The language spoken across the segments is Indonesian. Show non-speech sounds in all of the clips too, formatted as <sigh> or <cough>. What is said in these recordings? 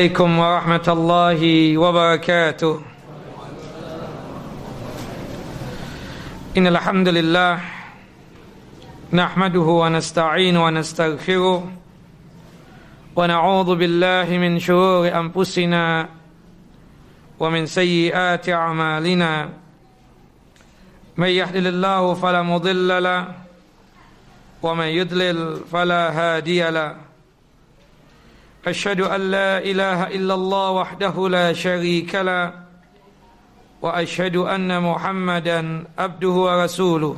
عليكم ورحمة الله وبركاته. إن الحمد لله نحمده ونستعين ونستغفره ونعوذ بالله من شرور أنفسنا ومن سيئات أعمالنا. من يهدل الله فلا مضل له ومن يضلل فلا هادي له. أشهد أن لا إله إلا الله وحده لا شريك له وأشهد أن محمدا عبده ورسوله.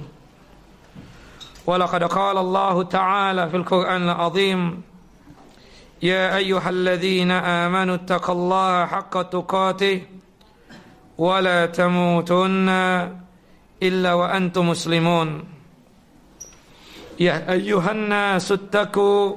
ولقد قال الله تعالى في القرآن العظيم يا أيها الذين آمنوا اتقوا الله حق تقاته ولا تموتن إلا وأنتم مسلمون. يا أيها الناس اتقوا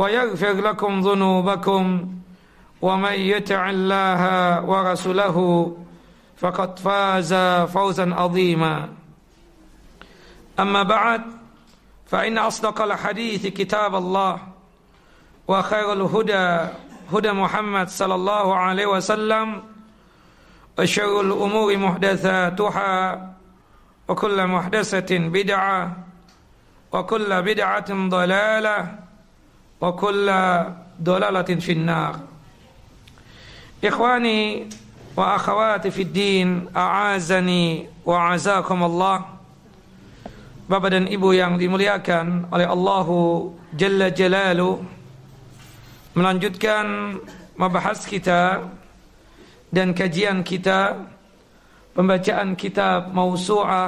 ويغفر لكم ذنوبكم ومن يطع الله ورسوله فقد فاز فوزا عظيما. أما بعد فإن أصدق الحديث كتاب الله وخير الهدى هدى محمد صلى الله عليه وسلم وشر الأمور محدثاتها وكل محدثة بدعة وكل بدعة ضلالة وكل دلالة في النار. إخواني وأخواتي في الدين أعازني وعزاكم الله. بابدا إبو يان دي علي الله جل جلاله melanjutkan mabahas kita dan kajian kita pembacaan kitab mausu'ah كتاب موسوعة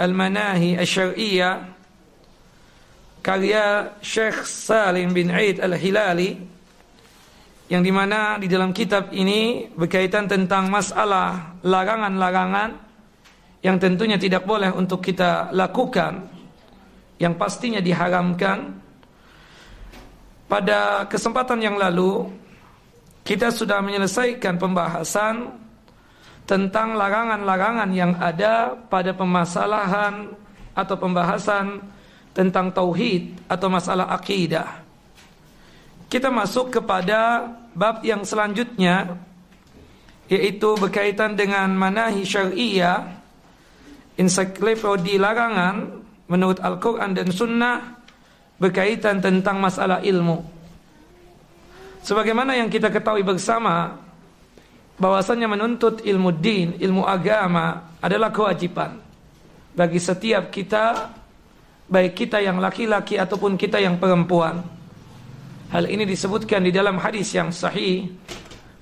المناهي الشرعية karya Syekh Salim bin Aid Al-Hilali yang di mana di dalam kitab ini berkaitan tentang masalah larangan-larangan yang tentunya tidak boleh untuk kita lakukan yang pastinya diharamkan. Pada kesempatan yang lalu kita sudah menyelesaikan pembahasan tentang larangan-larangan yang ada pada permasalahan atau pembahasan tentang tauhid atau masalah akidah. Kita masuk kepada bab yang selanjutnya yaitu berkaitan dengan manahi syariah ensiklopedi larangan menurut Al-Quran dan Sunnah berkaitan tentang masalah ilmu. Sebagaimana yang kita ketahui bersama bahwasanya menuntut ilmu din, ilmu agama adalah kewajiban bagi setiap kita baik kita yang laki-laki ataupun kita yang perempuan. Hal ini disebutkan di dalam hadis yang sahih.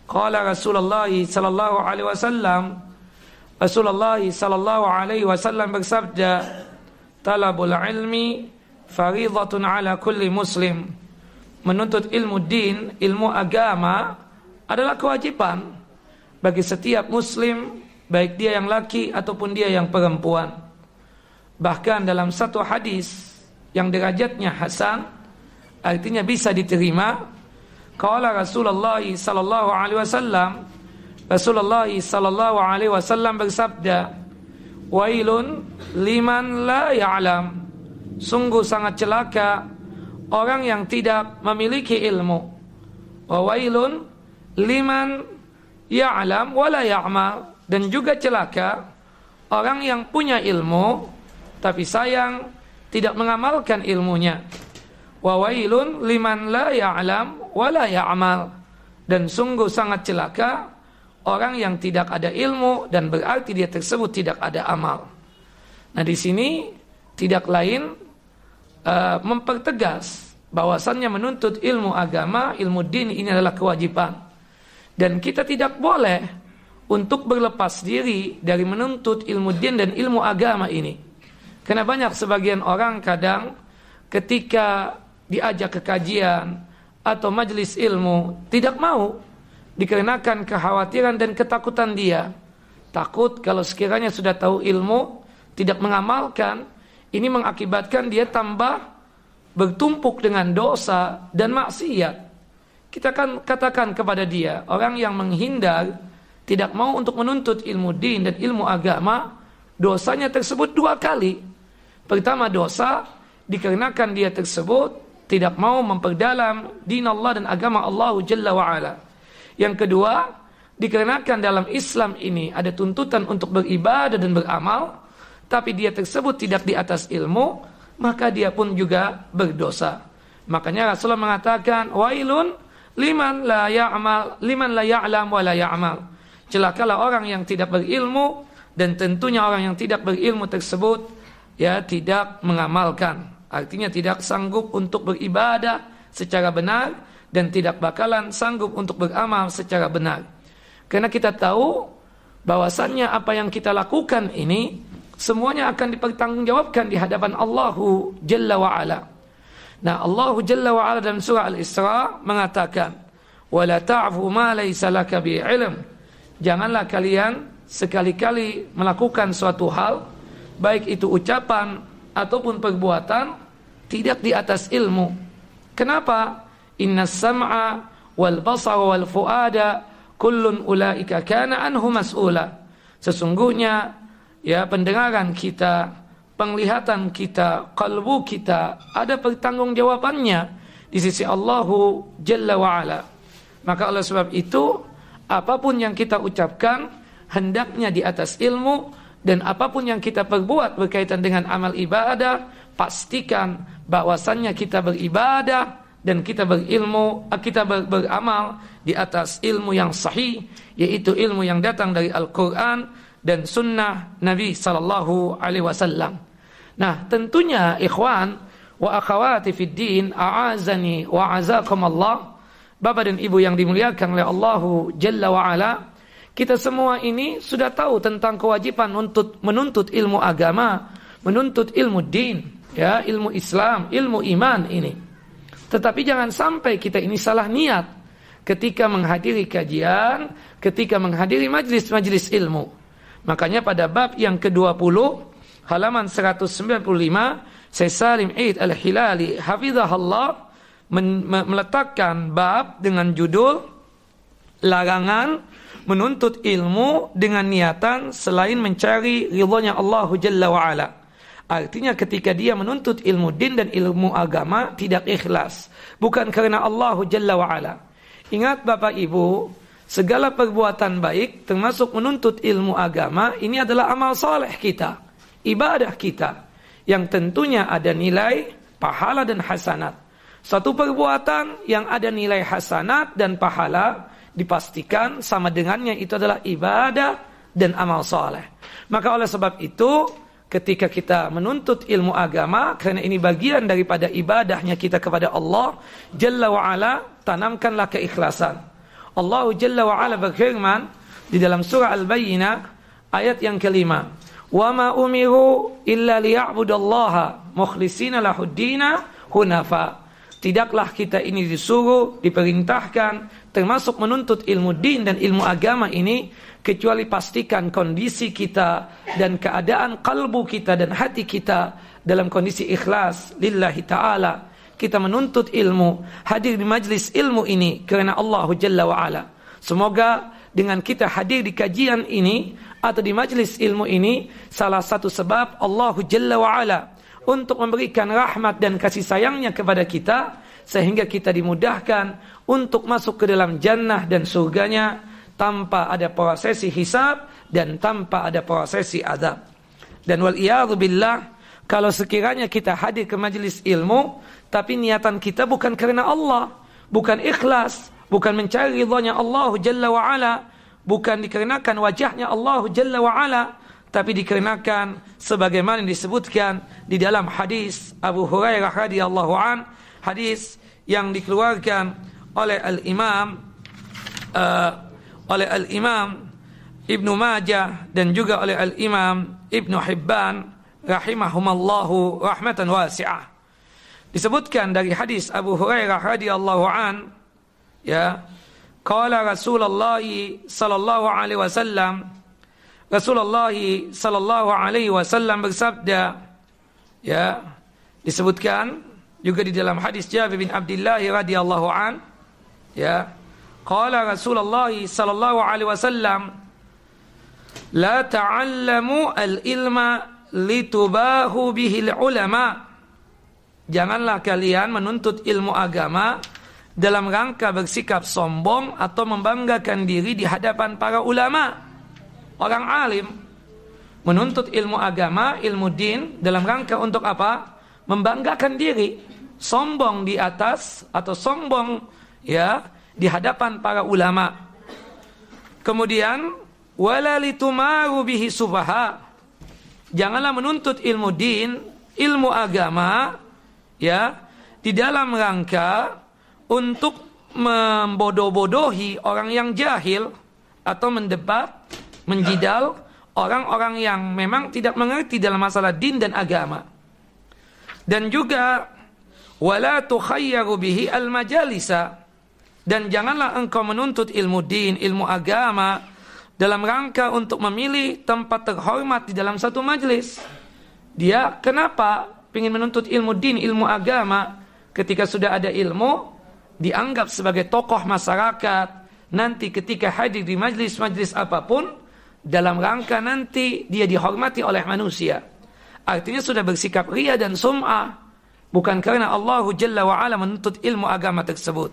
Qala Rasulullah sallallahu alaihi wasallam Rasulullah sallallahu alaihi wasallam bersabda, "Talabul ilmi fariidhatun ala kulli muslim." Menuntut ilmu din, ilmu agama adalah kewajiban bagi setiap muslim, baik dia yang laki ataupun dia yang perempuan. Bahkan dalam satu hadis yang derajatnya hasan artinya bisa diterima qala Rasulullah sallallahu alaihi wasallam Rasulullah sallallahu alaihi wasallam bersabda wailun liman la ya'lam. Sungguh sangat celaka orang yang tidak memiliki ilmu. Wa wailun liman ya'lam wa la ya'mal. Dan juga celaka orang yang punya ilmu tapi sayang tidak mengamalkan ilmunya. Wa wailun liman la ya'lam wa la ya'mal. Dan sungguh sangat celaka orang yang tidak ada ilmu dan berarti dia tersebut tidak ada amal. Nah, di sini tidak lain uh, mempertegas bahwasannya menuntut ilmu agama, ilmu din ini adalah kewajiban. Dan kita tidak boleh untuk berlepas diri dari menuntut ilmu din dan ilmu agama ini. Karena banyak sebagian orang kadang ketika diajak ke kajian atau majelis ilmu tidak mau dikarenakan kekhawatiran dan ketakutan dia. Takut kalau sekiranya sudah tahu ilmu tidak mengamalkan, ini mengakibatkan dia tambah bertumpuk dengan dosa dan maksiat. Kita kan katakan kepada dia, orang yang menghindar tidak mau untuk menuntut ilmu din dan ilmu agama, dosanya tersebut dua kali. Pertama dosa dikarenakan dia tersebut tidak mau memperdalam din Allah dan agama Allah Jalla wa ala. Yang kedua, dikarenakan dalam Islam ini ada tuntutan untuk beribadah dan beramal, tapi dia tersebut tidak di atas ilmu, maka dia pun juga berdosa. Makanya Rasulullah mengatakan, "Wailun liman la ya'mal liman la ya'lam wa la ya'mal. Celakalah orang yang tidak berilmu dan tentunya orang yang tidak berilmu tersebut ya tidak mengamalkan. Artinya tidak sanggup untuk beribadah secara benar dan tidak bakalan sanggup untuk beramal secara benar. Karena kita tahu bahwasannya apa yang kita lakukan ini semuanya akan dipertanggungjawabkan di hadapan Allahu Jalla wa Ala. Nah, Allah Jalla wa Ala dalam surah Al-Isra mengatakan, "Wala ta'fu ma laysa laka bi ilm." Janganlah kalian sekali-kali melakukan suatu hal, baik itu ucapan ataupun perbuatan tidak di atas ilmu. Kenapa? Inna sam'a wal basara wal fuada kullun ulaika kana anhu mas'ula. Sesungguhnya ya pendengaran kita penglihatan kita, kalbu kita ada pertanggungjawabannya di sisi Allahu Jalla wa ala. Maka oleh sebab itu apa pun yang kita ucapkan hendaknya di atas ilmu dan apapun yang kita perbuat berkaitan dengan amal ibadah pastikan bahwasannya kita beribadah dan kita berilmu kita ber, beramal di atas ilmu yang sahih yaitu ilmu yang datang dari Al-Qur'an dan sunnah Nabi sallallahu alaihi wasallam. Nah, tentunya ikhwan wa akhawati fid din a'azani wa azakum Allah. Bapak dan Ibu yang dimuliakan oleh Allahu Jalla wa ala, kita semua ini sudah tahu tentang kewajiban untuk menuntut ilmu agama, menuntut ilmu din, ya, ilmu Islam, ilmu iman ini. Tetapi jangan sampai kita ini salah niat ketika menghadiri kajian, ketika menghadiri majlis-majlis ilmu. Makanya pada bab yang ke-20 halaman 195 Syekh Salim Eid Al-Hilali hafizahullah meletakkan bab dengan judul larangan menuntut ilmu dengan niatan selain mencari ridhonya Allah Jalla wa ala. Artinya ketika dia menuntut ilmu din dan ilmu agama tidak ikhlas, bukan karena Allah Jalla wa ala. Ingat Bapak Ibu, segala perbuatan baik termasuk menuntut ilmu agama ini adalah amal soleh kita ibadah kita yang tentunya ada nilai pahala dan hasanat. Satu perbuatan yang ada nilai hasanat dan pahala dipastikan sama dengannya itu adalah ibadah dan amal soleh. Maka oleh sebab itu ketika kita menuntut ilmu agama karena ini bagian daripada ibadahnya kita kepada Allah Jalla wa ala tanamkanlah keikhlasan. Allah Jalla wa ala berfirman di dalam surah Al-Bayyinah ayat yang kelima wa ma umiru illa liya'budallaha mukhlishina lahuddina hunafa. Tidaklah kita ini disuruh, diperintahkan termasuk menuntut ilmu din dan ilmu agama ini kecuali pastikan kondisi kita dan keadaan kalbu kita dan hati kita dalam kondisi ikhlas lillahi taala. Kita menuntut ilmu, hadir di majlis ilmu ini karena Allah Jalla wa ala. Semoga dengan kita hadir di kajian ini atau di majlis ilmu ini salah satu sebab Allah Jalla wa ala untuk memberikan rahmat dan kasih sayangnya kepada kita sehingga kita dimudahkan untuk masuk ke dalam jannah dan surganya tanpa ada prosesi hisab dan tanpa ada prosesi adab. Dan wal billah kalau sekiranya kita hadir ke majlis ilmu tapi niatan kita bukan karena Allah, bukan ikhlas, bukan mencari ridhonya Allah Jalla wa ala, bukan dikarenakan wajahnya Allah Jalla wa ala tapi dikarenakan sebagaimana disebutkan di dalam hadis Abu Hurairah radhiyallahu an hadis yang dikeluarkan oleh al-Imam uh, oleh al-Imam Ibnu Majah dan juga oleh al-Imam Ibnu Hibban rahimahumallahu rahmatan wasi'ah. Disebutkan dari hadis Abu Hurairah radhiyallahu an ya qala Rasulullah sallallahu alaihi wasallam Rasulullah sallallahu alaihi wasallam bersabda ya disebutkan juga di dalam hadis Jabir bin Abdullah radhiyallahu an ya. Qala Rasulullah sallallahu alaihi wasallam la ta'allamu al-ilma litubahu bihil ulama janganlah kalian menuntut ilmu agama dalam rangka bersikap sombong atau membanggakan diri di hadapan para ulama. Orang alim menuntut ilmu agama, ilmu din dalam rangka untuk apa? Membanggakan diri, sombong di atas atau sombong ya di hadapan para ulama. Kemudian wala litumaru bihi subaha. Janganlah menuntut ilmu din, ilmu agama ya di dalam rangka untuk membodoh-bodohi orang yang jahil atau mendebat, menjidal orang-orang yang memang tidak mengerti dalam masalah din dan agama. Dan juga wala tukhayyaru bihi al-majalisa dan janganlah engkau menuntut ilmu din, ilmu agama dalam rangka untuk memilih tempat terhormat di dalam satu majlis. Dia kenapa ingin menuntut ilmu din, ilmu agama ketika sudah ada ilmu dianggap sebagai tokoh masyarakat nanti ketika hadir di majlis-majlis apa pun dalam rangka nanti dia dihormati oleh manusia. Artinya sudah bersikap ria dan sum'ah. Bukan karena Allah Jalla wa'ala menuntut ilmu agama tersebut.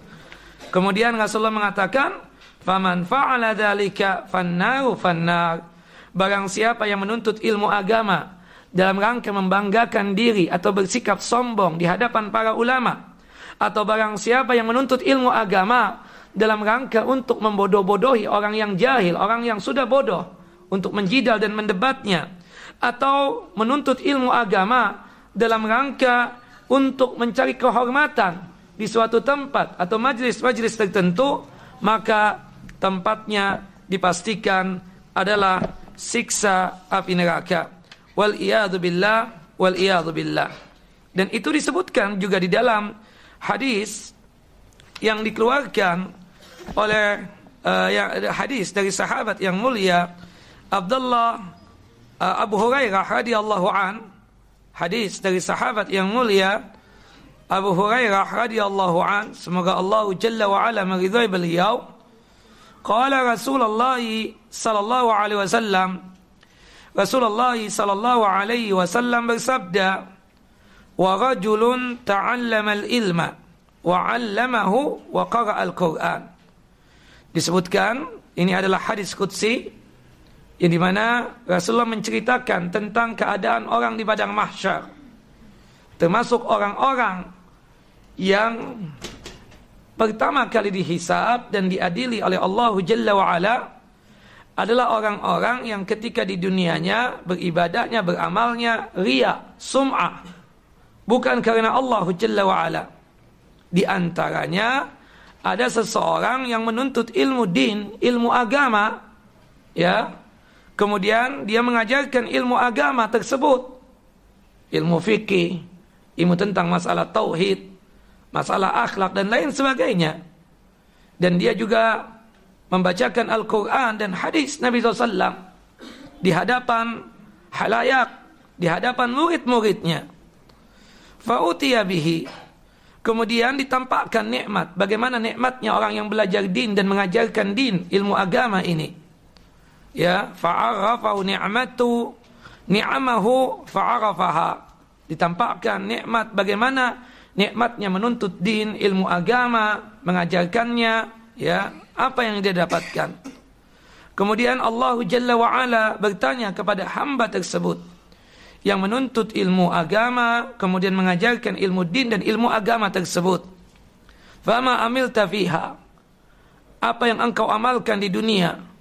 Kemudian Rasulullah mengatakan, Faman fa'ala dhalika fannaru fannar. Barang siapa yang menuntut ilmu agama dalam rangka membanggakan diri atau bersikap sombong di hadapan para ulama. Atau barang siapa yang menuntut ilmu agama dalam rangka untuk membodoh-bodohi orang yang jahil, orang yang sudah bodoh untuk menjidal dan mendebatnya atau menuntut ilmu agama dalam rangka untuk mencari kehormatan di suatu tempat atau majlis-majlis tertentu maka tempatnya dipastikan adalah siksa api neraka. Wal billah wal billah. Dan itu disebutkan juga di dalam hadis yang dikeluarkan oleh uh, hadis dari sahabat yang mulia Abdullah uh, Abu Hurairah radhiyallahu an. Hadis dari sahabat yang mulia Abu Hurairah radhiyallahu an semoga Allah jalla wa ala meridhai beliau qala Rasulullah sallallahu alaihi wasallam Rasulullah sallallahu alaihi wasallam bersabda wa rajulun ta'allama al-ilma wa 'allamahu wa qara'a al-Qur'an disebutkan ini adalah hadis qudsi yang dimana Rasulullah menceritakan tentang keadaan orang di padang mahsyar termasuk orang-orang yang pertama kali dihisab dan diadili oleh Allah Jalla wa'ala adalah orang-orang yang ketika di dunianya beribadahnya, beramalnya ria, sum'ah. Bukan karena Allah Jalla wa'ala di antaranya ada seseorang yang menuntut ilmu din, ilmu agama ya. Kemudian dia mengajarkan ilmu agama tersebut. Ilmu fikih, ilmu tentang masalah tauhid, masalah akhlak dan lain sebagainya. Dan dia juga membacakan Al-Quran dan hadis Nabi SAW di hadapan halayak, di hadapan murid-muridnya. Fa'utiya bihi. Kemudian ditampakkan nikmat. Bagaimana nikmatnya orang yang belajar din dan mengajarkan din, ilmu agama ini ya fa'arafahu ni'matu ni'amahu fa'arafaha ditampakkan nikmat bagaimana nikmatnya menuntut din ilmu agama mengajarkannya ya apa yang dia dapatkan kemudian Allah Jalla wa ala bertanya kepada hamba tersebut yang menuntut ilmu agama kemudian mengajarkan ilmu din dan ilmu agama tersebut fama amil tafiha apa yang engkau amalkan di dunia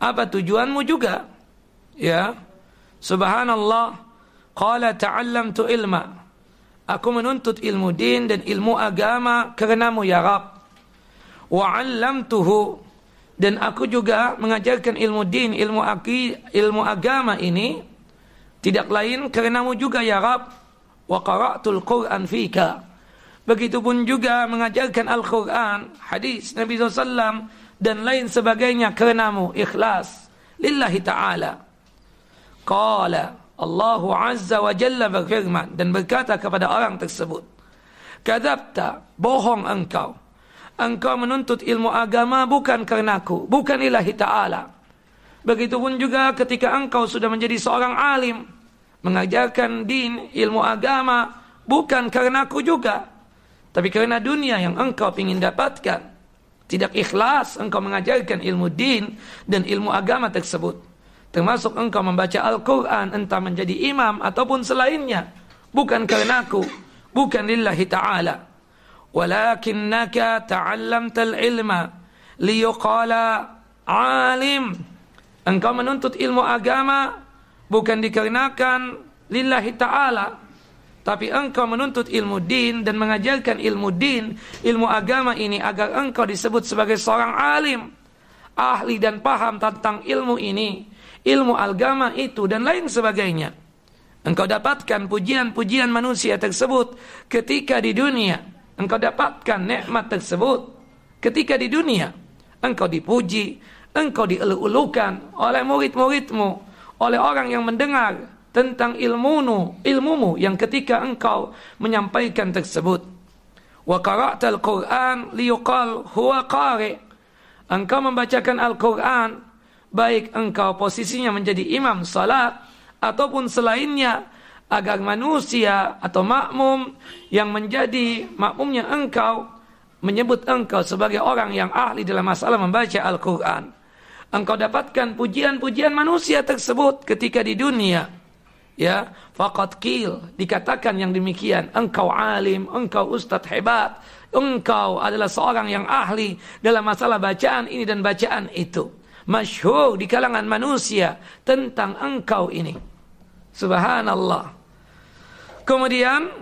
apa tujuanmu juga? Ya. Subhanallah. Qala ta'allamtu ilma. Aku menuntut ilmu din dan ilmu agama karenamu ya Rab. Wa 'allamtuhu dan aku juga mengajarkan ilmu din, ilmu aki, ilmu agama ini tidak lain karenamu juga ya Rab. wa qara'tul Qur'an fika. Begitupun juga mengajarkan Al-Quran, hadis Nabi SAW, dan lain sebagainya kerenamu, ikhlas. Lillahi ta'ala. Qala Allah Azza wa Jalla berfirman dan berkata kepada orang tersebut. Kadabta, bohong engkau. Engkau menuntut ilmu agama bukan karenaku, bukan ilahi ta'ala. Begitupun juga ketika engkau sudah menjadi seorang alim, mengajarkan din, ilmu agama, bukan karena aku juga. Tapi karena dunia yang engkau ingin dapatkan. Tidak ikhlas engkau mengajarkan ilmu din dan ilmu agama tersebut. Termasuk engkau membaca Al-Quran entah menjadi imam ataupun selainnya. Bukan karena aku. Bukan lillahi ta'ala. Walakinnaka ta'allamtal ilma liyuqala alim. Engkau menuntut ilmu agama bukan dikarenakan lillahi ta'ala tapi engkau menuntut ilmu din dan mengajarkan ilmu din, ilmu agama ini agar engkau disebut sebagai seorang alim, ahli dan paham tentang ilmu ini, ilmu agama itu dan lain sebagainya. Engkau dapatkan pujian-pujian manusia tersebut ketika di dunia. Engkau dapatkan nikmat tersebut ketika di dunia. Engkau dipuji, engkau dielu-elukan oleh murid-muridmu, oleh orang yang mendengar tentang ilmumu, ilmumu yang ketika engkau menyampaikan tersebut. Wa qara'tal Qur'an liyuqal huwa qari. Engkau membacakan Al-Qur'an baik engkau posisinya menjadi imam salat ataupun selainnya agar manusia atau makmum yang menjadi makmumnya engkau menyebut engkau sebagai orang yang ahli dalam masalah membaca Al-Qur'an engkau dapatkan pujian-pujian manusia tersebut ketika di dunia. Ya, faqad qil dikatakan yang demikian, engkau alim, engkau ustadz hebat, engkau adalah seorang yang ahli dalam masalah bacaan ini dan bacaan itu. Masyhur di kalangan manusia tentang engkau ini. Subhanallah. Kemudian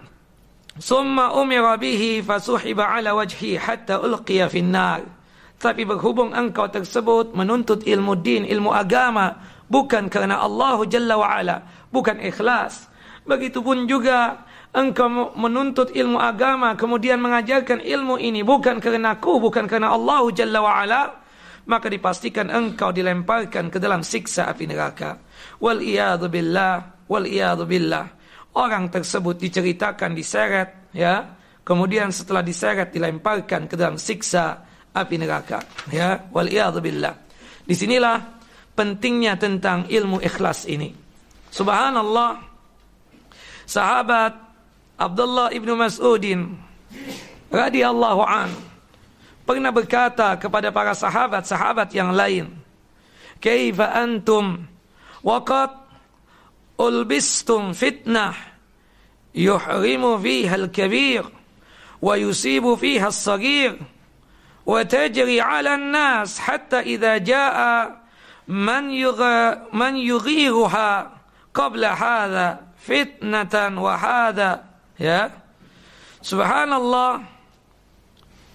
summa umira bihi fasuhiba ala wajhi hatta ulqiya finnar. Tapi berhubung engkau tersebut menuntut ilmu din, ilmu agama, bukan karena Allah Jalla wa'ala, bukan ikhlas. Begitupun juga engkau menuntut ilmu agama, kemudian mengajarkan ilmu ini bukan karena aku, bukan karena Allah Jalla wa'ala, maka dipastikan engkau dilemparkan ke dalam siksa api neraka. Wal billah, wal billah. Orang tersebut diceritakan diseret, ya. Kemudian setelah diseret dilemparkan ke dalam siksa api neraka. Ya, wal billah. Di sinilah pentingnya tentang ilmu ikhlas ini. Subhanallah. Sahabat Abdullah ibnu Mas'udin radhiyallahu an pernah berkata kepada para sahabat-sahabat yang lain, "Kaifa antum? Waqad ulbistum fitnah yuhrimu fiha al-kabir wa yusibu fiha al-saghir wa tajri 'ala an-nas hatta idza jaa man yugha man yughiruha qabla hadha fitnatan wa hadha. Ya. Subhanallah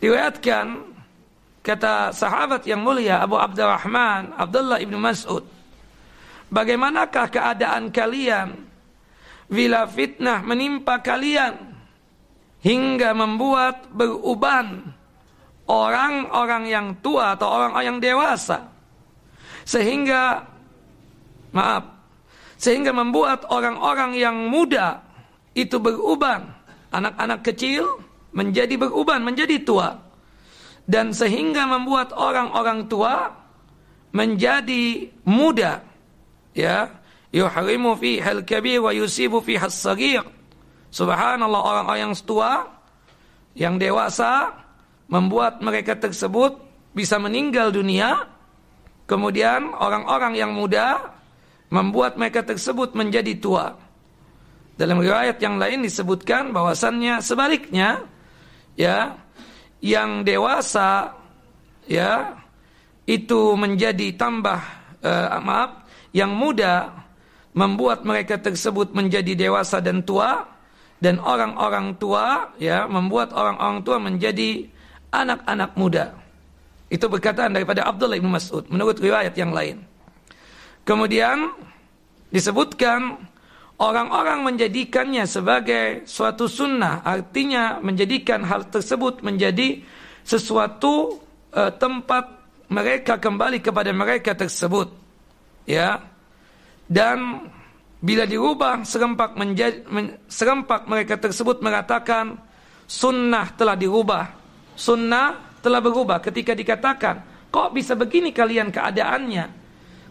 diriwayatkan kata sahabat yang mulia Abu Abdurrahman Abdullah ibnu Mas'ud bagaimanakah keadaan kalian bila fitnah menimpa kalian hingga membuat beruban orang-orang yang tua atau orang-orang yang dewasa? Sehingga maaf sehingga membuat orang-orang yang muda itu beruban. Anak-anak kecil menjadi beruban menjadi tua dan sehingga membuat orang-orang tua menjadi muda ya yuhrimu fi hal kabir wa yusibu fi as-saghir subhanallah orang-orang yang tua yang dewasa membuat mereka tersebut bisa meninggal dunia. Kemudian orang-orang yang muda membuat mereka tersebut menjadi tua. Dalam riwayat yang lain disebutkan bahwasannya sebaliknya ya yang dewasa ya itu menjadi tambah uh, maaf yang muda membuat mereka tersebut menjadi dewasa dan tua dan orang-orang tua ya membuat orang-orang tua menjadi anak-anak muda. Itu perkataan daripada Abdullah bin Mas'ud menurut riwayat yang lain. Kemudian disebutkan orang-orang menjadikannya sebagai suatu sunnah, artinya menjadikan hal tersebut menjadi sesuatu uh, tempat mereka kembali kepada mereka tersebut. Ya. Dan bila dirubah serempak menjadi serempak mereka tersebut mengatakan sunnah telah dirubah. Sunnah telah berubah ketika dikatakan, kok bisa begini kalian keadaannya?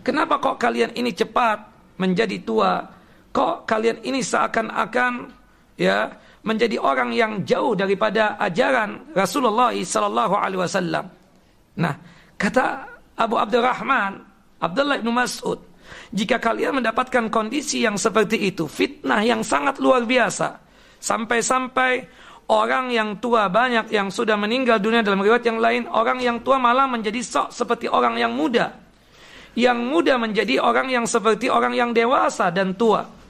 Kenapa kok kalian ini cepat menjadi tua? Kok kalian ini seakan-akan ya menjadi orang yang jauh daripada ajaran Rasulullah sallallahu alaihi wasallam. Nah, kata Abu Abdurrahman, Abdullah bin Mas'ud, jika kalian mendapatkan kondisi yang seperti itu, fitnah yang sangat luar biasa, sampai-sampai orang yang tua banyak yang sudah meninggal dunia dalam riwayat yang lain, orang yang tua malah menjadi sok seperti orang yang muda. Yang muda menjadi orang yang seperti orang yang dewasa dan tua.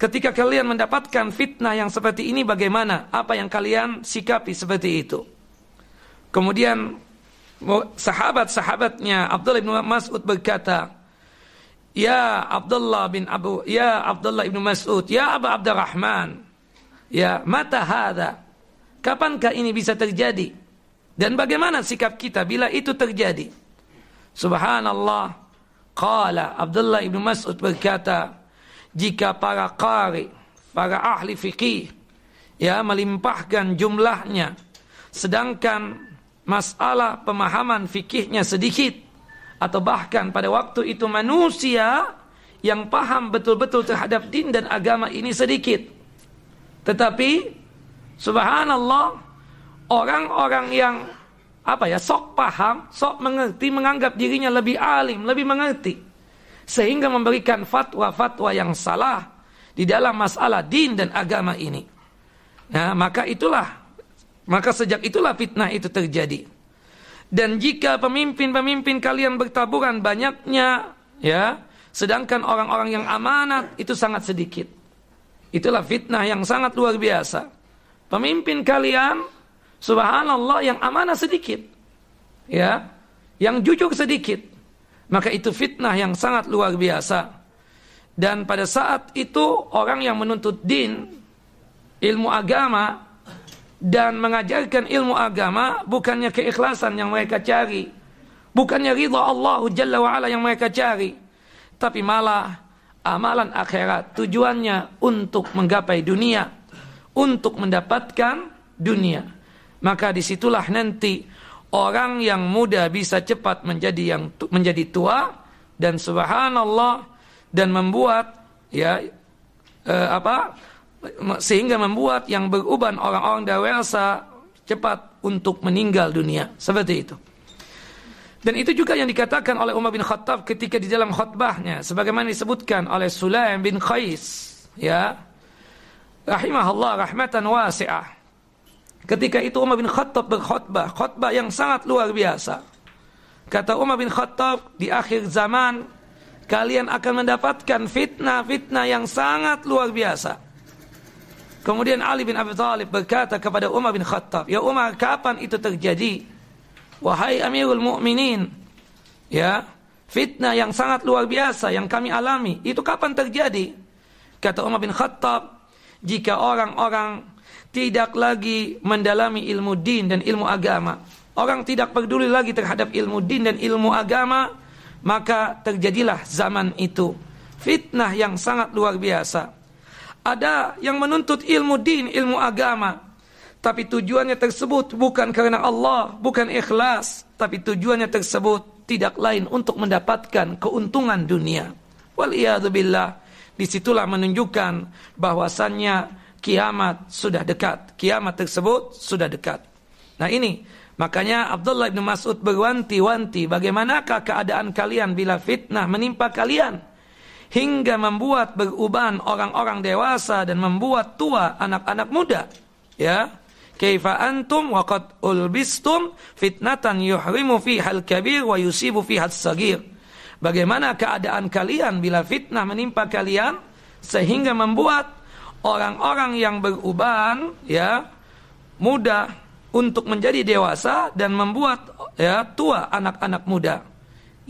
Ketika kalian mendapatkan fitnah yang seperti ini bagaimana? Apa yang kalian sikapi seperti itu? Kemudian sahabat-sahabatnya Abdullah bin Mas'ud berkata, Ya Abdullah bin Abu, Ya Abdullah bin Mas'ud, Ya Abu Abdurrahman, Ya mata hadha, Kapankah ini bisa terjadi? Dan bagaimana sikap kita bila itu terjadi? Subhanallah. Qala Abdullah ibn Mas'ud berkata, jika para qari, para ahli fikih, ya melimpahkan jumlahnya, sedangkan masalah pemahaman fikihnya sedikit, atau bahkan pada waktu itu manusia yang paham betul-betul terhadap din dan agama ini sedikit. Tetapi Subhanallah, orang-orang yang apa ya, sok paham, sok mengerti, menganggap dirinya lebih alim, lebih mengerti. Sehingga memberikan fatwa-fatwa yang salah di dalam masalah din dan agama ini. Nah, maka itulah, maka sejak itulah fitnah itu terjadi. Dan jika pemimpin-pemimpin kalian bertaburan banyaknya, ya, sedangkan orang-orang yang amanat itu sangat sedikit. Itulah fitnah yang sangat luar biasa. Pemimpin kalian subhanallah yang amanah sedikit. Ya, yang jujur sedikit. Maka itu fitnah yang sangat luar biasa. Dan pada saat itu orang yang menuntut din, ilmu agama dan mengajarkan ilmu agama bukannya keikhlasan yang mereka cari, bukannya ridha Allah Jalla wa ala yang mereka cari, tapi malah amalan akhirat tujuannya untuk menggapai dunia untuk mendapatkan dunia. Maka di situlah nanti orang yang muda bisa cepat menjadi yang menjadi tua dan subhanallah dan membuat ya eh, apa sehingga membuat yang beruban orang-orang dewasa cepat untuk meninggal dunia seperti itu. Dan itu juga yang dikatakan oleh Umar bin Khattab ketika di dalam khutbahnya sebagaimana disebutkan oleh Sulaim bin Qais ya rahimahullah rahmatan wasi'ah. Ketika itu Umar bin Khattab berkhutbah, khutbah yang sangat luar biasa. Kata Umar bin Khattab, di akhir zaman kalian akan mendapatkan fitnah-fitnah yang sangat luar biasa. Kemudian Ali bin Abi Thalib berkata kepada Umar bin Khattab, "Ya Umar, kapan itu terjadi?" Wahai Amirul Mukminin, ya, fitnah yang sangat luar biasa yang kami alami, itu kapan terjadi? Kata Umar bin Khattab, jika orang-orang tidak lagi mendalami ilmu din dan ilmu agama. Orang tidak peduli lagi terhadap ilmu din dan ilmu agama, maka terjadilah zaman itu fitnah yang sangat luar biasa. Ada yang menuntut ilmu din, ilmu agama, tapi tujuannya tersebut bukan karena Allah, bukan ikhlas, tapi tujuannya tersebut tidak lain untuk mendapatkan keuntungan dunia. Wal billah di situlah menunjukkan bahwasannya kiamat sudah dekat. Kiamat tersebut sudah dekat. Nah ini makanya Abdullah bin Mas'ud berwanti-wanti bagaimanakah keadaan kalian bila fitnah menimpa kalian hingga membuat beruban orang-orang dewasa dan membuat tua anak-anak muda. Ya. Kaifa antum wa qad ulbistum fitnatan yuhrimu fiha al-kabir wa yusibu fiha as-sagir. Bagaimana keadaan kalian bila fitnah menimpa kalian sehingga membuat orang-orang yang beruban ya muda untuk menjadi dewasa dan membuat ya tua anak-anak muda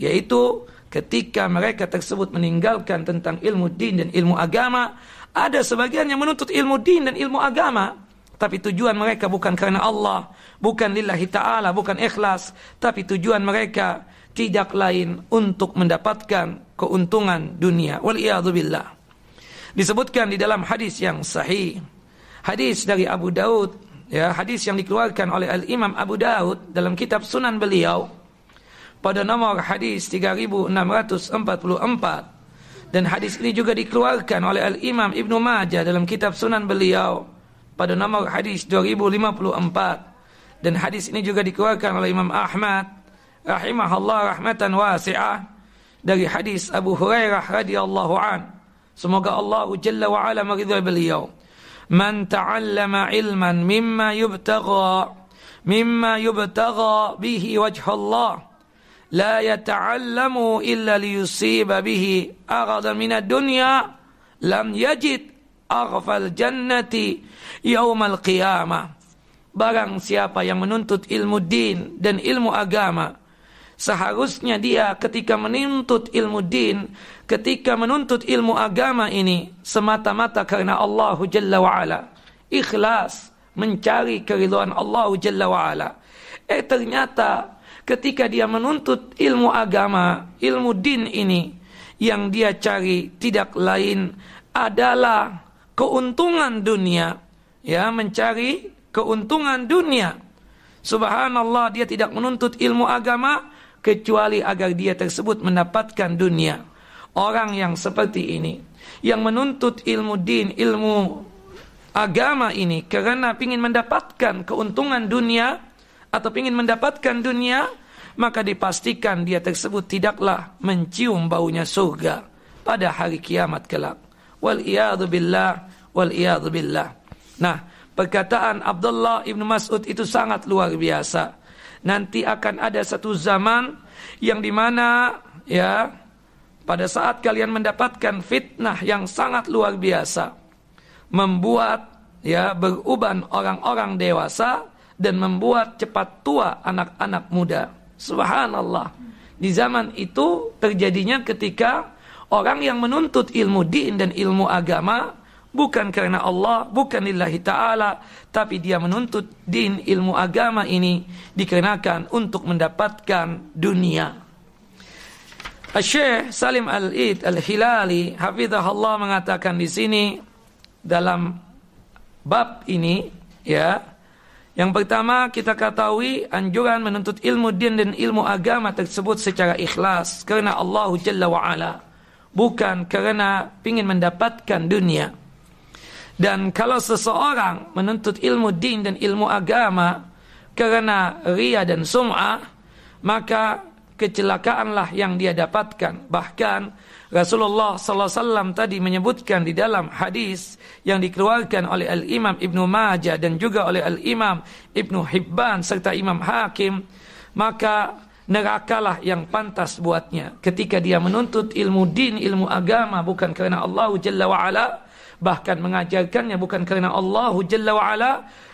yaitu ketika mereka tersebut meninggalkan tentang ilmu din dan ilmu agama Ada sebagian yang menuntut ilmu din dan ilmu agama, tapi tujuan mereka bukan karena Allah, bukan lillahi taala, bukan ikhlas, tapi tujuan mereka tidak lain untuk mendapatkan keuntungan dunia. Wal billah. Disebutkan di dalam hadis yang sahih. Hadis dari Abu Daud, ya, hadis yang dikeluarkan oleh Al-Imam Abu Daud dalam kitab Sunan beliau pada nomor hadis 3644 dan hadis ini juga dikeluarkan oleh Al-Imam Ibnu Majah dalam kitab Sunan beliau pada nomor hadis 2054. Dan hadis ini juga dikeluarkan oleh Imam Ahmad rahimahullah rahmatan wasi'ah dari hadis Abu Hurairah radhiyallahu an. Semoga Allah Jalla wa ala meridhai beliau. Man ta'allama ilman mimma yubtagha mimma yubtagha bihi wajh Allah لا يتعلم إلا ليصيب به أغضا من الدنيا لم يجد أغفى الجنة يوم القيامة Barang siapa yang menuntut ilmu din dan ilmu agama Seharusnya dia ketika menuntut ilmu din Ketika menuntut ilmu agama ini Semata-mata karena Allah Jalla wa'ala Ikhlas mencari keridhaan Allah Jalla wa'ala Eh ternyata ketika dia menuntut ilmu agama, ilmu din ini yang dia cari tidak lain adalah keuntungan dunia, ya mencari keuntungan dunia. Subhanallah dia tidak menuntut ilmu agama kecuali agar dia tersebut mendapatkan dunia. Orang yang seperti ini yang menuntut ilmu din, ilmu agama ini karena ingin mendapatkan keuntungan dunia atau ingin mendapatkan dunia maka dipastikan dia tersebut tidaklah mencium baunya surga pada hari kiamat kelak. Wal iyadu billah, wal iyadu billah. Nah, perkataan Abdullah ibnu Mas'ud itu sangat luar biasa. Nanti akan ada satu zaman yang di mana ya pada saat kalian mendapatkan fitnah yang sangat luar biasa, membuat ya beruban orang-orang dewasa dan membuat cepat tua anak-anak muda. Subhanallah. Di zaman itu terjadinya ketika orang yang menuntut ilmu din dan ilmu agama bukan karena Allah, bukan lillahi ta'ala, tapi dia menuntut din ilmu agama ini dikarenakan untuk mendapatkan dunia. Syekh Salim Al-Id Al-Hilali hafizahullah mengatakan di sini dalam bab ini ya yang pertama kita ketahui anjuran menuntut ilmu din dan ilmu agama tersebut secara ikhlas karena Allah Jalla wa ala bukan karena ingin mendapatkan dunia. Dan kalau seseorang menuntut ilmu din dan ilmu agama karena ria dan sum'ah maka kecelakaanlah yang dia dapatkan. Bahkan Rasulullah wasallam tadi menyebutkan di dalam hadis yang dikeluarkan oleh Al-Imam Ibnu Majah dan juga oleh Al-Imam Ibnu Hibban serta Imam Hakim maka nerakalah yang pantas buatnya. Ketika dia menuntut ilmu din ilmu agama bukan karena Allah Jalla wa ala bahkan mengajarkannya bukan karena Allah Jalla wa ala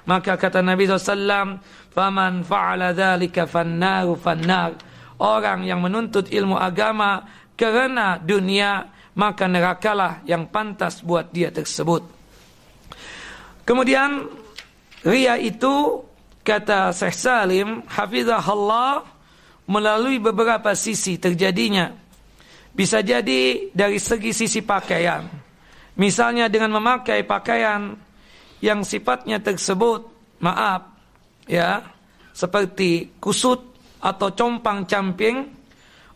maka kata Nabi SAW faman fa'ala dhalika fannaru fannar orang yang menuntut ilmu agama karena dunia maka nerakalah yang pantas buat dia tersebut. Kemudian ria itu kata Syekh Salim hafizahullah melalui beberapa sisi terjadinya. Bisa jadi dari segi sisi pakaian. Misalnya dengan memakai pakaian yang sifatnya tersebut maaf ya seperti kusut atau compang camping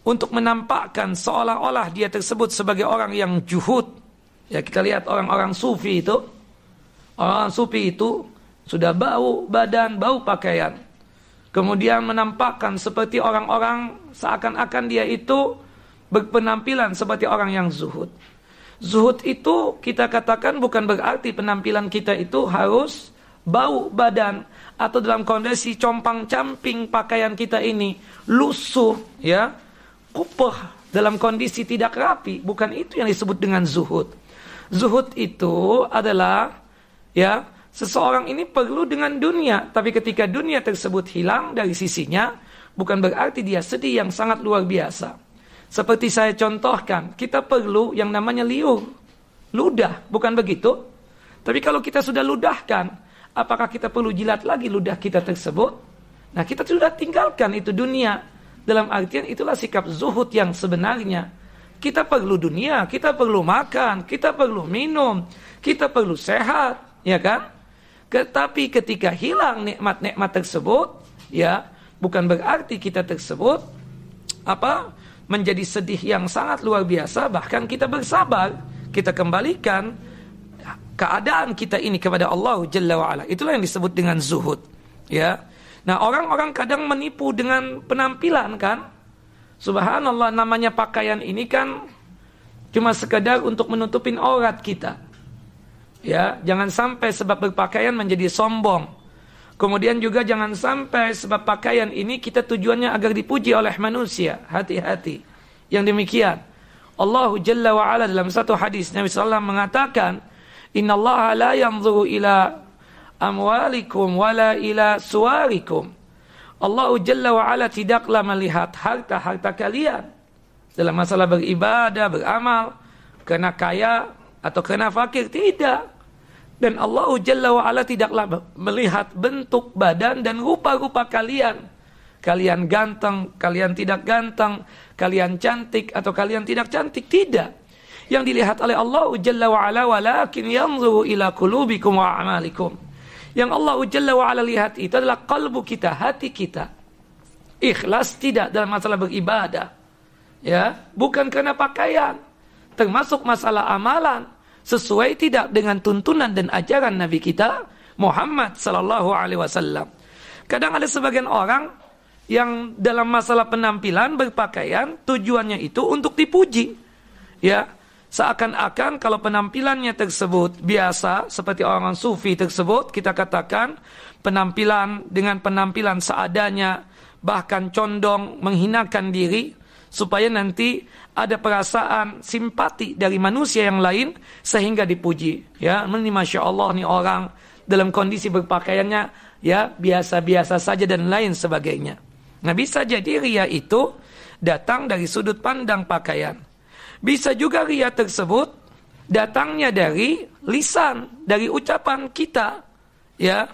untuk menampakkan seolah-olah dia tersebut sebagai orang yang juhud. Ya kita lihat orang-orang sufi itu, orang sufi itu sudah bau badan, bau pakaian. Kemudian menampakkan seperti orang-orang seakan-akan dia itu berpenampilan seperti orang yang zuhud. Zuhud itu kita katakan bukan berarti penampilan kita itu harus bau badan atau dalam kondisi compang camping pakaian kita ini lusuh ya kupuh dalam kondisi tidak rapi, bukan itu yang disebut dengan zuhud. Zuhud itu adalah ya seseorang ini perlu dengan dunia, tapi ketika dunia tersebut hilang dari sisinya, bukan berarti dia sedih yang sangat luar biasa. Seperti saya contohkan, kita perlu yang namanya liur. ludah, bukan begitu? Tapi kalau kita sudah ludahkan, apakah kita perlu jilat lagi ludah kita tersebut? Nah, kita sudah tinggalkan itu dunia. Dalam artian itulah sikap zuhud yang sebenarnya. Kita perlu dunia, kita perlu makan, kita perlu minum, kita perlu sehat, ya kan? Tetapi ketika hilang nikmat-nikmat tersebut, ya, bukan berarti kita tersebut apa? menjadi sedih yang sangat luar biasa, bahkan kita bersabar, kita kembalikan keadaan kita ini kepada Allah Jalla wa ala. Itulah yang disebut dengan zuhud, ya. Nah, orang-orang kadang menipu dengan penampilan kan? Subhanallah namanya pakaian ini kan cuma sekedar untuk menutupin aurat kita. Ya, jangan sampai sebab berpakaian menjadi sombong. Kemudian juga jangan sampai sebab pakaian ini kita tujuannya agar dipuji oleh manusia. Hati-hati. Yang demikian. Allah Jalla wa ala dalam satu hadis Nabi sallallahu mengatakan, "Inna Allah la yanzuru ila amwalikum wala ila suwarikum." Allah Jalla wa'ala tidaklah melihat harta-harta kalian dalam masalah beribadah, beramal, kena kaya atau kena fakir. Tidak. Dan Allah Jalla wa'ala tidaklah melihat bentuk badan dan rupa-rupa kalian. Kalian ganteng, kalian tidak ganteng, kalian cantik atau kalian tidak cantik. Tidak. Yang dilihat oleh Allah Jalla wa'ala walakin yanzuru ila kulubikum wa amalikum. Yang Allah Jalla wa'ala lihat itu adalah kalbu kita, hati kita. Ikhlas tidak dalam masalah beribadah. Ya, bukan karena pakaian. Termasuk masalah amalan. Sesuai tidak dengan tuntunan dan ajaran Nabi kita Muhammad sallallahu alaihi wasallam. Kadang ada sebagian orang yang dalam masalah penampilan berpakaian tujuannya itu untuk dipuji. Ya, Seakan-akan kalau penampilannya tersebut biasa seperti orang sufi tersebut kita katakan penampilan dengan penampilan seadanya bahkan condong menghinakan diri supaya nanti ada perasaan simpati dari manusia yang lain sehingga dipuji. Ya ini masya Allah nih orang dalam kondisi berpakaiannya ya biasa-biasa saja dan lain sebagainya. Nah bisa jadi ria itu datang dari sudut pandang pakaian bisa juga ria tersebut datangnya dari lisan, dari ucapan kita. Ya,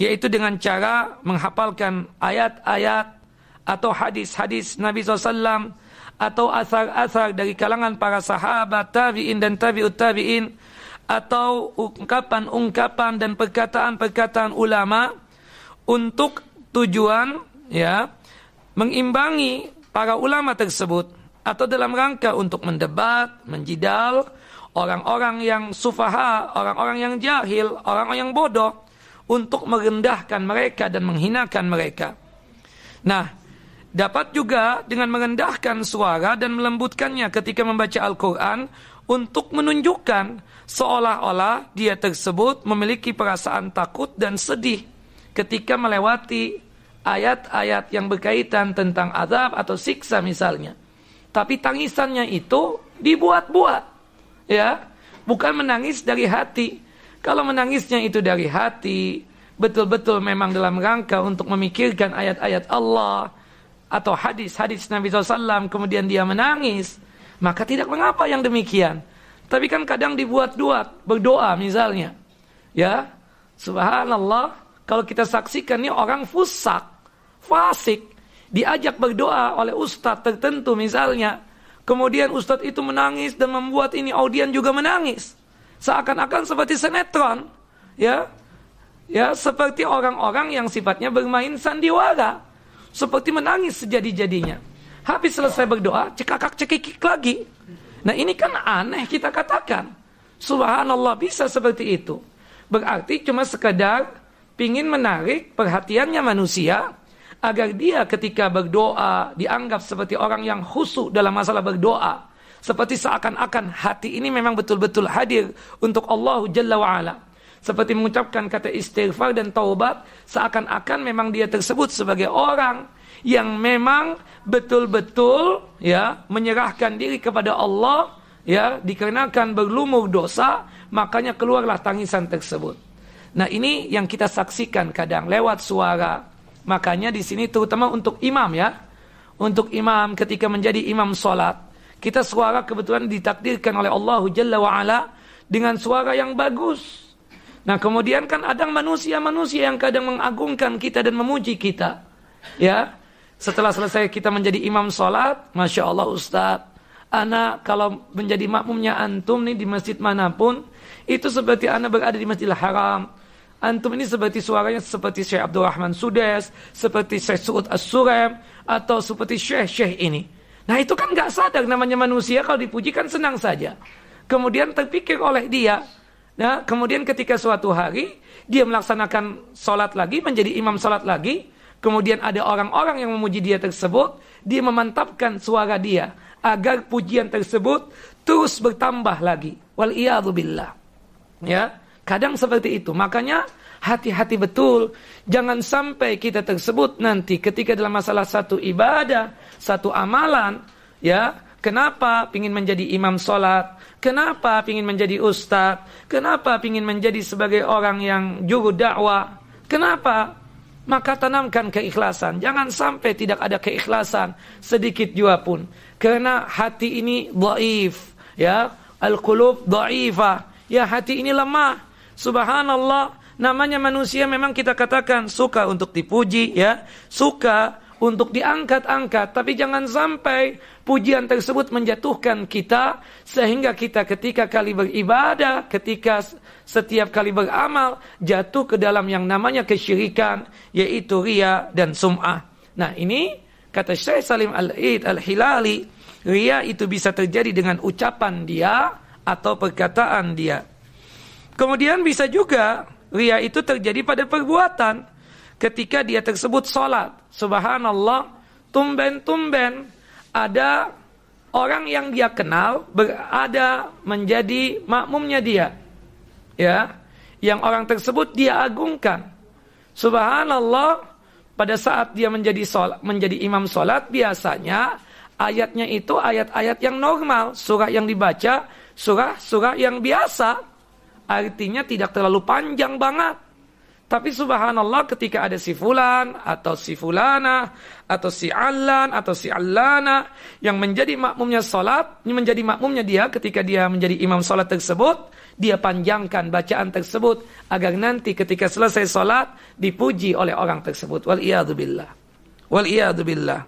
yaitu dengan cara menghafalkan ayat-ayat atau hadis-hadis Nabi SAW atau asar-asar dari kalangan para sahabat, tabi'in dan tabi'ut tabi'in atau ungkapan-ungkapan dan perkataan-perkataan ulama untuk tujuan ya mengimbangi para ulama tersebut atau dalam rangka untuk mendebat, menjidal orang-orang yang sufaha, orang-orang yang jahil, orang-orang yang bodoh untuk merendahkan mereka dan menghinakan mereka. Nah, dapat juga dengan merendahkan suara dan melembutkannya ketika membaca Al-Qur'an untuk menunjukkan seolah-olah dia tersebut memiliki perasaan takut dan sedih ketika melewati ayat-ayat yang berkaitan tentang azab atau siksa misalnya. Tapi tangisannya itu dibuat-buat. Ya, bukan menangis dari hati. Kalau menangisnya itu dari hati, betul-betul memang dalam rangka untuk memikirkan ayat-ayat Allah atau hadis-hadis Nabi SAW, kemudian dia menangis, maka tidak mengapa yang demikian. Tapi kan kadang dibuat-buat, berdoa misalnya. Ya, subhanallah, kalau kita saksikan ini orang fusak, fasik, diajak berdoa oleh ustadz tertentu misalnya. Kemudian ustadz itu menangis dan membuat ini audien juga menangis. Seakan-akan seperti sinetron. Ya, ya seperti orang-orang yang sifatnya bermain sandiwara. Seperti menangis sejadi-jadinya. Habis selesai berdoa, cekakak cekikik lagi. Nah ini kan aneh kita katakan. Subhanallah bisa seperti itu. Berarti cuma sekedar pingin menarik perhatiannya manusia agar dia ketika berdoa dianggap seperti orang yang khusyuk dalam masalah berdoa. Seperti seakan-akan hati ini memang betul-betul hadir untuk Allah Jalla wa'ala. Seperti mengucapkan kata istighfar dan taubat, seakan-akan memang dia tersebut sebagai orang yang memang betul-betul ya menyerahkan diri kepada Allah ya dikarenakan berlumur dosa, makanya keluarlah tangisan tersebut. Nah, ini yang kita saksikan kadang lewat suara, Makanya di sini terutama untuk imam ya. Untuk imam ketika menjadi imam solat. Kita suara kebetulan ditakdirkan oleh Allah Jalla wa'ala dengan suara yang bagus. Nah kemudian kan ada manusia-manusia yang kadang mengagungkan kita dan memuji kita. Ya, setelah selesai kita menjadi imam sholat, masya Allah Ustadz, anak kalau menjadi makmumnya antum nih di masjid mana pun, itu seperti anak berada di masjidil haram. Antum ini seperti suaranya seperti Syekh Abdul Sudes, seperti Syekh Suud As-Surem, atau seperti Syekh-Syekh ini. Nah itu kan nggak sadar namanya manusia kalau dipuji kan senang saja. Kemudian terpikir oleh dia, Nah, kemudian ketika suatu hari dia melaksanakan sholat lagi, menjadi imam sholat lagi, kemudian ada orang-orang yang memuji dia tersebut, dia memantapkan suara dia agar pujian tersebut terus bertambah lagi. Wal billah. Ya, kadang seperti itu. Makanya hati-hati betul, jangan sampai kita tersebut nanti ketika dalam masalah satu ibadah, satu amalan, ya, kenapa ingin menjadi imam sholat, Kenapa ingin menjadi ustaz? Kenapa ingin menjadi sebagai orang yang juru dakwah? Kenapa? Maka tanamkan keikhlasan. Jangan sampai tidak ada keikhlasan sedikit jua pun. Karena hati ini dhaif, ya. Al-qulub dhaifah. Ya, hati ini lemah. Subhanallah, namanya manusia memang kita katakan suka untuk dipuji, ya. Suka untuk diangkat-angkat, tapi jangan sampai pujian tersebut menjatuhkan kita sehingga kita ketika kali beribadah, ketika setiap kali beramal jatuh ke dalam yang namanya kesyirikan yaitu ria dan sum'ah. Nah, ini kata Syekh Salim Al-Id Al-Hilali, ria itu bisa terjadi dengan ucapan dia atau perkataan dia. Kemudian bisa juga ria itu terjadi pada perbuatan ketika dia tersebut sholat. Subhanallah, tumben-tumben ada orang yang dia kenal berada menjadi makmumnya dia. Ya, yang orang tersebut dia agungkan. Subhanallah, pada saat dia menjadi sholat, menjadi imam sholat biasanya ayatnya itu ayat-ayat yang normal, surah yang dibaca, surah-surah yang biasa. Artinya tidak terlalu panjang banget. Tapi subhanallah ketika ada si fulan atau si fulana atau si allan atau si allana yang menjadi makmumnya salat, menjadi makmumnya dia ketika dia menjadi imam salat tersebut, dia panjangkan bacaan tersebut agar nanti ketika selesai salat dipuji oleh orang tersebut. Wal billah. Wal billah.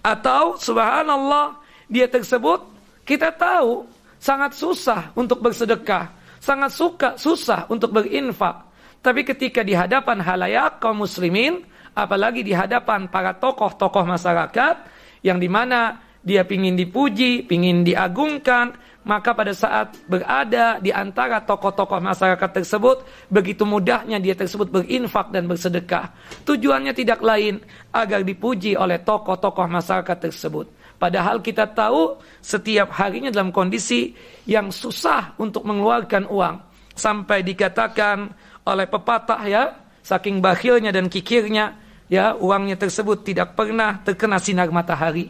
Atau subhanallah dia tersebut kita tahu sangat susah untuk bersedekah, sangat suka susah untuk berinfak tapi ketika di hadapan halayak kaum muslimin, apalagi di hadapan para tokoh-tokoh masyarakat, yang di mana dia pingin dipuji, pingin diagungkan, maka pada saat berada di antara tokoh-tokoh masyarakat tersebut, begitu mudahnya dia tersebut berinfak dan bersedekah. Tujuannya tidak lain agar dipuji oleh tokoh-tokoh masyarakat tersebut. Padahal kita tahu setiap harinya dalam kondisi yang susah untuk mengeluarkan uang. Sampai dikatakan oleh pepatah ya, saking bakhilnya dan kikirnya, ya uangnya tersebut tidak pernah terkena sinar matahari.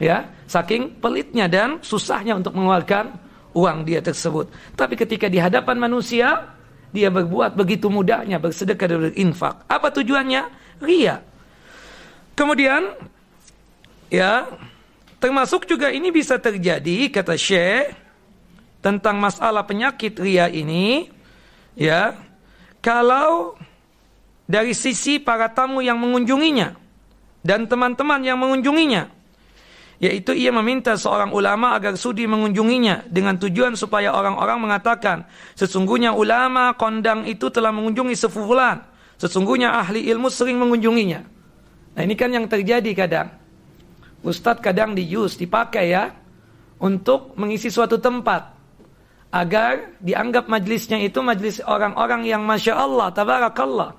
Ya, saking pelitnya dan susahnya untuk mengeluarkan uang dia tersebut. Tapi ketika di hadapan manusia, dia berbuat begitu mudahnya bersedekah dan berinfak. Apa tujuannya? Ria. Kemudian ya, termasuk juga ini bisa terjadi kata Syekh tentang masalah penyakit ria ini ya kalau dari sisi para tamu yang mengunjunginya dan teman-teman yang mengunjunginya yaitu ia meminta seorang ulama agar sudi mengunjunginya dengan tujuan supaya orang-orang mengatakan sesungguhnya ulama kondang itu telah mengunjungi sefulan sesungguhnya ahli ilmu sering mengunjunginya. Nah ini kan yang terjadi kadang Ustadz kadang dius dipakai ya untuk mengisi suatu tempat agar dianggap majlisnya itu majlis orang-orang yang masya Allah, tabarakallah.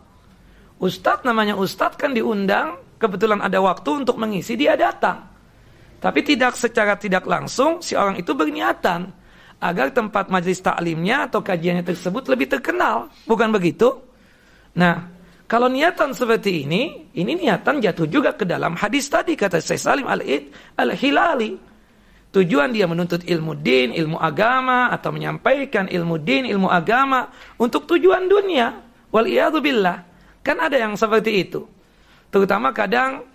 Ustadz namanya Ustadz kan diundang, kebetulan ada waktu untuk mengisi, dia datang. Tapi tidak secara tidak langsung si orang itu berniatan agar tempat majlis taklimnya atau kajiannya tersebut lebih terkenal, bukan begitu? Nah, kalau niatan seperti ini, ini niatan jatuh juga ke dalam hadis tadi kata Syekh Salim Al-Id Al-Hilali. Tujuan dia menuntut ilmu din, ilmu agama atau menyampaikan ilmu din, ilmu agama untuk tujuan dunia. Wal billah. Kan ada yang seperti itu. Terutama kadang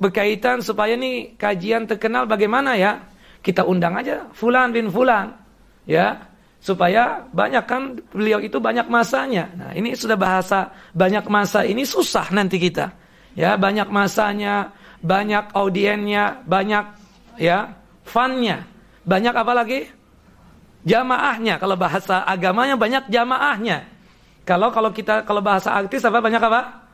berkaitan supaya nih kajian terkenal bagaimana ya? Kita undang aja fulan bin fulan. Ya. Supaya banyak kan beliau itu banyak masanya. Nah, ini sudah bahasa banyak masa ini susah nanti kita. Ya, banyak masanya, banyak audiennya, banyak ya, fannya. Banyak apa lagi? Jamaahnya. Kalau bahasa agamanya banyak jamaahnya. Kalau kalau kita kalau bahasa artis apa banyak apa?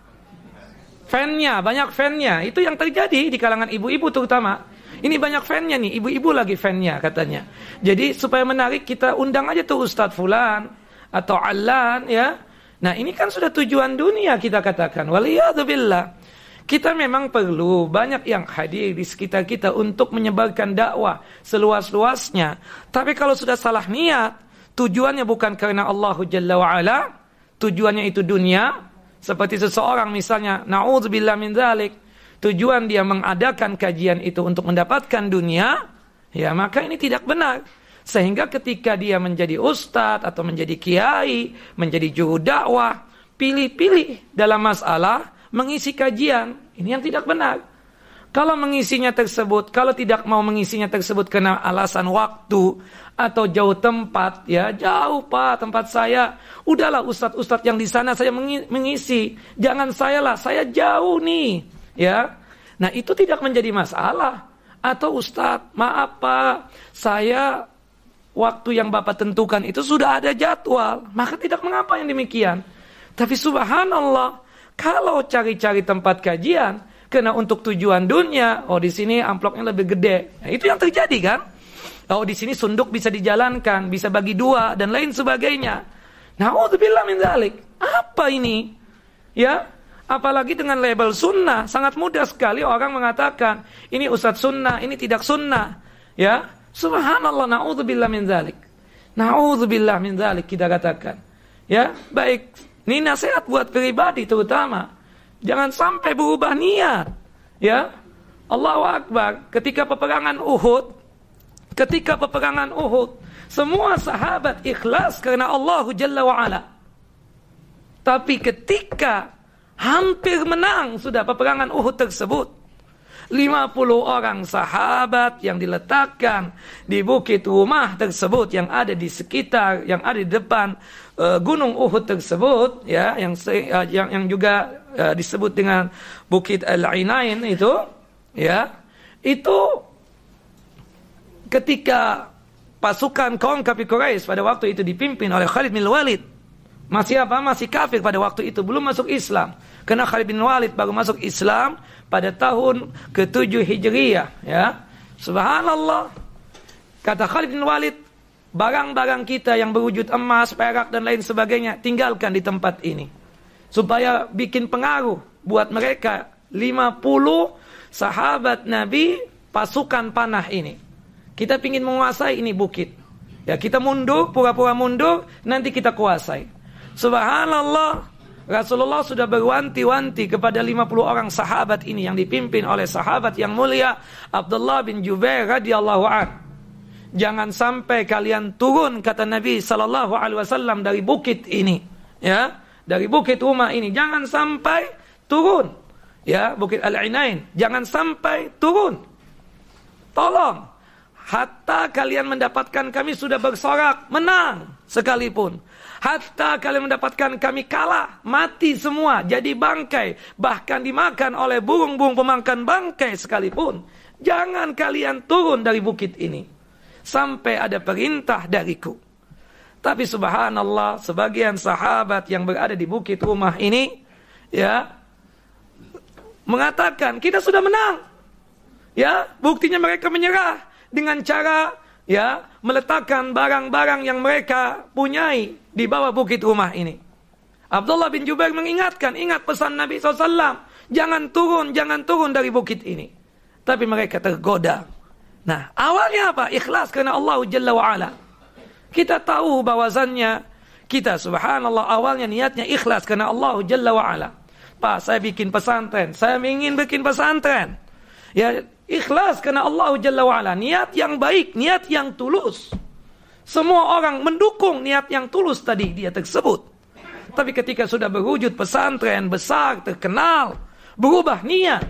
Fannya, banyak fannya. Itu yang terjadi di kalangan ibu-ibu terutama. Ini banyak fannya nih, ibu-ibu lagi fannya katanya. Jadi supaya menarik kita undang aja tuh Ustadz Fulan atau Alan ya. Nah ini kan sudah tujuan dunia kita katakan. Waliyadzubillah. Kita memang perlu banyak yang hadir di sekitar kita untuk menyebarkan dakwah seluas-luasnya. Tapi kalau sudah salah niat, tujuannya bukan karena Allah Jalla wa'ala, tujuannya itu dunia, seperti seseorang misalnya, na'udzubillah min dzalik, tujuan dia mengadakan kajian itu untuk mendapatkan dunia, ya maka ini tidak benar. Sehingga ketika dia menjadi ustadz atau menjadi kiai, menjadi juru dakwah, pilih-pilih dalam masalah mengisi kajian. Ini yang tidak benar. Kalau mengisinya tersebut, kalau tidak mau mengisinya tersebut karena alasan waktu atau jauh tempat, ya jauh pak tempat saya. Udahlah ustadz-ustadz yang di sana saya mengisi. Jangan saya lah, saya jauh nih ya. Nah, itu tidak menjadi masalah. Atau Ustadz, maaf Pak, saya waktu yang Bapak tentukan itu sudah ada jadwal, maka tidak mengapa yang demikian. Tapi subhanallah, kalau cari-cari tempat kajian, karena untuk tujuan dunia, oh di sini amplopnya lebih gede. Nah, itu yang terjadi kan? Oh di sini sunduk bisa dijalankan, bisa bagi dua dan lain sebagainya. Nah, oh min. Apa ini? Ya, Apalagi dengan label sunnah, sangat mudah sekali orang mengatakan ini ustadz sunnah, ini tidak sunnah. Ya, subhanallah, naudzubillah min zalik. Naudzubillah min zalik kita katakan. Ya, baik. Ini nasihat buat pribadi terutama. Jangan sampai berubah niat. Ya, Allahu Akbar. Ketika peperangan Uhud, ketika peperangan Uhud, semua sahabat ikhlas karena Allah Jalla wa'ala. Tapi ketika Hampir menang sudah peperangan Uhud tersebut. 50 orang sahabat yang diletakkan di bukit rumah tersebut yang ada di sekitar yang ada di depan uh, gunung Uhud tersebut ya yang uh, yang yang juga uh, disebut dengan bukit Al-Ainain itu ya itu ketika pasukan kaum kafir Quraisy pada waktu itu dipimpin oleh Khalid bin Walid masih apa? Masih kafir pada waktu itu, belum masuk Islam. Karena Khalid bin Walid baru masuk Islam pada tahun ke-7 Hijriyah, ya. Subhanallah. Kata Khalid bin Walid, barang-barang kita yang berwujud emas, perak dan lain sebagainya tinggalkan di tempat ini. Supaya bikin pengaruh buat mereka 50 sahabat Nabi pasukan panah ini. Kita ingin menguasai ini bukit. Ya, kita mundur, pura-pura mundur, nanti kita kuasai. Subhanallah. Rasulullah sudah berwanti-wanti kepada 50 orang sahabat ini yang dipimpin oleh sahabat yang mulia Abdullah bin Jubair radhiyallahu an. Jangan sampai kalian turun kata Nabi sallallahu alaihi wasallam dari bukit ini, ya. Dari bukit rumah ini jangan sampai turun. Ya, Bukit Al-Ainain, jangan sampai turun. Tolong hatta kalian mendapatkan kami sudah bersorak menang sekalipun Hatta kalian mendapatkan kami kalah, mati semua, jadi bangkai, bahkan dimakan oleh burung-burung pemangkan bangkai sekalipun. Jangan kalian turun dari bukit ini sampai ada perintah dariku. Tapi subhanallah, sebagian sahabat yang berada di bukit rumah ini ya mengatakan kita sudah menang. Ya, buktinya mereka menyerah dengan cara ya meletakkan barang-barang yang mereka punyai di bawah bukit rumah ini. Abdullah bin Jubair mengingatkan, ingat pesan Nabi SAW, jangan turun, jangan turun dari bukit ini. Tapi mereka tergoda. Nah, awalnya apa? Ikhlas karena Allah Jalla wa'ala. Kita tahu bahwasannya kita subhanallah awalnya niatnya ikhlas karena Allah Jalla wa'ala. Pak, saya bikin pesantren, saya ingin bikin pesantren. Ya, Ikhlas karena Allah Jalla wa'ala. Niat yang baik, niat yang tulus. Semua orang mendukung niat yang tulus tadi dia tersebut. Tapi ketika sudah berwujud pesantren besar, terkenal, berubah niat,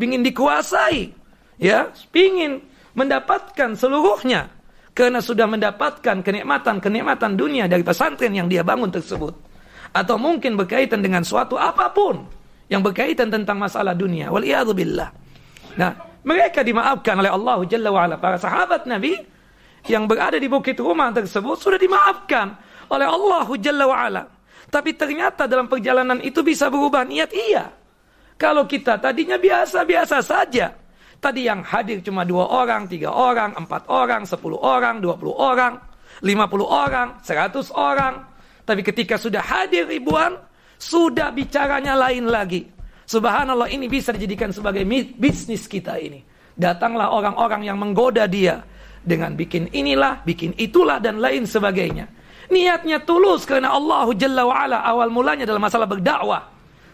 ingin dikuasai, ya, ingin mendapatkan seluruhnya. karena sudah mendapatkan kenikmatan-kenikmatan dunia dari pesantren yang dia bangun tersebut. Atau mungkin berkaitan dengan suatu apa pun yang berkaitan tentang masalah dunia. Waliyadzubillah. Nah, mereka dimaafkan oleh Allah Jalla wa'ala. Para sahabat Nabi yang berada di bukit rumah tersebut sudah dimaafkan oleh Allah Jalla wa'ala. Tapi ternyata dalam perjalanan itu bisa berubah niat iya. Kalau kita tadinya biasa-biasa saja. Tadi yang hadir cuma dua orang, tiga orang, empat orang, sepuluh orang, dua puluh orang, lima puluh orang, seratus orang. Tapi ketika sudah hadir ribuan, sudah bicaranya lain lagi. Subhanallah ini bisa dijadikan sebagai bisnis kita ini. Datanglah orang-orang yang menggoda dia. Dengan bikin inilah, bikin itulah, dan lain sebagainya. Niatnya tulus karena Allah Jalla wa'ala awal mulanya dalam masalah berdakwah.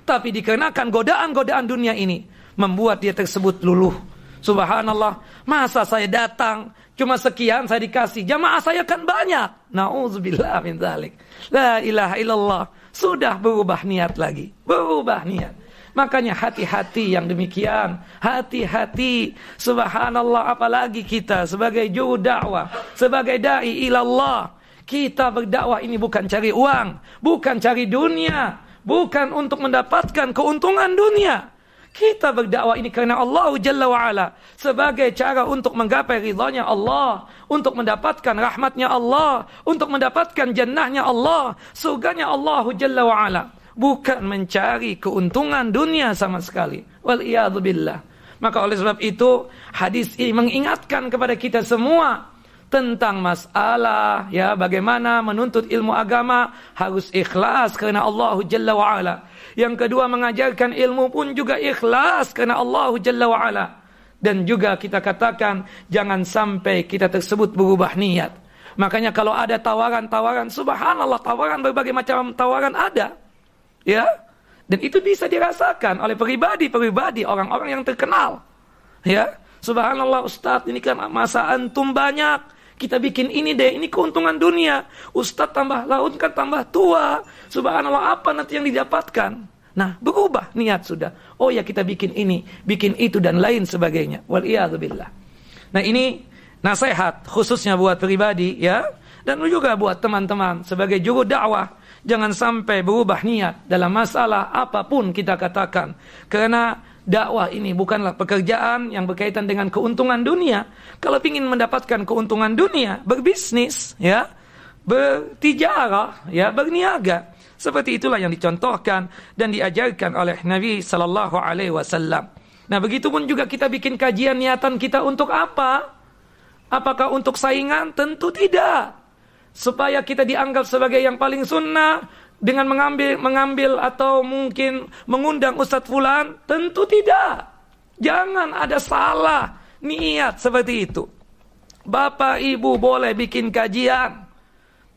Tapi dikenakan godaan-godaan dunia ini. Membuat dia tersebut luluh Subhanallah, masa saya datang cuma sekian saya dikasih, jamaah saya kan banyak. Nauzubillah min dzalik. La ilaha illallah. Sudah berubah niat lagi, berubah niat. Makanya hati-hati yang demikian. Hati-hati. Subhanallah apalagi kita sebagai juru dakwah. Sebagai da'i ilallah. Kita berdakwah ini bukan cari uang. Bukan cari dunia. Bukan untuk mendapatkan keuntungan dunia. Kita berdakwah ini karena Allah Jalla wa'ala. Sebagai cara untuk menggapai ridhanya Allah. Untuk mendapatkan rahmatnya Allah. Untuk mendapatkan jannahnya Allah. Surganya Allah Jalla wa'ala. Bukan mencari keuntungan dunia sama sekali. Waliyadzubillah. Maka oleh sebab itu hadis ini mengingatkan kepada kita semua tentang masalah ya bagaimana menuntut ilmu agama harus ikhlas karena Allah Jalla wa ala. Yang kedua mengajarkan ilmu pun juga ikhlas karena Allah Jalla wa ala. Dan juga kita katakan jangan sampai kita tersebut berubah niat. Makanya kalau ada tawaran-tawaran subhanallah tawaran berbagai macam tawaran ada. Ya. Dan itu bisa dirasakan oleh pribadi-pribadi orang-orang yang terkenal. Ya. Subhanallah Ustaz ini kan masa antum banyak kita bikin ini deh, ini keuntungan dunia. Ustadz tambah laut kan tambah tua. Subhanallah apa nanti yang didapatkan? Nah, berubah niat sudah. Oh ya kita bikin ini, bikin itu dan lain sebagainya. Wal. Nah, ini nasihat khususnya buat pribadi ya dan juga buat teman-teman sebagai juru dakwah jangan sampai berubah niat dalam masalah apa pun kita katakan karena dakwah ini bukanlah pekerjaan yang berkaitan dengan keuntungan dunia. Kalau ingin mendapatkan keuntungan dunia, berbisnis, ya, bertijarah, ya, berniaga. Seperti itulah yang dicontohkan dan diajarkan oleh Nabi Sallallahu Alaihi Wasallam. Nah, begitu pun juga kita bikin kajian niatan kita untuk apa? Apakah untuk saingan? Tentu tidak. Supaya kita dianggap sebagai yang paling sunnah, dengan mengambil mengambil atau mungkin mengundang Ustadz Fulan? Tentu tidak. Jangan ada salah niat seperti itu. Bapak Ibu boleh bikin kajian.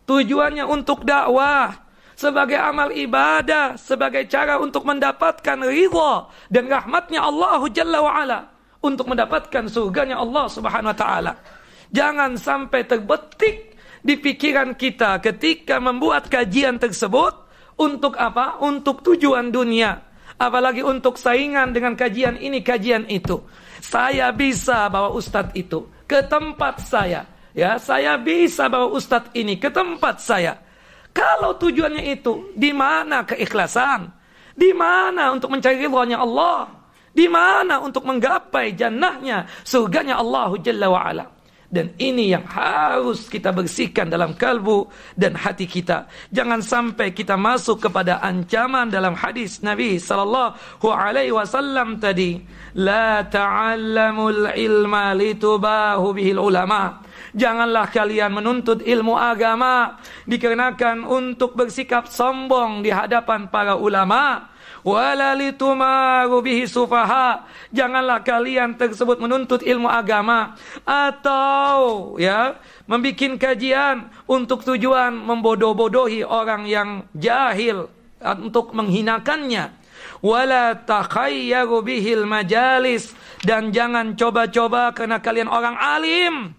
Tujuannya untuk dakwah. Sebagai amal ibadah. Sebagai cara untuk mendapatkan ridha dan rahmatnya Allah Jalla wa'ala. Untuk mendapatkan surganya Allah subhanahu wa ta'ala. Jangan sampai terbetik di pikiran kita ketika membuat kajian tersebut untuk apa? Untuk tujuan dunia. Apalagi untuk saingan dengan kajian ini, kajian itu. Saya bisa bawa ustadz itu ke tempat saya. Ya, saya bisa bawa ustadz ini ke tempat saya. Kalau tujuannya itu, di mana keikhlasan? Di mana untuk mencari ridhonya Allah? Di mana untuk menggapai jannahnya, surganya Allah Jalla wa'ala? Dan ini yang harus kita bersihkan dalam kalbu dan hati kita. Jangan sampai kita masuk kepada ancaman dalam hadis Nabi sallallahu alaihi wasallam tadi, la ta'allamul ilma litubahu bihil ulama. Janganlah kalian menuntut ilmu agama dikarenakan untuk bersikap sombong di hadapan para ulama bihi janganlah kalian tersebut menuntut ilmu agama atau ya membikin kajian untuk tujuan membodoh-bodohi orang yang jahil untuk menghinakannya. Wala takhayyaru bihil majalis. Dan jangan coba-coba karena kalian orang alim.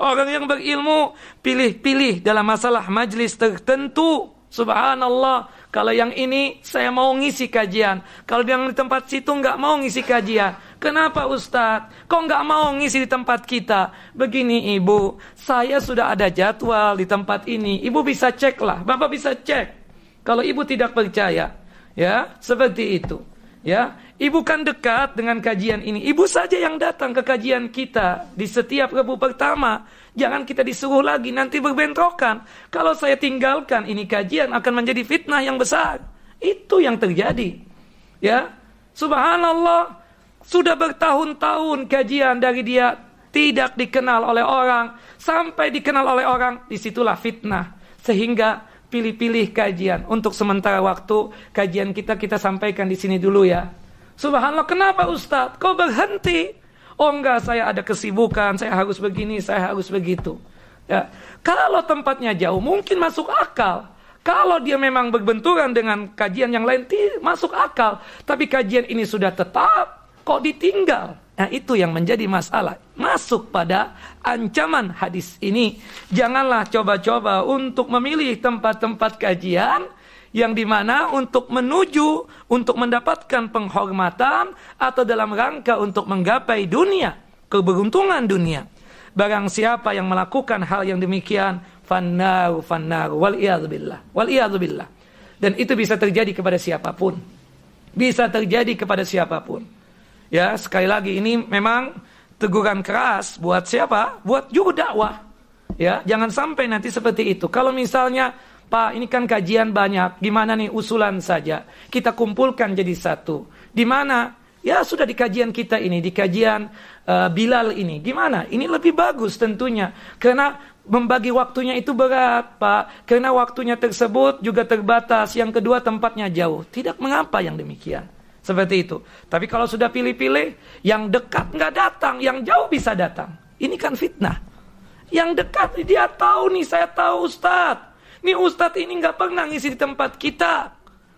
Orang yang berilmu pilih-pilih dalam masalah majlis tertentu. Subhanallah kalau yang ini saya mau ngisi kajian. Kalau yang di tempat situ nggak mau ngisi kajian. Kenapa Ustadz? Kok nggak mau ngisi di tempat kita? Begini Ibu, saya sudah ada jadwal di tempat ini. Ibu bisa cek lah, Bapak bisa cek. Kalau Ibu tidak percaya, ya seperti itu. Ya, Ibu kan dekat dengan kajian ini. Ibu saja yang datang ke kajian kita di setiap Rabu pertama. Jangan kita disuruh lagi, nanti berbentrokan. Kalau saya tinggalkan ini kajian akan menjadi fitnah yang besar. Itu yang terjadi. Ya, subhanallah. Sudah bertahun-tahun kajian dari dia tidak dikenal oleh orang. Sampai dikenal oleh orang, di situlah fitnah. Sehingga pilih-pilih kajian. Untuk sementara waktu, kajian kita kita sampaikan di sini dulu ya. Subhanallah, kenapa Ustadz? Kau berhenti? Oh enggak, saya ada kesibukan, saya harus begini, saya harus begitu. Ya. Kalau tempatnya jauh, mungkin masuk akal. Kalau dia memang berbenturan dengan kajian yang lain, masuk akal. Tapi kajian ini sudah tetap, Kok ditinggal? Nah itu yang menjadi masalah. Masuk pada ancaman hadis ini. Janganlah coba-coba untuk memilih tempat-tempat kajian yang di mana untuk menuju, untuk mendapatkan penghormatan atau dalam rangka untuk menggapai dunia, keberuntungan dunia. Barang siapa yang melakukan hal yang demikian, fannaru fannaru wal billah wal billah. Dan itu bisa terjadi kepada siapa pun. Bisa terjadi kepada siapa pun. Ya, sekali lagi ini memang teguran keras buat siapa? Buat juru dakwah. Ya, jangan sampai nanti seperti itu. Kalau misalnya Pak, ini kan kajian banyak. Gimana nih usulan saja? Kita kumpulkan jadi satu. Di mana? Ya sudah di kajian kita ini, di kajian uh, Bilal ini. Gimana? Ini lebih bagus tentunya. Karena membagi waktunya itu berat, Pak. Karena waktunya tersebut juga terbatas. Yang kedua tempatnya jauh. Tidak mengapa yang demikian. Seperti itu. Tapi kalau sudah pilih-pilih, yang dekat nggak datang, yang jauh bisa datang. Ini kan fitnah. Yang dekat dia tahu nih, saya tahu Ustadz. Nih Ustadz ini nggak pernah ngisi di tempat kita.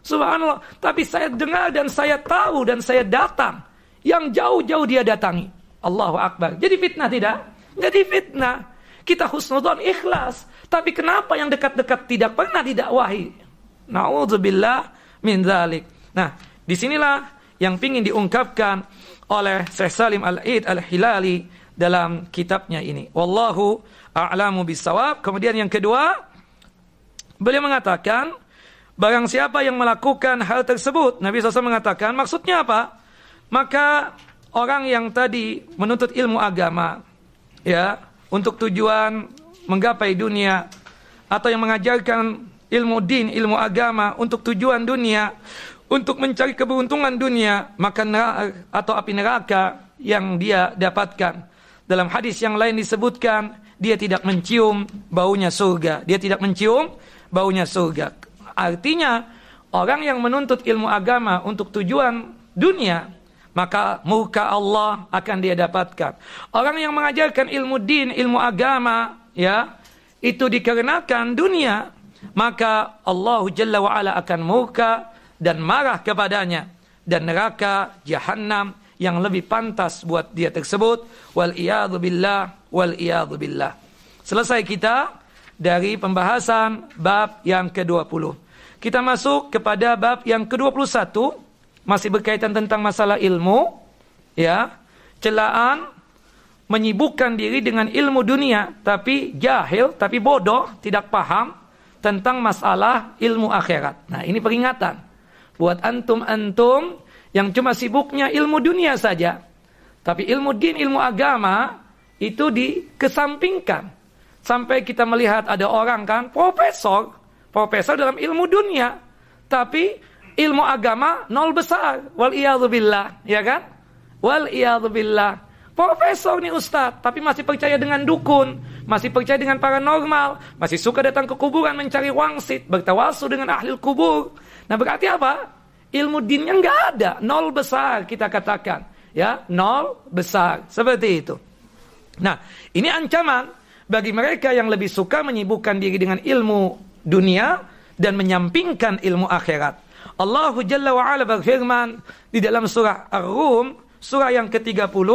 Subhanallah. Tapi saya dengar dan saya tahu dan saya datang. Yang jauh-jauh dia datangi. Allahu Akbar. Jadi fitnah tidak? Jadi fitnah. Kita husnudon ikhlas. Tapi kenapa yang dekat-dekat tidak pernah didakwahi? Na'udzubillah min zalik. Nah, Di sinilah yang ingin diungkapkan oleh Syekh Salim Al-Aid Al-Hilali dalam kitabnya ini. Wallahu a'lamu bisawab. Kemudian yang kedua, beliau mengatakan, barang siapa yang melakukan hal tersebut, Nabi SAW mengatakan, maksudnya apa? Maka orang yang tadi menuntut ilmu agama, ya, untuk tujuan menggapai dunia, atau yang mengajarkan ilmu din, ilmu agama untuk tujuan dunia, untuk mencari keberuntungan dunia maka atau api neraka yang dia dapatkan. Dalam hadis yang lain disebutkan dia tidak mencium baunya surga. Dia tidak mencium baunya surga. Artinya orang yang menuntut ilmu agama untuk tujuan dunia maka muka Allah akan dia dapatkan. Orang yang mengajarkan ilmu din, ilmu agama, ya, itu dikarenakan dunia, maka Allah Jalla wa ala akan muka dan marah kepadanya dan neraka jahanam yang lebih pantas buat dia tersebut wal iyadu billah wal iyadu billah selesai kita dari pembahasan bab yang ke-20 kita masuk kepada bab yang ke-21 masih berkaitan tentang masalah ilmu ya celaan menyibukkan diri dengan ilmu dunia tapi jahil tapi bodoh tidak paham tentang masalah ilmu akhirat nah ini peringatan buat antum-antum yang cuma sibuknya ilmu dunia saja. Tapi ilmu din, ilmu agama itu dikesampingkan. Sampai kita melihat ada orang kan profesor, profesor dalam ilmu dunia, tapi ilmu agama nol besar. Wal billah, ya kan? Wal billah. Profesor nih Ustadz, tapi masih percaya dengan dukun, masih percaya dengan paranormal, masih suka datang ke kuburan mencari wangsit, bertawasul dengan ahli kubur. Nah berarti apa? Ilmu dinnya nggak ada, nol besar kita katakan, ya nol besar seperti itu. Nah ini ancaman bagi mereka yang lebih suka menyibukkan diri dengan ilmu dunia dan menyampingkan ilmu akhirat. Allah Jalla wa'ala berfirman di dalam surah Ar-Rum, surah yang ke-30,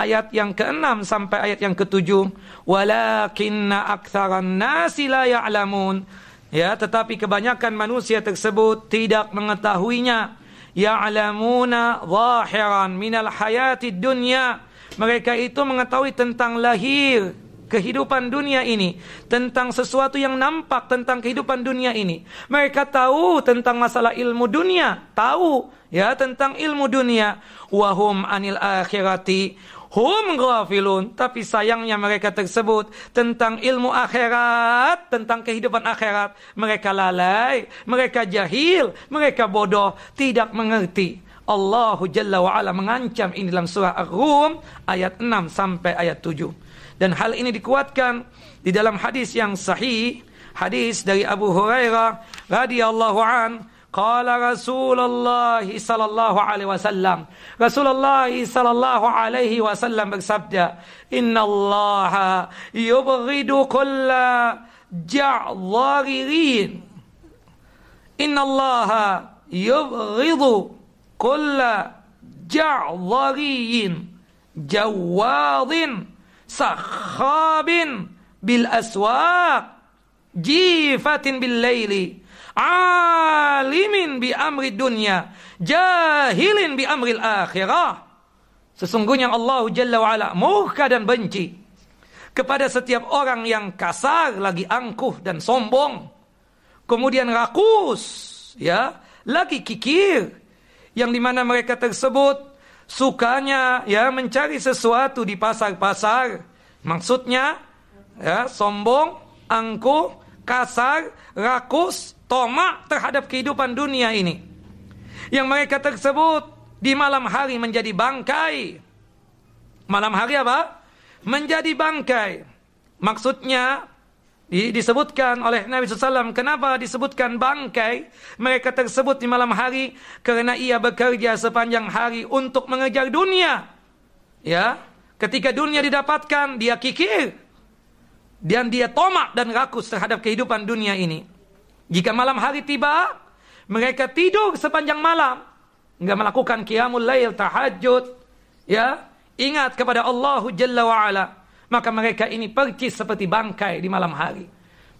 ayat yang ke-6 sampai ayat yang ke-7 walakinna aktsaran nasi la ya'lamun ya tetapi kebanyakan manusia tersebut tidak mengetahuinya ya'lamuna zahiran minal hayati dunya. Mereka itu mengetahui tentang lahir kehidupan dunia ini, tentang sesuatu yang nampak tentang kehidupan dunia ini. Mereka tahu tentang masalah ilmu dunia, tahu ya tentang ilmu dunia. Wahum anil akhirati hum ghafilun tapi sayangnya mereka tersebut tentang ilmu akhirat tentang kehidupan akhirat mereka lalai mereka jahil mereka bodoh tidak mengerti Allah Jalla wa ala mengancam ini dalam surah Ar-Rum ayat 6 sampai ayat 7 dan hal ini dikuatkan di dalam hadis yang sahih, hadis dari Abu Hurairah radhiyallahu an, qala Rasulullah sallallahu alaihi wasallam. Rasulullah sallallahu alaihi wasallam bersabda, "Inna Allah yubghidu kulla ja'dharirin." Inna Allah yubghidu kulla ja'dhariyin jawadin sakhabin bil aswaq jifatin bil laili alimin bi amri dunya jahilin bi amri akhirah. Sesungguhnya Allah Jalla wa ala murka dan benci kepada setiap orang yang kasar lagi angkuh dan sombong kemudian rakus ya lagi kikir yang di mana mereka tersebut sukanya ya mencari sesuatu di pasar-pasar. Maksudnya ya sombong, angkuh, kasar, rakus, tomak terhadap kehidupan dunia ini. Yang mereka tersebut di malam hari menjadi bangkai. Malam hari apa? Menjadi bangkai. Maksudnya disebutkan oleh Nabi SAW kenapa disebutkan bangkai? Mereka tersebut di malam hari karena ia bekerja sepanjang hari untuk mengejar dunia. Ya ketika dunia didapatkan dia kikir. Dan dia tomak dan rakus terhadap kehidupan dunia ini. Jika malam hari tiba mereka tidur sepanjang malam. Nggak melakukan qiyamul lail tahajud. Ya ingat kepada Allah Jalla wa ala maka mereka ini pergi seperti bangkai di malam hari.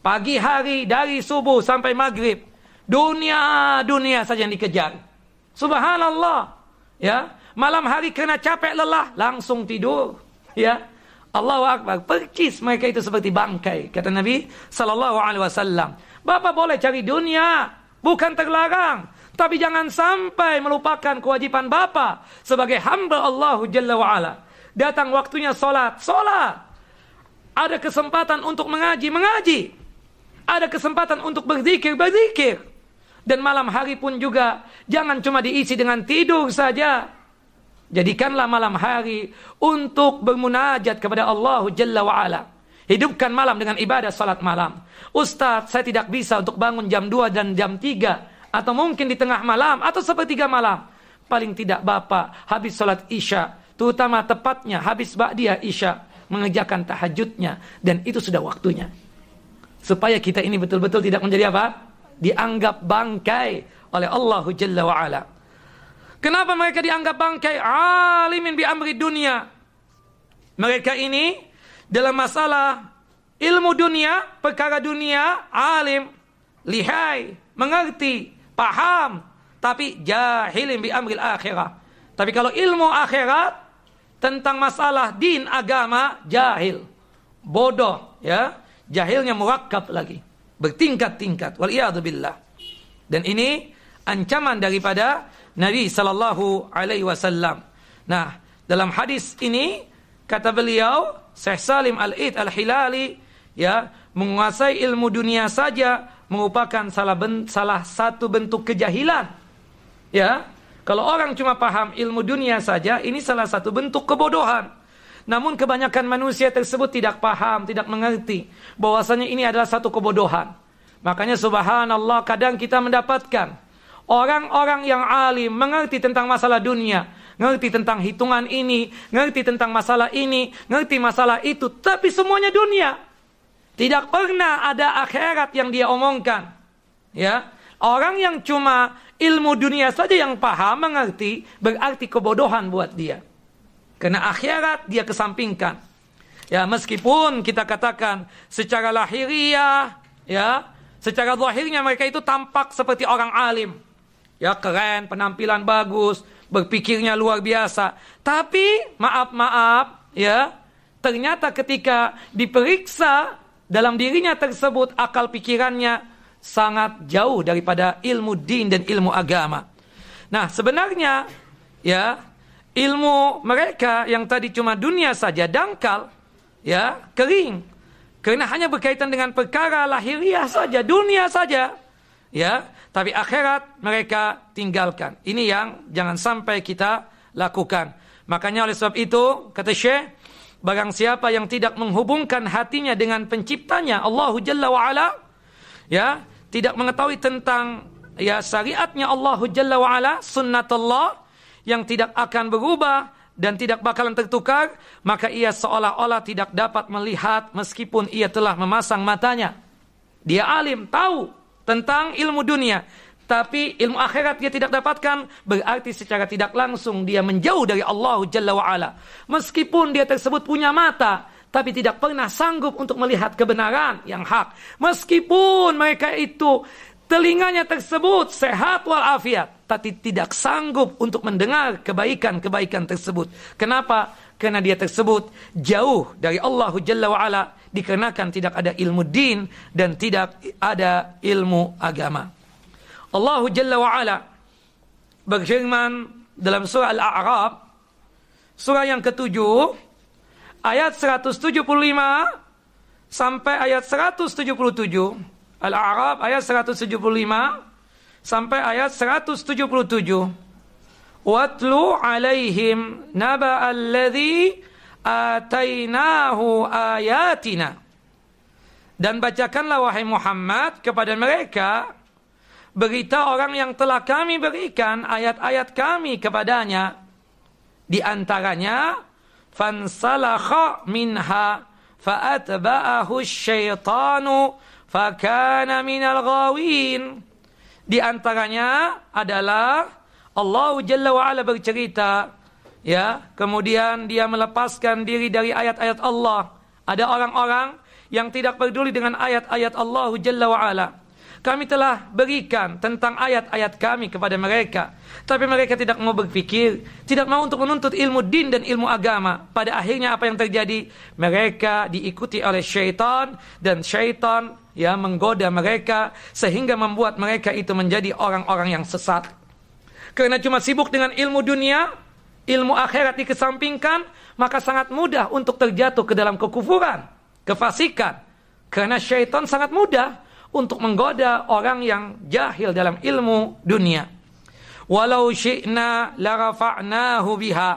Pagi hari dari subuh sampai maghrib. Dunia, dunia saja yang dikejar. Subhanallah. Ya, malam hari kena capek lelah, langsung tidur. Ya, Allahu Akbar. Percis mereka itu seperti bangkai. Kata Nabi Sallallahu Alaihi Wasallam. Bapak boleh cari dunia, bukan terlarang. Tapi jangan sampai melupakan kewajiban Bapak sebagai hamba Allah Jalla wa'ala. Datang waktunya solat, solat. Ada kesempatan untuk mengaji, mengaji. Ada kesempatan untuk berzikir, berzikir. Dan malam hari pun juga jangan cuma diisi dengan tidur saja. Jadikanlah malam hari untuk bermunajat kepada Allah Jalla wa'ala. Hidupkan malam dengan ibadah salat malam. Ustaz, saya tidak bisa untuk bangun jam 2 dan jam 3. Atau mungkin di tengah malam atau sepertiga malam. Paling tidak Bapak habis salat isya terutama tepatnya habis ba'diyah isya mengerjakan tahajudnya dan itu sudah waktunya. Supaya kita ini betul-betul tidak menjadi apa? Dianggap bangkai oleh Allah Jalla wa ala. Kenapa mereka dianggap bangkai? Alimin bi amri dunia. Mereka ini dalam masalah ilmu dunia, perkara dunia, alim, lihai, mengerti, paham, tapi jahilin bi amril akhirah. Tapi kalau ilmu akhirat, tentang masalah din agama jahil, bodoh, ya. Jahilnya muwakkab lagi, bertingkat-tingkat. Wal billah. Dan ini ancaman daripada Nabi sallallahu alaihi wasallam. Nah, dalam hadis ini kata beliau, Syekh Salim Al-Id Al-Hilali ya, menguasai ilmu dunia saja merupakan salah, salah satu bentuk kejahilan. Ya, kalau orang cuma paham ilmu dunia saja, ini salah satu bentuk kebodohan. Namun kebanyakan manusia tersebut tidak paham, tidak mengerti bahwasanya ini adalah satu kebodohan. Makanya subhanallah kadang kita mendapatkan orang-orang yang alim mengerti tentang masalah dunia, ngerti tentang hitungan ini, ngerti tentang masalah ini, ngerti masalah itu, tapi semuanya dunia. Tidak pernah ada akhirat yang dia omongkan. Ya, orang yang cuma ilmu dunia saja yang paham, mengerti, berarti kebodohan buat dia. Karena akhirat dia kesampingkan. Ya, meskipun kita katakan secara lahiriah, ya, secara zahirnya mereka itu tampak seperti orang alim. ya keren, penampilan bagus, berpikirnya luar biasa. Tapi maaf-maaf, ya, ternyata ketika diperiksa dalam dirinya tersebut akal pikirannya sangat jauh daripada ilmu din dan ilmu agama. Nah, sebenarnya ya, ilmu mereka yang tadi cuma dunia saja dangkal, ya, kering. Karena hanya berkaitan dengan perkara lahiriah saja, dunia saja. Ya, tapi akhirat mereka tinggalkan. Ini yang jangan sampai kita lakukan. Makanya oleh sebab itu kata Syekh Barang siapa yang tidak menghubungkan hatinya dengan penciptanya Allah Jalla wa'ala ya, tidak mengetahui tentang ya syariatnya Allah Jalla wa'ala sunnatullah yang tidak akan berubah dan tidak bakalan tertukar maka ia seolah-olah tidak dapat melihat meskipun ia telah memasang matanya dia alim tahu tentang ilmu dunia tapi ilmu akhirat dia tidak dapatkan, berarti secara tidak langsung dia menjauh dari Allah Jalla wa'ala. Meskipun dia tersebut punya mata, tapi tidak pernah sanggup untuk melihat kebenaran yang hak. Meskipun mereka itu telinganya tersebut sehat walafiat, tapi tidak sanggup untuk mendengar kebaikan-kebaikan tersebut. Kenapa? Karena dia tersebut jauh dari Allah Jalla wa'ala, dikarenakan tidak ada ilmu din dan tidak ada ilmu agama. Allah Jalla wa'ala berfirman dalam surah Al-A'raf surah yang ketujuh ayat 175 sampai ayat 177 Al-A'raf ayat 175 sampai ayat 177 Watlu alaihim naba alladhi atainahu ayatina. Dan bacakanlah wahai Muhammad kepada mereka berita orang yang telah kami berikan ayat-ayat kami kepadanya. Di antaranya fansalakha minha fa'atba'ahu syaitanu fakana minal ghawin di antaranya adalah Allah Jalla wa ala bercerita ya kemudian dia melepaskan diri dari ayat-ayat Allah. Ada orang-orang yang tidak peduli dengan ayat-ayat Allah Jalla wa ala kami telah berikan tentang ayat-ayat kami kepada mereka. Tapi mereka tidak mau berpikir, tidak mau untuk menuntut ilmu din dan ilmu agama. Pada akhirnya apa yang terjadi? Mereka diikuti oleh syaitan dan syaitan ya menggoda mereka sehingga membuat mereka itu menjadi orang-orang yang sesat. Karena cuma sibuk dengan ilmu dunia, ilmu akhirat dikesampingkan, maka sangat mudah untuk terjatuh ke dalam kekufuran, kefasikan. Karena syaitan sangat mudah untuk menggoda orang yang jahil dalam ilmu dunia. Walau syi'na la rafa'nahu biha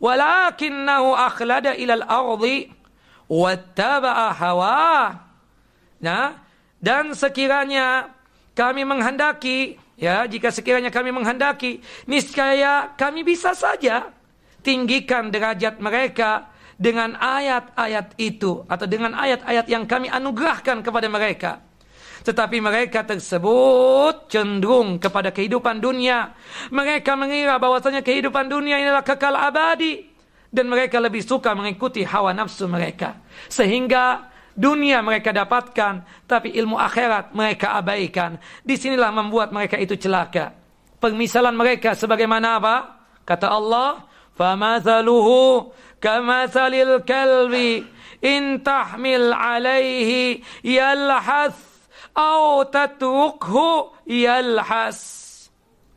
walakinnahu akhlada ila al-ardi wattaba'a hawa. Nah, dan sekiranya kami menghendaki ya jika sekiranya kami menghendaki niscaya kami bisa saja tinggikan derajat mereka dengan ayat-ayat itu atau dengan ayat-ayat yang kami anugerahkan kepada mereka tetapi mereka tersebut cenderung kepada kehidupan dunia. Mereka mengira bahwasanya kehidupan dunia adalah kekal abadi. Dan mereka lebih suka mengikuti hawa nafsu mereka. Sehingga dunia mereka dapatkan. Tapi ilmu akhirat mereka abaikan. Disinilah membuat mereka itu celaka. Permisalan mereka sebagaimana apa? Kata Allah, فَمَثَلُهُ كَمَثَلِ الْكَلْبِ إِن تَحْمِلْ عَلَيْهِ يَلْحَثْ au tatrukhu yalhas.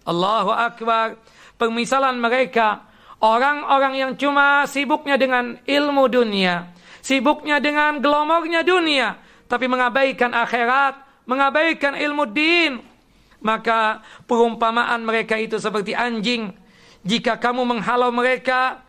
Allahu Akbar. Permisalan mereka orang-orang yang cuma sibuknya dengan ilmu dunia, sibuknya dengan gelomornya dunia, tapi mengabaikan akhirat, mengabaikan ilmu din. Maka perumpamaan mereka itu seperti anjing. Jika kamu menghalau mereka,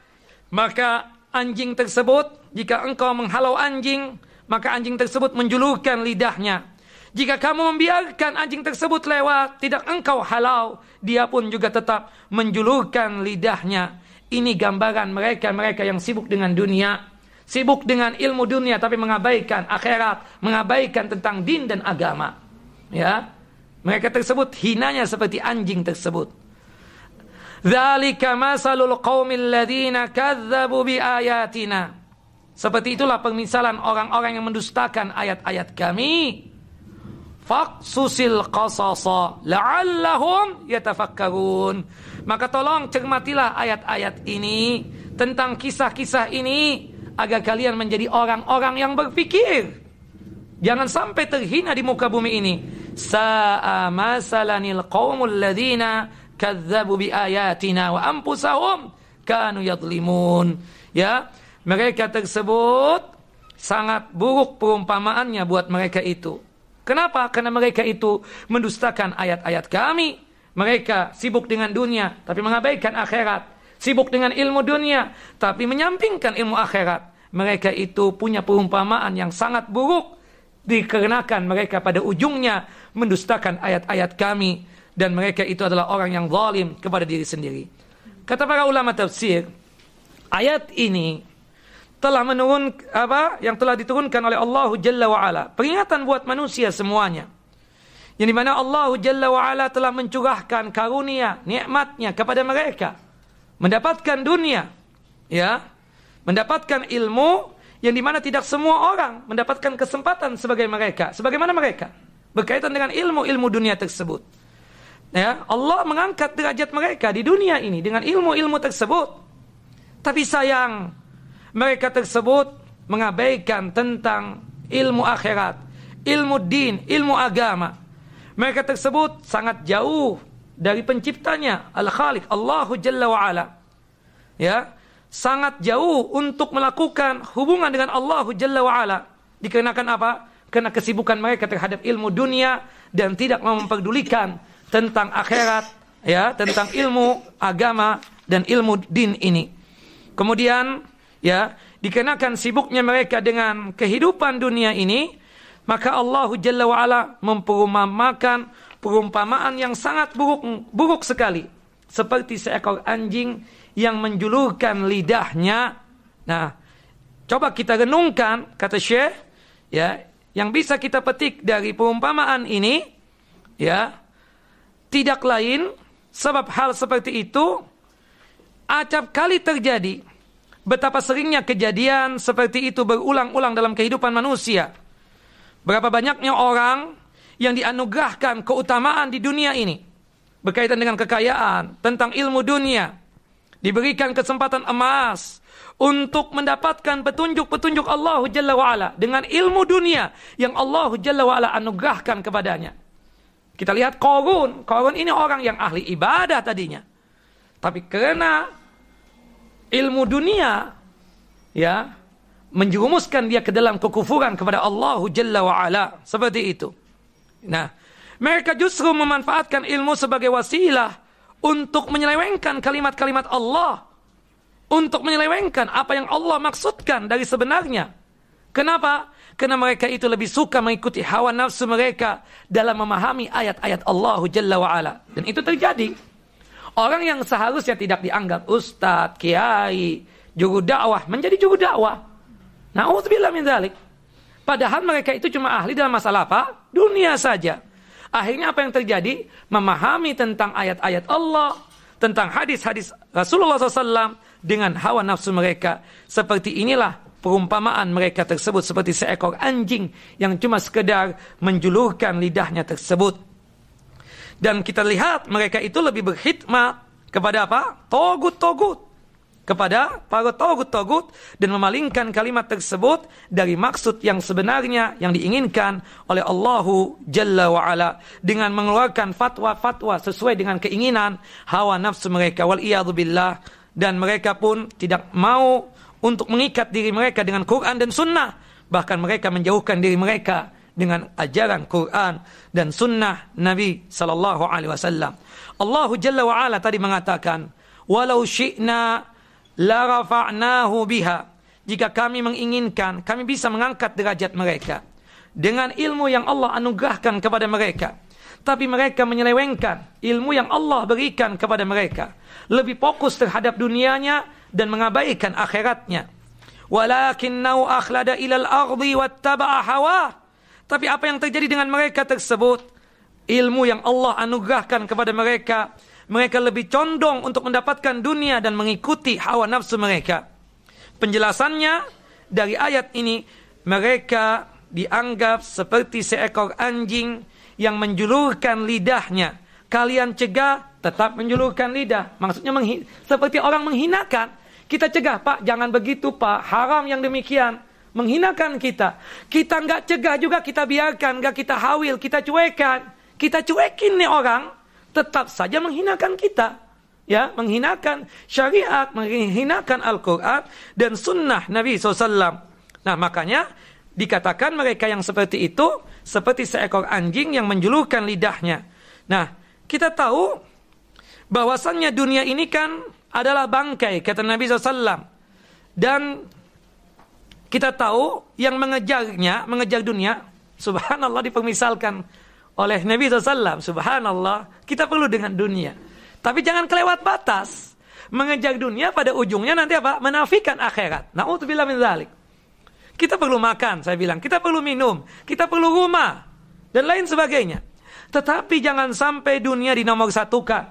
maka anjing tersebut, jika engkau menghalau anjing, maka anjing tersebut menjulurkan lidahnya jika kamu membiarkan anjing tersebut lewat, tidak engkau halau, dia pun juga tetap menjulurkan lidahnya. Ini gambaran mereka-mereka yang sibuk dengan dunia, sibuk dengan ilmu dunia tapi mengabaikan akhirat, mengabaikan tentang din dan agama. Ya. Mereka tersebut hinanya seperti anjing tersebut. Dzalika masalul qaumil ladzina kadzdzabu biayatina. Seperti itulah permisalan orang-orang yang mendustakan ayat-ayat kami faqsusil qasasa la'allahum yatafakkarun. Maka tolong cermatilah ayat-ayat ini tentang kisah-kisah ini agar kalian menjadi orang-orang yang berpikir. Jangan sampai terhina di muka bumi ini. Sa'a masalanil qaumul ladzina bi ayatina wa anfusahum kanu yadlimun. Ya, mereka tersebut sangat buruk perumpamaannya buat mereka itu. Kenapa? Karena mereka itu mendustakan ayat-ayat kami. Mereka sibuk dengan dunia tapi mengabaikan akhirat sibuk dengan ilmu dunia, tapi menyampingkan ilmu akhirat. Mereka itu punya perumpamaan yang sangat buruk dikarenakan mereka pada ujungnya mendustakan ayat-ayat kami dan mereka itu adalah orang yang zalim kepada diri sendiri. Kata para ulama tafsir, ayat ini telah menurun apa yang telah diturunkan oleh Allah Jalla wa ala. Peringatan buat manusia semuanya. Yang di mana Allah Jalla wa ala telah mencurahkan karunia, nikmatnya kepada mereka mendapatkan dunia, ya, mendapatkan ilmu yang di mana tidak semua orang mendapatkan kesempatan sebagai mereka. Sebagaimana mereka berkaitan dengan ilmu-ilmu dunia tersebut. Ya, Allah mengangkat derajat mereka di dunia ini dengan ilmu-ilmu tersebut. Tapi sayang, mereka tersebut mengabaikan tentang ilmu akhirat, ilmu din, ilmu agama. Mereka tersebut sangat jauh dari penciptanya Al-Khaliq Allahu Jalla wa ala. Ya, sangat jauh untuk melakukan hubungan dengan Allahu Jalla wa ala. Dikarenakan apa? Karena kesibukan mereka terhadap ilmu dunia dan tidak memperdulikan tentang akhirat, ya, tentang ilmu agama dan ilmu din ini. Kemudian, ya, dikenakan sibuknya mereka dengan kehidupan dunia ini, maka Allahu Jalla wa ala memperumpamakan perumpamaan yang sangat buruk buruk sekali seperti seekor anjing yang menjulurkan lidahnya. Nah, coba kita renungkan kata Syekh ya, yang bisa kita petik dari perumpamaan ini ya, tidak lain sebab hal seperti itu acap kali terjadi. Betapa seringnya kejadian seperti itu berulang-ulang dalam kehidupan manusia. Berapa banyaknya orang yang dianugerahkan keutamaan di dunia ini berkaitan dengan kekayaan, tentang ilmu dunia, diberikan kesempatan emas untuk mendapatkan petunjuk-petunjuk Allah Jalla wa'ala dengan ilmu dunia yang Allah Jalla wa'ala anugerahkan kepadanya. Kita lihat Korun. Korun ini orang yang ahli ibadah tadinya. Tapi karena ilmu dunia, ya, menjerumuskan dia ke dalam kekufuran kepada Allah Jalla wa'ala. Seperti itu. Nah, mereka justru memanfaatkan ilmu sebagai wasilah untuk menyelewengkan kalimat-kalimat Allah. Untuk menyelewengkan apa yang Allah maksudkan dari sebenarnya. Kenapa? Karena mereka itu lebih suka mengikuti hawa nafsu mereka dalam memahami ayat-ayat Allah Jalla wa'ala. Dan itu terjadi. Orang yang seharusnya tidak dianggap ustadz, kiai, juru dakwah, menjadi juru dakwah. Na'udzubillah min dhalik. Padahal mereka itu cuma ahli dalam masalah apa? Dunia saja. Akhirnya apa yang terjadi? Memahami tentang ayat-ayat Allah, tentang hadis-hadis Rasulullah SAW dengan hawa nafsu mereka. Seperti inilah perumpamaan mereka tersebut seperti seekor anjing yang cuma sekedar menjulurkan lidahnya tersebut. Dan kita lihat mereka itu lebih berkhidmat kepada apa? Togut-togut. Kepada para togut-togut dan memalingkan kalimat tersebut dari maksud yang sebenarnya yang diinginkan oleh Allahu Jalla wa ala dengan mengeluarkan fatwa-fatwa sesuai dengan keinginan hawa nafsu mereka. Wal billah. Dan mereka pun tidak mau untuk mengikat diri mereka dengan Quran dan sunnah. Bahkan mereka menjauhkan diri mereka dengan ajaran Quran dan sunnah Nabi sallallahu alaihi wasallam. Allahu Jalla wa ala tadi mengatakan walau syi'na la rafa'nahu biha. Jika kami menginginkan, kami bisa mengangkat derajat mereka dengan ilmu yang Allah anugerahkan kepada mereka. Tapi mereka menyelewengkan ilmu yang Allah berikan kepada mereka. Lebih fokus terhadap dunianya dan mengabaikan akhiratnya. Walakinnau akhlada ilal ardi wattaba'a hawa. Tapi apa yang terjadi dengan mereka tersebut? Ilmu yang Allah anugerahkan kepada mereka mereka lebih condong untuk mendapatkan dunia dan mengikuti hawa nafsu mereka. Penjelasannya dari ayat ini, mereka dianggap seperti seekor anjing yang menjulurkan lidahnya. Kalian cegah, tetap menjulurkan lidah. Maksudnya seperti orang menghinakan. Kita cegah, Pak, jangan begitu, Pak. Haram yang demikian. Menghinakan kita. Kita nggak cegah juga, kita biarkan. Nggak kita hawil, kita cuekan. Kita cuekin nih orang. Tetap saja menghinakan kita. Ya, menghinakan syariat, menghinakan Al-Quran dan sunnah Nabi SAW. Nah, makanya dikatakan mereka yang seperti itu seperti seekor anjing yang menjulurkan lidahnya. Nah, kita tahu bahwasannya dunia ini kan adalah bangkai kata Nabi SAW dan kita tahu yang mengejarnya mengejar dunia subhanallah dipermisalkan oleh Nabi SAW subhanallah kita perlu dengan dunia tapi jangan kelewat batas mengejar dunia pada ujungnya nanti apa menafikan akhirat naudzubillah min dzalik kita perlu makan, saya bilang. Kita perlu minum. Kita perlu rumah. Dan lain sebagainya. Tetapi jangan sampai dunia di nomor satukan.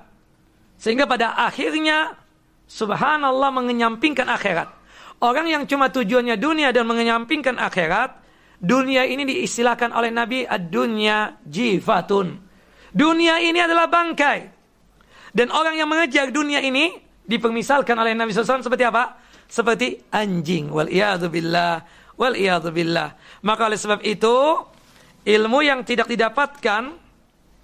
Sehingga pada akhirnya, subhanallah mengenyampingkan akhirat. Orang yang cuma tujuannya dunia dan mengenyampingkan akhirat, dunia ini diistilahkan oleh Nabi ad-dunya jifatun. Dunia ini adalah bangkai. Dan orang yang mengejar dunia ini dipermisalkan oleh Nabi SAW seperti apa? Seperti anjing. Wal billah Wal billah. Maka oleh sebab itu ilmu yang tidak didapatkan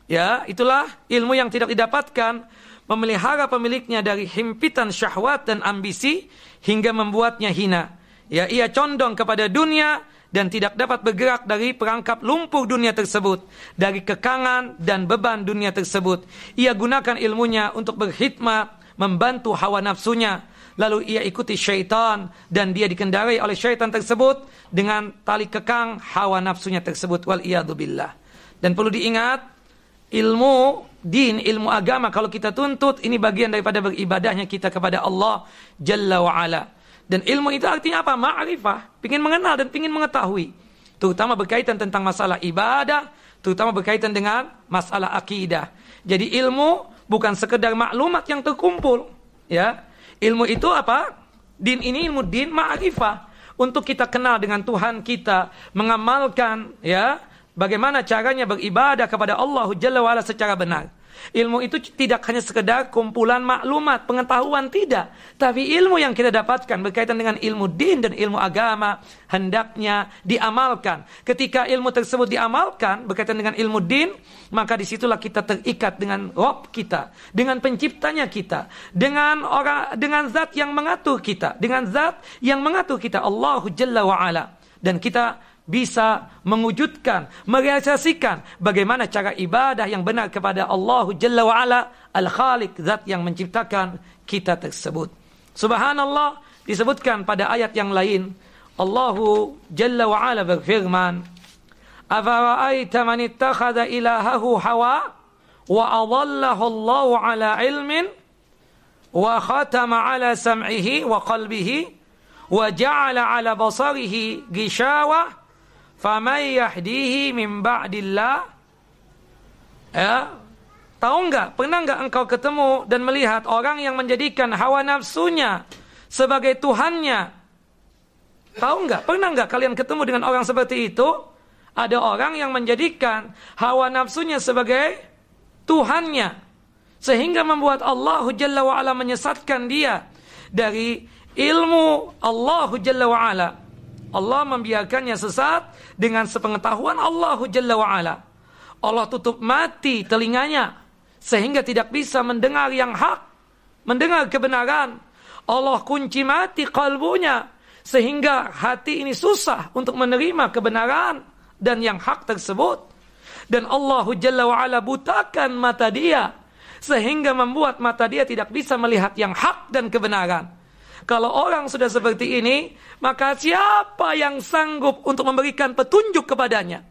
ya, itulah ilmu yang tidak didapatkan memelihara pemiliknya dari himpitan syahwat dan ambisi hingga membuatnya hina. Ya, ia condong kepada dunia dan tidak dapat bergerak dari perangkap lumpur dunia tersebut, dari kekangan dan beban dunia tersebut. Ia gunakan ilmunya untuk berkhidmat, membantu hawa nafsunya, lalu ia ikuti syaitan dan dia dikendarai oleh syaitan tersebut dengan tali kekang hawa nafsunya tersebut wal billah. Dan perlu diingat ilmu din, ilmu agama kalau kita tuntut ini bagian daripada beribadahnya kita kepada Allah Jalla wa ala. Dan ilmu itu artinya apa? Ma'rifah, ingin mengenal dan ingin mengetahui. Terutama berkaitan tentang masalah ibadah, terutama berkaitan dengan masalah akidah. Jadi ilmu bukan sekedar maklumat yang terkumpul, ya. Ilmu itu apa? Din ini ilmu din ma'rifah. Untuk kita kenal dengan Tuhan kita, mengamalkan ya, bagaimana caranya beribadah kepada Allah Jalla wa'ala secara benar. Ilmu itu tidak hanya sekedar kumpulan maklumat, pengetahuan tidak. Tapi ilmu yang kita dapatkan berkaitan dengan ilmu din dan ilmu agama hendaknya diamalkan. Ketika ilmu tersebut diamalkan berkaitan dengan ilmu din, maka di situlah kita terikat dengan Rob kita, dengan penciptanya kita, dengan orang, dengan zat yang mengatur kita, dengan zat yang mengatur kita, Allah Jalla wa'ala. Dan kita bisa mewujudkan, merealisasikan bagaimana cara ibadah yang benar kepada Allah Jalla wa Ala, Al-Khaliq, zat yang menciptakan kita tersebut. Subhanallah disebutkan pada ayat yang lain, Allahu Jalla wa Ala berfirman, "Afara'aita man ittakhadha ilahahu hawa wa adallahu Allah ala ilmin wa khatama ala sam'ihi wa qalbihi wa ja'ala ala basarihi gishawa faman yahdihi min ba'dillah. Ya. Tahu enggak? Pernah enggak engkau ketemu dan melihat orang yang menjadikan hawa nafsunya sebagai tuhannya? Tahu enggak? Pernah enggak kalian ketemu dengan orang seperti itu? Ada orang yang menjadikan hawa nafsunya sebagai tuhannya. Sehingga membuat Allah Jalla wa ala menyesatkan dia dari ilmu Allah Jalla wa ala Allah membiarkannya sesat dengan sepengetahuan Allah Jalla wa'ala. Allah tutup mati telinganya sehingga tidak bisa mendengar yang hak, mendengar kebenaran. Allah kunci mati kalbunya sehingga hati ini susah untuk menerima kebenaran dan yang hak tersebut. Dan Allah Jalla wa'ala butakan mata dia sehingga membuat mata dia tidak bisa melihat yang hak dan kebenaran. Kalau orang sudah seperti ini, maka siapa yang sanggup untuk memberikan petunjuk kepadanya?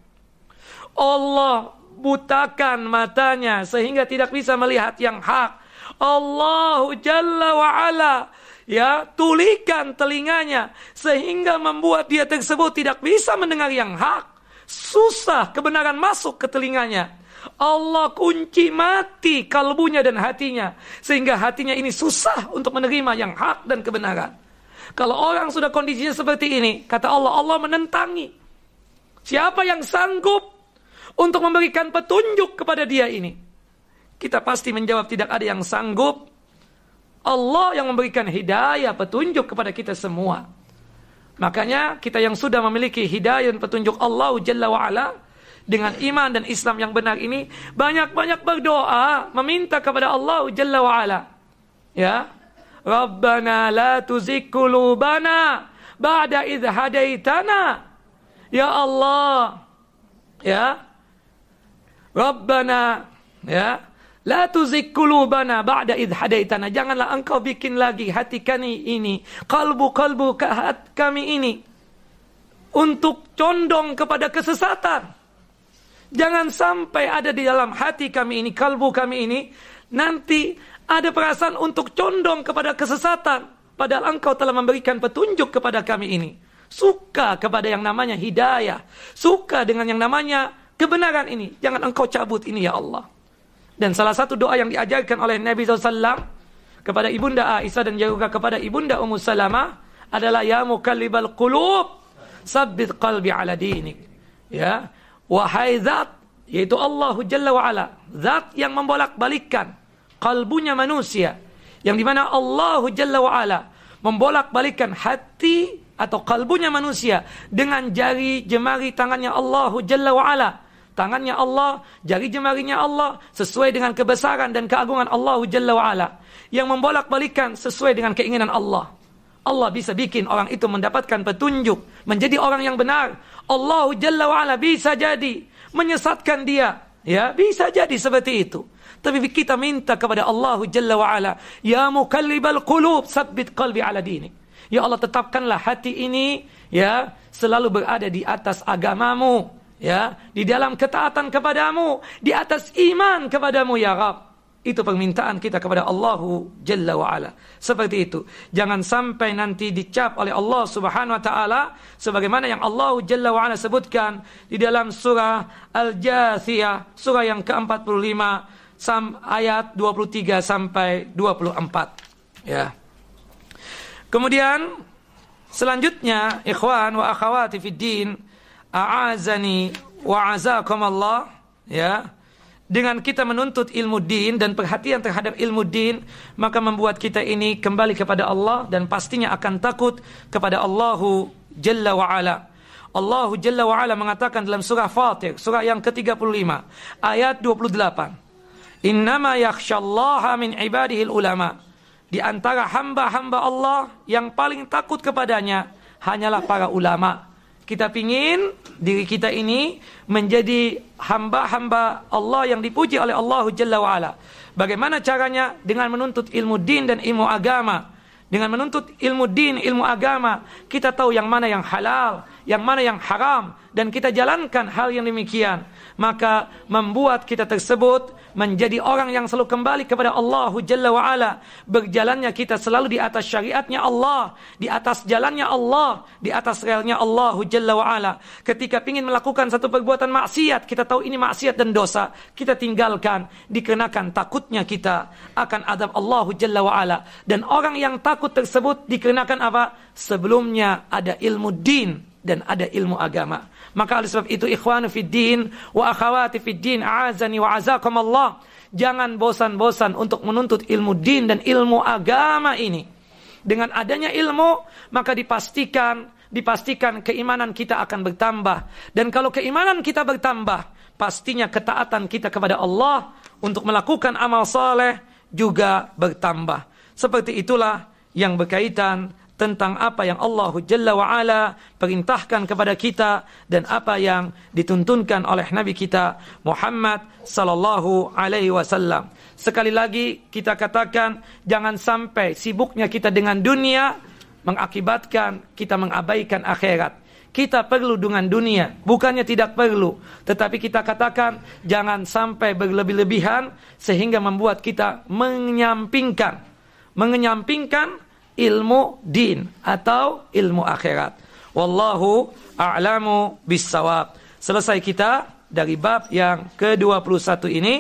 Allah butakan matanya sehingga tidak bisa melihat yang hak. Allah Jalla wa ala ya tulikan telinganya sehingga membuat dia tersebut tidak bisa mendengar yang hak. Susah kebenaran masuk ke telinganya. Allah kunci mati kalbunya dan hatinya. Sehingga hatinya ini susah untuk menerima yang hak dan kebenaran. Kalau orang sudah kondisinya seperti ini, kata Allah, Allah menentangi. Siapa yang sanggup untuk memberikan petunjuk kepada dia ini? Kita pasti menjawab tidak ada yang sanggup. Allah yang memberikan hidayah petunjuk kepada kita semua. Makanya kita yang sudah memiliki hidayah dan petunjuk Allah Jalla wa'ala dengan iman dan Islam yang benar ini banyak-banyak berdoa meminta kepada Allah Jalla wa'ala. Ya. Rabbana la tuzigh qulubana ba'da idh hadaitana. Ya Allah. Ya. Rabbana ya La tuzik kulubana ba'da idh hadaitana. Janganlah engkau bikin lagi hati kami ini. Kalbu-kalbu kami ini. Untuk condong kepada kesesatan. Jangan sampai ada di dalam hati kami ini, kalbu kami ini. Nanti ada perasaan untuk condong kepada kesesatan. Padahal engkau telah memberikan petunjuk kepada kami ini. Suka kepada yang namanya hidayah. Suka dengan yang namanya kebenaran ini. Jangan engkau cabut ini ya Allah. Dan salah satu doa yang diajarkan oleh Nabi SAW kepada ibunda Aisyah dan juga kepada ibunda Ummu Salamah adalah ya mukallibal qulub sabbit qalbi ala dinik. Ya, wahai zat yaitu Allah Jalla wa ala, zat yang membolak-balikkan kalbunya manusia. Yang dimana Allah Jalla wa ala membolak-balikkan hati atau kalbunya manusia dengan jari jemari tangannya Allah Jalla wa ala. Tangannya Allah, jari jemarinya Allah sesuai dengan kebesaran dan keagungan Allah Jalla wa'ala yang membolak-balikan sesuai dengan keinginan Allah. Allah bisa bikin orang itu mendapatkan petunjuk, menjadi orang yang benar. Allah Jalla wa'ala bisa jadi menyesatkan dia. Ya, bisa jadi seperti itu. Tapi kita minta kepada Allah Jalla wa'ala, Ya mukallibal qulub, sabbit qalbi ala dinik. Ya Allah tetapkanlah hati ini ya selalu berada di atas agamamu ya di dalam ketaatan kepadamu di atas iman kepadamu ya Rabb itu permintaan kita kepada Allahu Jalla wa ala. Seperti itu. Jangan sampai nanti dicap oleh Allah Subhanahu wa taala sebagaimana yang Allah Jalla wa ala sebutkan di dalam surah Al-Jathiyah, surah yang ke-45 sam ayat 23 sampai 24. Ya. Kemudian selanjutnya ikhwan wa akhawati fid din a'azani wa Allah ya dengan kita menuntut ilmu din dan perhatian terhadap ilmu din maka membuat kita ini kembali kepada Allah dan pastinya akan takut kepada Allahu Jalla wa ala. Allah Jalla wa ala mengatakan dalam surah Fatir surah yang ke-35 ayat 28 Innama yakhshallaha min ibadihil ulama. Di antara hamba-hamba Allah yang paling takut kepadanya hanyalah para ulama kita pingin diri kita ini menjadi hamba-hamba Allah yang dipuji oleh Allah Jalla wa'ala. Bagaimana caranya? Dengan menuntut ilmu din dan ilmu agama. Dengan menuntut ilmu din, ilmu agama, kita tahu yang mana yang halal, yang mana yang haram, dan kita jalankan hal yang demikian. Maka membuat kita tersebut menjadi orang yang selalu kembali kepada Allah Jalla wa ala. Berjalannya kita selalu di atas syariatnya Allah, di atas jalannya Allah, di atas relnya Allah Jalla wa ala. Ketika ingin melakukan satu perbuatan maksiat, kita tahu ini maksiat dan dosa, kita tinggalkan dikenakan takutnya kita akan adab Allah Jalla wa ala. Dan orang yang takut tersebut dikenakan apa? Sebelumnya ada ilmu din dan ada ilmu agama. Maka oleh sebab itu ikhwanu fid din wa akhawati fid din a'azani wa azakum Allah. Jangan bosan-bosan untuk menuntut ilmu din dan ilmu agama ini. Dengan adanya ilmu maka dipastikan dipastikan keimanan kita akan bertambah dan kalau keimanan kita bertambah pastinya ketaatan kita kepada Allah untuk melakukan amal saleh juga bertambah. Seperti itulah yang berkaitan tentang apa yang Allah Jalla wa ala perintahkan kepada kita dan apa yang dituntunkan oleh Nabi kita Muhammad sallallahu alaihi wasallam. Sekali lagi kita katakan jangan sampai sibuknya kita dengan dunia mengakibatkan kita mengabaikan akhirat. Kita perlu dengan dunia, bukannya tidak perlu, tetapi kita katakan jangan sampai berlebih-lebihan sehingga membuat kita menyampingkan menyampingkan ilmu din atau ilmu akhirat. Wallahu a'lamu bisawab. Selesai kita dari bab yang ke-21 ini.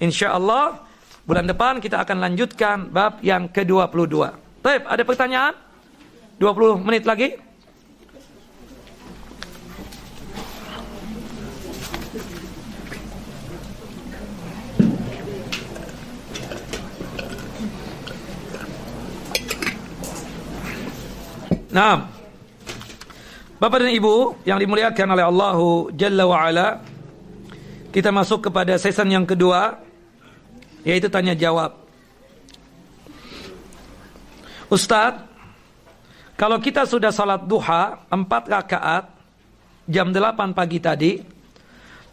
InsyaAllah bulan depan kita akan lanjutkan bab yang ke-22. Baik, ada pertanyaan? 20 menit lagi? Nah, Bapak dan Ibu yang dimuliakan oleh Allahu Jalla wa kita masuk kepada season yang kedua, yaitu tanya jawab. Ustadz, kalau kita sudah salat duha empat rakaat jam 8 pagi tadi,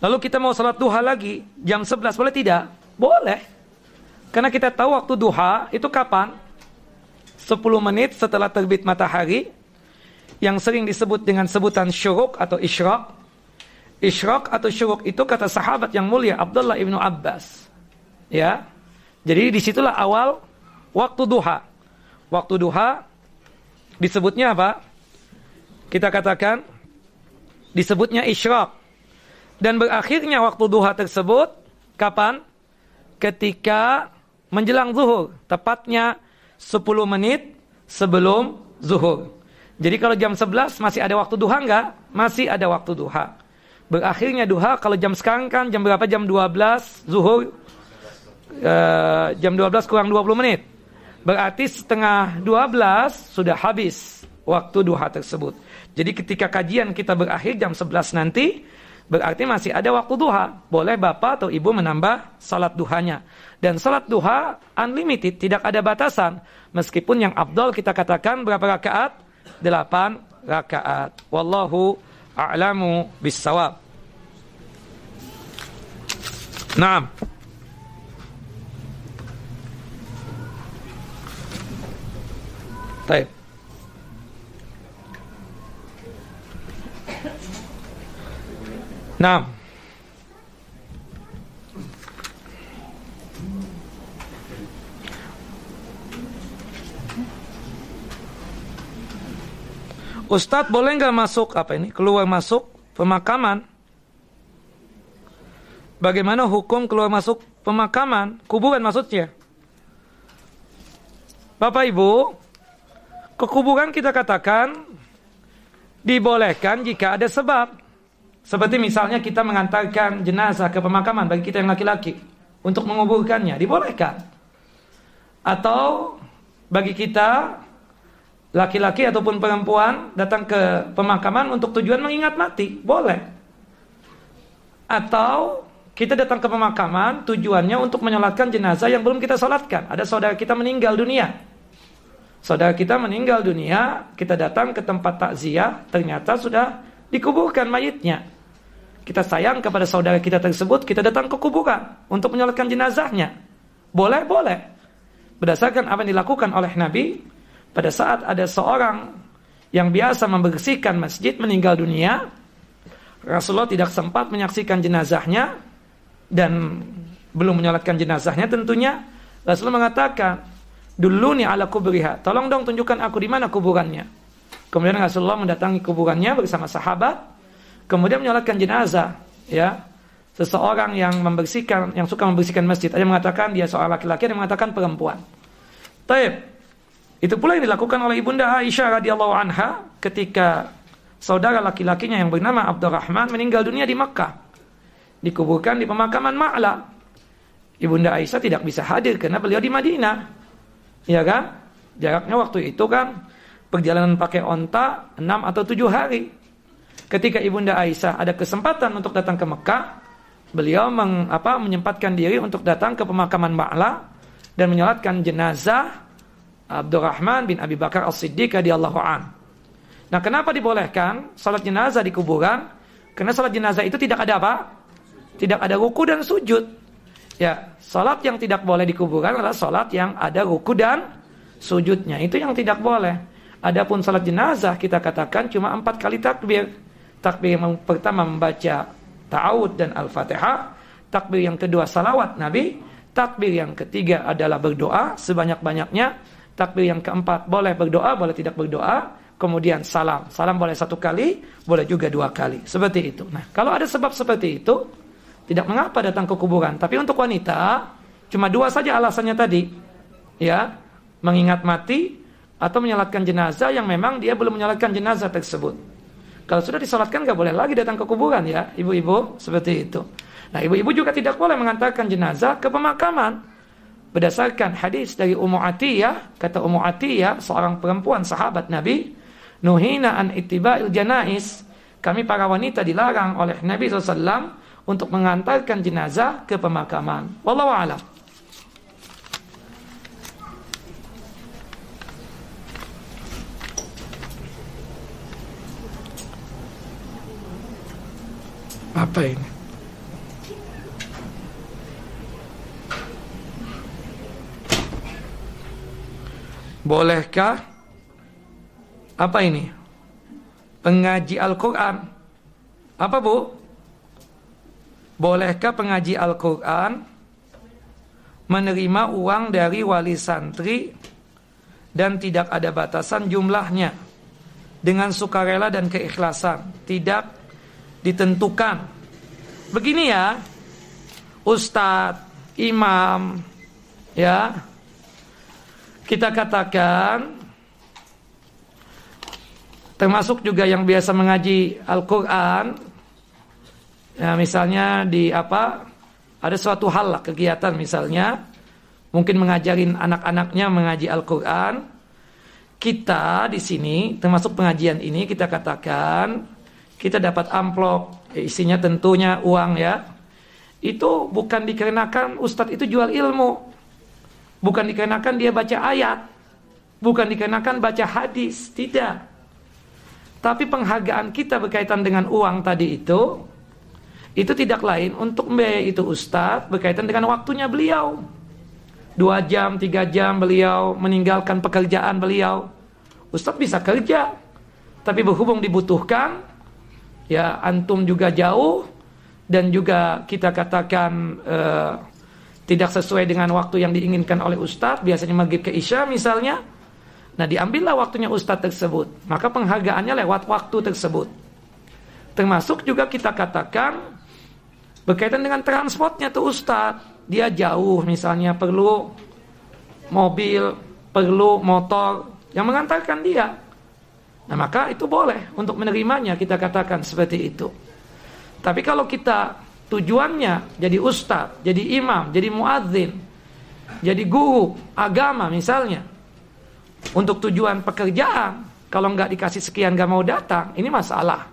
lalu kita mau salat duha lagi jam 11 boleh tidak? Boleh. Karena kita tahu waktu duha itu kapan? 10 menit setelah terbit matahari yang sering disebut dengan sebutan syuruk atau isyraq. Isyraq atau syuruk itu kata sahabat yang mulia Abdullah ibnu Abbas. Ya, jadi di situlah awal waktu duha. Waktu duha disebutnya apa? Kita katakan disebutnya isyraq. Dan berakhirnya waktu duha tersebut kapan? Ketika menjelang zuhur, tepatnya 10 menit sebelum zuhur. Jadi kalau jam 11 masih ada waktu duha enggak? Masih ada waktu duha. Berakhirnya duha kalau jam sekarang kan jam berapa? Jam 12 zuhur. Uh, jam 12 kurang 20 menit. Berarti setengah 12 sudah habis waktu duha tersebut. Jadi ketika kajian kita berakhir jam 11 nanti, berarti masih ada waktu duha. Boleh bapak atau ibu menambah salat duhanya. Dan salat duha unlimited, tidak ada batasan. Meskipun yang abdol kita katakan berapa rakaat? Delapan rakaat. Wallahu a'lamu bisawab. Naam. Baik. Naam. Ustadz boleh nggak masuk apa ini keluar masuk pemakaman? Bagaimana hukum keluar masuk pemakaman kuburan maksudnya? Bapak Ibu, ke kuburan kita katakan dibolehkan jika ada sebab. Seperti misalnya kita mengantarkan jenazah ke pemakaman bagi kita yang laki-laki untuk menguburkannya, dibolehkan. Atau bagi kita laki-laki ataupun perempuan datang ke pemakaman untuk tujuan mengingat mati, boleh. Atau kita datang ke pemakaman tujuannya untuk menyolatkan jenazah yang belum kita solatkan. Ada saudara kita meninggal dunia. Saudara kita meninggal dunia, kita datang ke tempat takziah, ternyata sudah dikuburkan mayitnya. Kita sayang kepada saudara kita tersebut, kita datang ke kuburan untuk menyolatkan jenazahnya. Boleh, boleh. Berdasarkan apa yang dilakukan oleh Nabi, pada saat ada seorang yang biasa membersihkan masjid meninggal dunia, Rasulullah tidak sempat menyaksikan jenazahnya dan belum menyolatkan jenazahnya tentunya. Rasulullah mengatakan, dulu nih ala kubriha. Tolong dong tunjukkan aku di mana kuburannya. Kemudian Rasulullah mendatangi kuburannya bersama sahabat, kemudian menyolatkan jenazah. Ya, seseorang yang membersihkan, yang suka membersihkan masjid. Ada yang mengatakan dia seorang laki-laki, ada yang mengatakan perempuan. Taib. Itu pula yang dilakukan oleh Ibunda Aisyah radhiyallahu anha ketika saudara laki-lakinya yang bernama Abdurrahman meninggal dunia di Makkah. Dikuburkan di pemakaman Ma'la. Ibunda Aisyah tidak bisa hadir karena beliau di Madinah. Ya kan? Jaraknya waktu itu kan perjalanan pakai onta 6 atau 7 hari. Ketika Ibunda Aisyah ada kesempatan untuk datang ke Mekah, beliau meng, apa, menyempatkan diri untuk datang ke pemakaman Ma'la dan menyolatkan jenazah Abdurrahman bin Abi Bakar As-Siddiq radhiyallahu an. Nah, kenapa dibolehkan salat jenazah di kuburan? Karena salat jenazah itu tidak ada apa? Tidak ada ruku dan sujud. Ya, salat yang tidak boleh di kuburan adalah salat yang ada ruku dan sujudnya. Itu yang tidak boleh. Adapun salat jenazah kita katakan cuma empat kali takbir. Takbir yang pertama membaca ta'awud dan al-fatihah. Takbir yang kedua salawat Nabi. Takbir yang ketiga adalah berdoa sebanyak-banyaknya Takbir yang keempat boleh berdoa, boleh tidak berdoa. Kemudian salam. Salam boleh satu kali, boleh juga dua kali. Seperti itu. Nah, kalau ada sebab seperti itu, tidak mengapa datang ke kuburan. Tapi untuk wanita, cuma dua saja alasannya tadi. Ya, mengingat mati atau menyalatkan jenazah yang memang dia belum menyalatkan jenazah tersebut. Kalau sudah disolatkan nggak boleh lagi datang ke kuburan ya, ibu-ibu seperti itu. Nah, ibu-ibu juga tidak boleh mengantarkan jenazah ke pemakaman berdasarkan hadis dari Ummu Atiyah, kata Ummu Atiyah, seorang perempuan sahabat Nabi, nuhina an ittiba'il janais. Kami para wanita dilarang oleh Nabi SAW untuk mengantarkan jenazah ke pemakaman. Wallahu a'lam. Apa ini Bolehkah apa ini? Pengaji Al-Qur'an. Apa, Bu? Bolehkah pengaji Al-Qur'an menerima uang dari wali santri dan tidak ada batasan jumlahnya dengan sukarela dan keikhlasan, tidak ditentukan. Begini ya, ustadz, imam, ya, kita katakan termasuk juga yang biasa mengaji Al-Qur'an ya misalnya di apa ada suatu hal lah kegiatan misalnya mungkin mengajarin anak-anaknya mengaji Al-Qur'an. Kita di sini termasuk pengajian ini kita katakan kita dapat amplop isinya tentunya uang ya. Itu bukan dikarenakan ustadz itu jual ilmu Bukan dikarenakan dia baca ayat, bukan dikarenakan baca hadis, tidak. Tapi penghargaan kita berkaitan dengan uang tadi itu, itu tidak lain untuk membiayai itu ustadz berkaitan dengan waktunya beliau. Dua jam, tiga jam beliau meninggalkan pekerjaan beliau. Ustadz bisa kerja, tapi berhubung dibutuhkan, ya antum juga jauh dan juga kita katakan uh, tidak sesuai dengan waktu yang diinginkan oleh ustadz, biasanya maghrib ke isya misalnya. Nah diambillah waktunya ustadz tersebut. Maka penghargaannya lewat waktu tersebut. Termasuk juga kita katakan berkaitan dengan transportnya tuh ustadz. Dia jauh misalnya perlu mobil, perlu motor yang mengantarkan dia. Nah maka itu boleh untuk menerimanya kita katakan seperti itu. Tapi kalau kita tujuannya jadi ustadz, jadi imam, jadi muadzin, jadi guru agama misalnya, untuk tujuan pekerjaan, kalau nggak dikasih sekian nggak mau datang, ini masalah.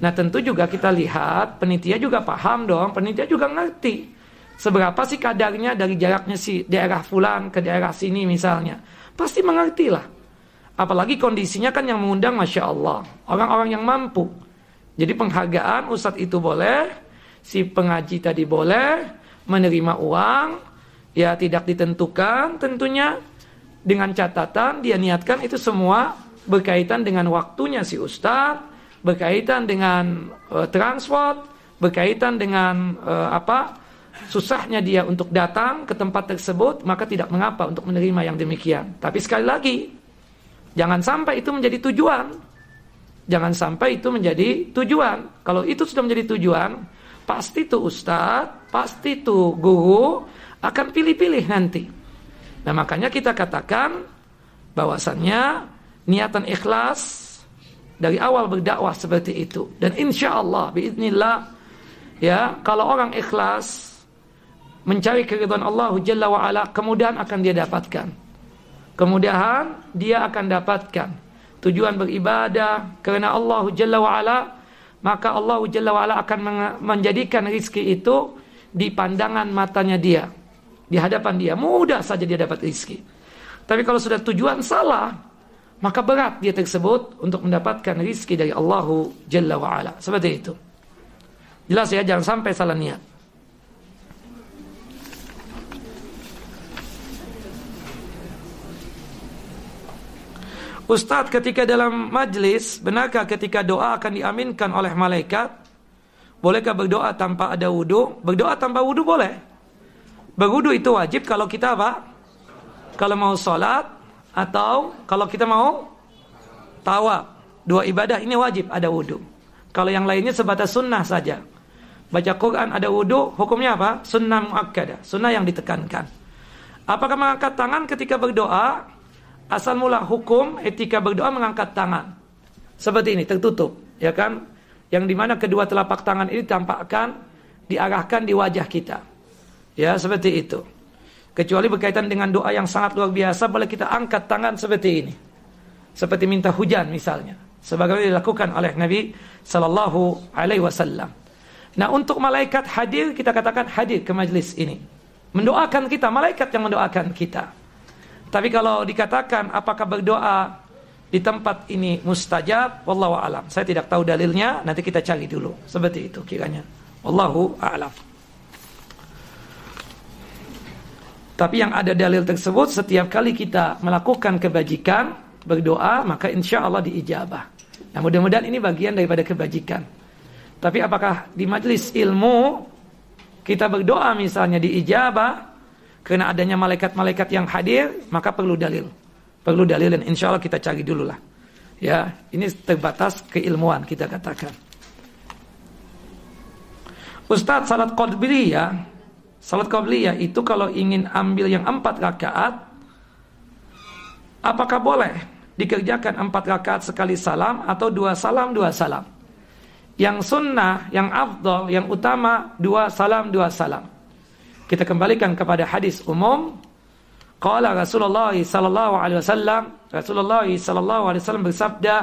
Nah tentu juga kita lihat penitia juga paham dong, penitia juga ngerti seberapa sih kadarnya dari jaraknya si daerah fulan ke daerah sini misalnya, pasti mengerti lah. Apalagi kondisinya kan yang mengundang masya Allah orang-orang yang mampu. Jadi penghargaan ustadz itu boleh, si pengaji tadi boleh menerima uang ya tidak ditentukan tentunya. Dengan catatan dia niatkan itu semua berkaitan dengan waktunya si ustadz berkaitan dengan uh, transport berkaitan dengan uh, apa susahnya dia untuk datang ke tempat tersebut maka tidak mengapa untuk menerima yang demikian. Tapi sekali lagi jangan sampai itu menjadi tujuan. Jangan sampai itu menjadi tujuan. Kalau itu sudah menjadi tujuan pasti tuh ustadz, pasti tuh guru akan pilih-pilih nanti. Nah makanya kita katakan bahwasannya niatan ikhlas dari awal berdakwah seperti itu. Dan insya Allah, biiznillah, ya kalau orang ikhlas mencari keridhaan Allah Jalla wa'ala, kemudian akan dia dapatkan. Kemudahan dia akan dapatkan. Tujuan beribadah karena Allah Jalla wa'ala maka Allah Jalla wa'ala akan menjadikan rizki itu di pandangan matanya dia. Di hadapan dia. Mudah saja dia dapat rizki. Tapi kalau sudah tujuan salah, maka berat dia tersebut untuk mendapatkan rizki dari Allah Jalla wa'ala. Seperti itu. Jelas ya, jangan sampai salah niat. Ustadz ketika dalam majlis Benarkah ketika doa akan diaminkan oleh malaikat? Bolehkah berdoa tanpa ada wudhu Berdoa tanpa wudhu boleh. Berwudhu itu wajib kalau kita apa? Kalau mau sholat Atau kalau kita mau Tawab Dua ibadah ini wajib ada wudhu Kalau yang lainnya sebatas sunnah saja. Baca Quran ada wudhu Hukumnya apa? Sunnah muakkadah Sunnah yang ditekankan. Apakah mengangkat tangan ketika berdoa asal mula hukum etika berdoa mengangkat tangan. Seperti ini tertutup, ya kan? Yang di mana kedua telapak tangan ini tampakkan diarahkan di wajah kita. Ya, seperti itu. Kecuali berkaitan dengan doa yang sangat luar biasa, boleh kita angkat tangan seperti ini. seperti minta hujan misalnya sebagaimana dilakukan oleh Nabi sallallahu alaihi wasallam. Nah, untuk malaikat hadir kita katakan hadir ke majlis ini. Mendoakan kita, malaikat yang mendoakan kita. Tapi kalau dikatakan apakah berdoa di tempat ini mustajab, wallahu alam. Saya tidak tahu dalilnya, nanti kita cari dulu. Seperti itu kiranya. Wallahu a'lam. Tapi yang ada dalil tersebut setiap kali kita melakukan kebajikan, berdoa, maka insya Allah diijabah. Nah mudah-mudahan ini bagian daripada kebajikan. Tapi apakah di majlis ilmu kita berdoa misalnya diijabah karena adanya malaikat-malaikat yang hadir, maka perlu dalil. Perlu dalil dan insya Allah kita cari dulu lah. Ya, ini terbatas keilmuan kita katakan. Ustadz salat qabliyah Salat qabliyah itu kalau ingin ambil yang empat rakaat, apakah boleh dikerjakan empat rakaat sekali salam atau dua salam dua salam? Yang sunnah, yang afdol, yang utama dua salam dua salam. Kita kembalikan kepada hadis umum. Qala Rasulullah sallallahu alaihi wasallam, Rasulullah sallallahu alaihi wasallam bersabda,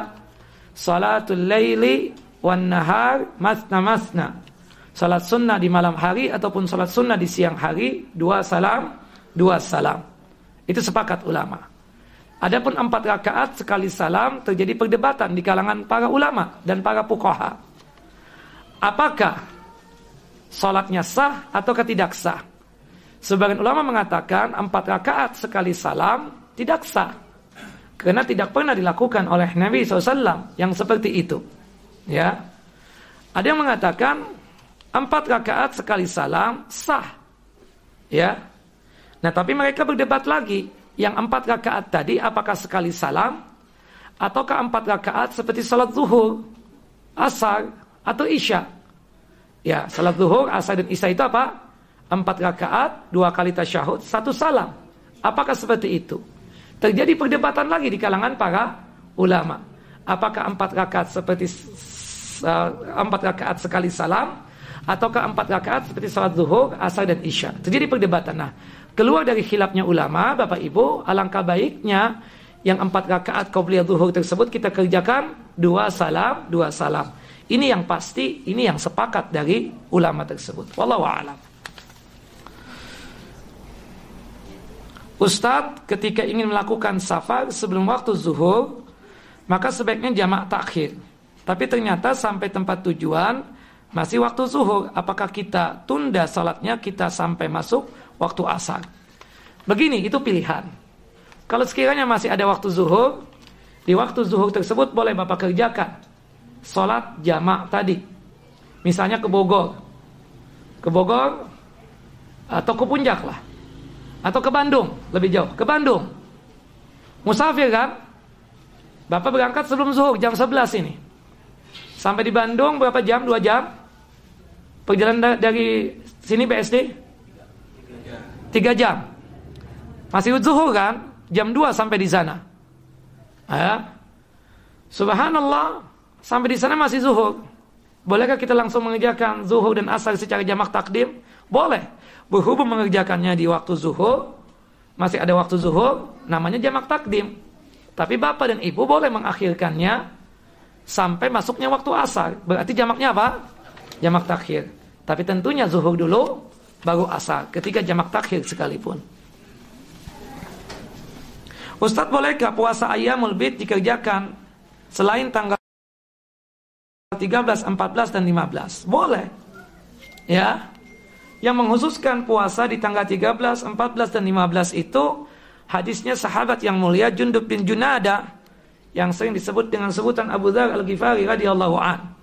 "Salatul laili wan nahar masna masna." salat sunnah di malam hari ataupun salat sunnah di siang hari dua salam dua salam itu sepakat ulama adapun empat rakaat sekali salam terjadi perdebatan di kalangan para ulama dan para pukoha apakah salatnya sah atau tidak sah sebagian ulama mengatakan empat rakaat sekali salam tidak sah karena tidak pernah dilakukan oleh Nabi SAW yang seperti itu ya ada yang mengatakan empat rakaat sekali salam sah. Ya. Nah, tapi mereka berdebat lagi. Yang empat rakaat tadi apakah sekali salam ataukah empat rakaat seperti salat zuhur, asar atau isya? Ya, salat zuhur, asar dan isya itu apa? Empat rakaat, dua kali tasyahud, satu salam. Apakah seperti itu? Terjadi perdebatan lagi di kalangan para ulama. Apakah empat rakaat seperti uh, empat rakaat sekali salam ataukah empat rakaat seperti salat zuhur, asar dan isya. Terjadi perdebatan. Nah, keluar dari khilafnya ulama, Bapak Ibu, alangkah baiknya yang empat rakaat qabliyah zuhur tersebut kita kerjakan dua salam, dua salam. Ini yang pasti, ini yang sepakat dari ulama tersebut. Wallahu a'lam. Ustadz ketika ingin melakukan safar sebelum waktu zuhur maka sebaiknya jamak takhir. Tapi ternyata sampai tempat tujuan masih waktu zuhur, apakah kita tunda salatnya kita sampai masuk waktu asar? Begini, itu pilihan. Kalau sekiranya masih ada waktu zuhur, di waktu zuhur tersebut boleh Bapak kerjakan salat jamak tadi. Misalnya ke Bogor. Ke Bogor atau ke Puncak lah. Atau ke Bandung, lebih jauh. Ke Bandung. Musafir kan? Bapak berangkat sebelum zuhur jam 11 ini. Sampai di Bandung berapa jam? Dua jam? Perjalanan dari sini BSD? Tiga jam. Masih zuhur kan? Jam 2 sampai di sana. Ya. Subhanallah, sampai di sana masih zuhur. Bolehkah kita langsung mengerjakan zuhur dan asar secara jamak takdim? Boleh. Berhubung mengerjakannya di waktu zuhur, masih ada waktu zuhur, namanya jamak takdim. Tapi bapak dan ibu boleh mengakhirkannya sampai masuknya waktu asar. Berarti jamaknya apa? Jamak takhir. Tapi tentunya zuhur dulu, baru asar. Ketika jamak takhir sekalipun. Ustadz bolehkah puasa ayamul bid dikerjakan selain tanggal 13, 14, dan 15? Boleh. Ya. Yang menghususkan puasa di tanggal 13, 14, dan 15 itu hadisnya sahabat yang mulia Jundub bin Junada yang sering disebut dengan sebutan Abu Dhar Al-Ghifari radhiyallahu an.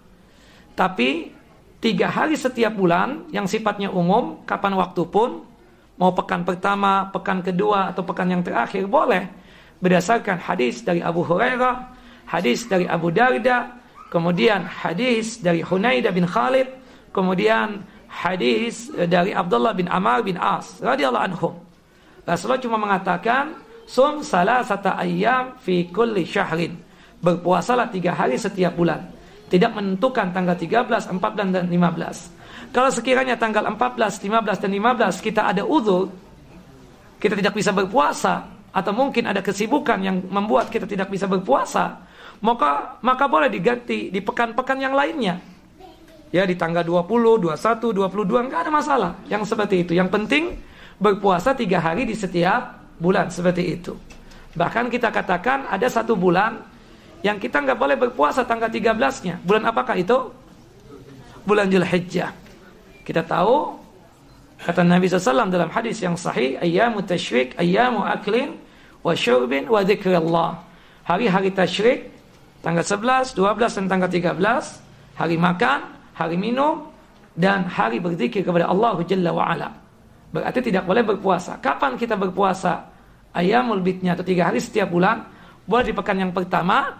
Tapi tiga hari setiap bulan yang sifatnya umum, kapan waktu pun, mau pekan pertama, pekan kedua, atau pekan yang terakhir, boleh. Berdasarkan hadis dari Abu Hurairah, hadis dari Abu Darda, kemudian hadis dari Hunaidah bin Khalid, kemudian hadis dari Abdullah bin Amr bin As radhiyallahu anhum. Rasulullah cuma mengatakan Sum salah satu ayam fi kulli syahrin. Berpuasalah tiga hari setiap bulan. Tidak menentukan tanggal 13, 14, dan 15. Kalau sekiranya tanggal 14, 15, dan 15 kita ada uzur, kita tidak bisa berpuasa, atau mungkin ada kesibukan yang membuat kita tidak bisa berpuasa, maka maka boleh diganti di pekan-pekan yang lainnya. Ya di tanggal 20, 21, 22 enggak ada masalah. Yang seperti itu. Yang penting berpuasa tiga hari di setiap bulan seperti itu. Bahkan kita katakan ada satu bulan yang kita nggak boleh berpuasa tanggal 13-nya. Bulan apakah itu? Bulan Julhijjah. Kita tahu kata Nabi SAW dalam hadis yang sahih, ayyamu tashrik, ayyamu aklin wa syurbin wa dzikrillah. Hari-hari tasyrik tanggal 11, 12 dan tanggal 13, hari makan, hari minum dan hari berzikir kepada Allah Jalla wa ala. Berarti tidak boleh berpuasa. Kapan kita berpuasa? Ayamul bitnya atau tiga hari setiap bulan. Boleh di pekan yang pertama.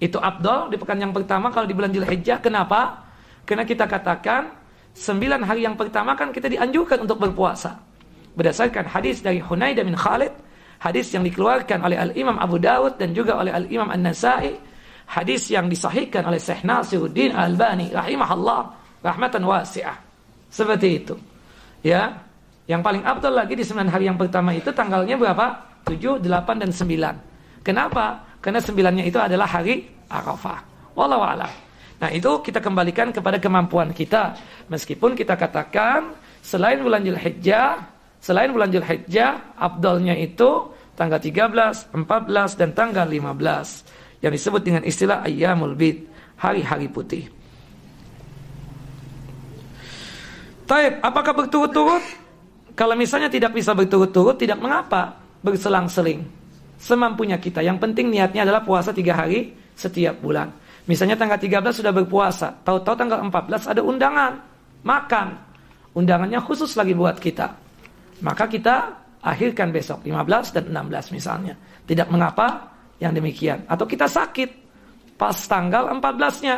Itu abdol di pekan yang pertama kalau di bulan Julhijjah. Kenapa? Karena kita katakan sembilan hari yang pertama kan kita dianjurkan untuk berpuasa. Berdasarkan hadis dari Hunayda bin Khalid, hadis yang dikeluarkan oleh Al-Imam Abu Dawud dan juga oleh Al-Imam An-Nasai hadis yang disahihkan oleh Syekh Nasiruddin Albani rahimahullah rahmatan wasi'ah. Seperti itu. Ya. Yang paling abdul lagi di 9 hari yang pertama itu tanggalnya berapa? 7, 8 dan 9. Kenapa? Karena sembilannya itu adalah hari Arafah. Wallahu a'lam. Nah, itu kita kembalikan kepada kemampuan kita. Meskipun kita katakan selain bulan Zulhijjah, selain bulan Zulhijjah, abdulnya itu tanggal 13, 14 dan tanggal 15 yang disebut dengan istilah ayyamul bid, hari-hari putih. Taib, apakah berturut-turut? Kalau misalnya tidak bisa berturut-turut, tidak mengapa berselang-seling. Semampunya kita. Yang penting niatnya adalah puasa tiga hari setiap bulan. Misalnya tanggal 13 sudah berpuasa. Tahu-tahu tanggal 14 ada undangan. Makan. Undangannya khusus lagi buat kita. Maka kita akhirkan besok 15 dan 16 misalnya. Tidak mengapa yang demikian. Atau kita sakit pas tanggal 14-nya.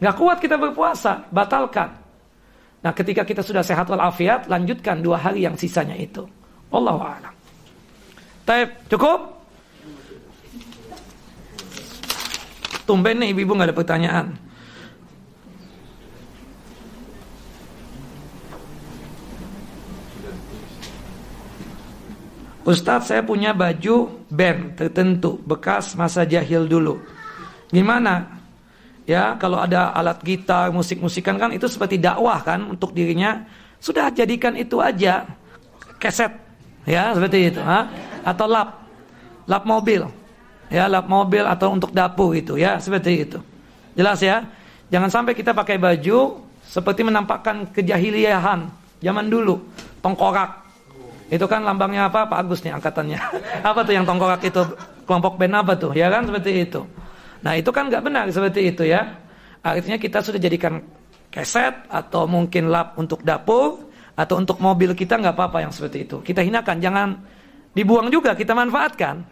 Nggak kuat kita berpuasa, batalkan. Nah ketika kita sudah sehat walafiat, lanjutkan dua hari yang sisanya itu. Allahu a'lam. Taib, cukup? Tumben nih ibu-ibu nggak ada pertanyaan. Ustadz saya punya baju band tertentu bekas masa jahil dulu. Gimana? Ya kalau ada alat gitar, musik-musikan kan itu seperti dakwah kan untuk dirinya. Sudah jadikan itu aja keset ya seperti itu ha? atau lap lap mobil ya lap mobil atau untuk dapur itu ya seperti itu jelas ya jangan sampai kita pakai baju seperti menampakkan kejahiliahan zaman dulu tongkorak itu kan lambangnya apa Pak Agus nih angkatannya. <laughs> apa tuh yang tongkorak itu kelompok band apa tuh? Ya kan seperti itu. Nah itu kan nggak benar seperti itu ya. Artinya kita sudah jadikan keset atau mungkin lap untuk dapur atau untuk mobil kita nggak apa-apa yang seperti itu. Kita hinakan, jangan dibuang juga, kita manfaatkan.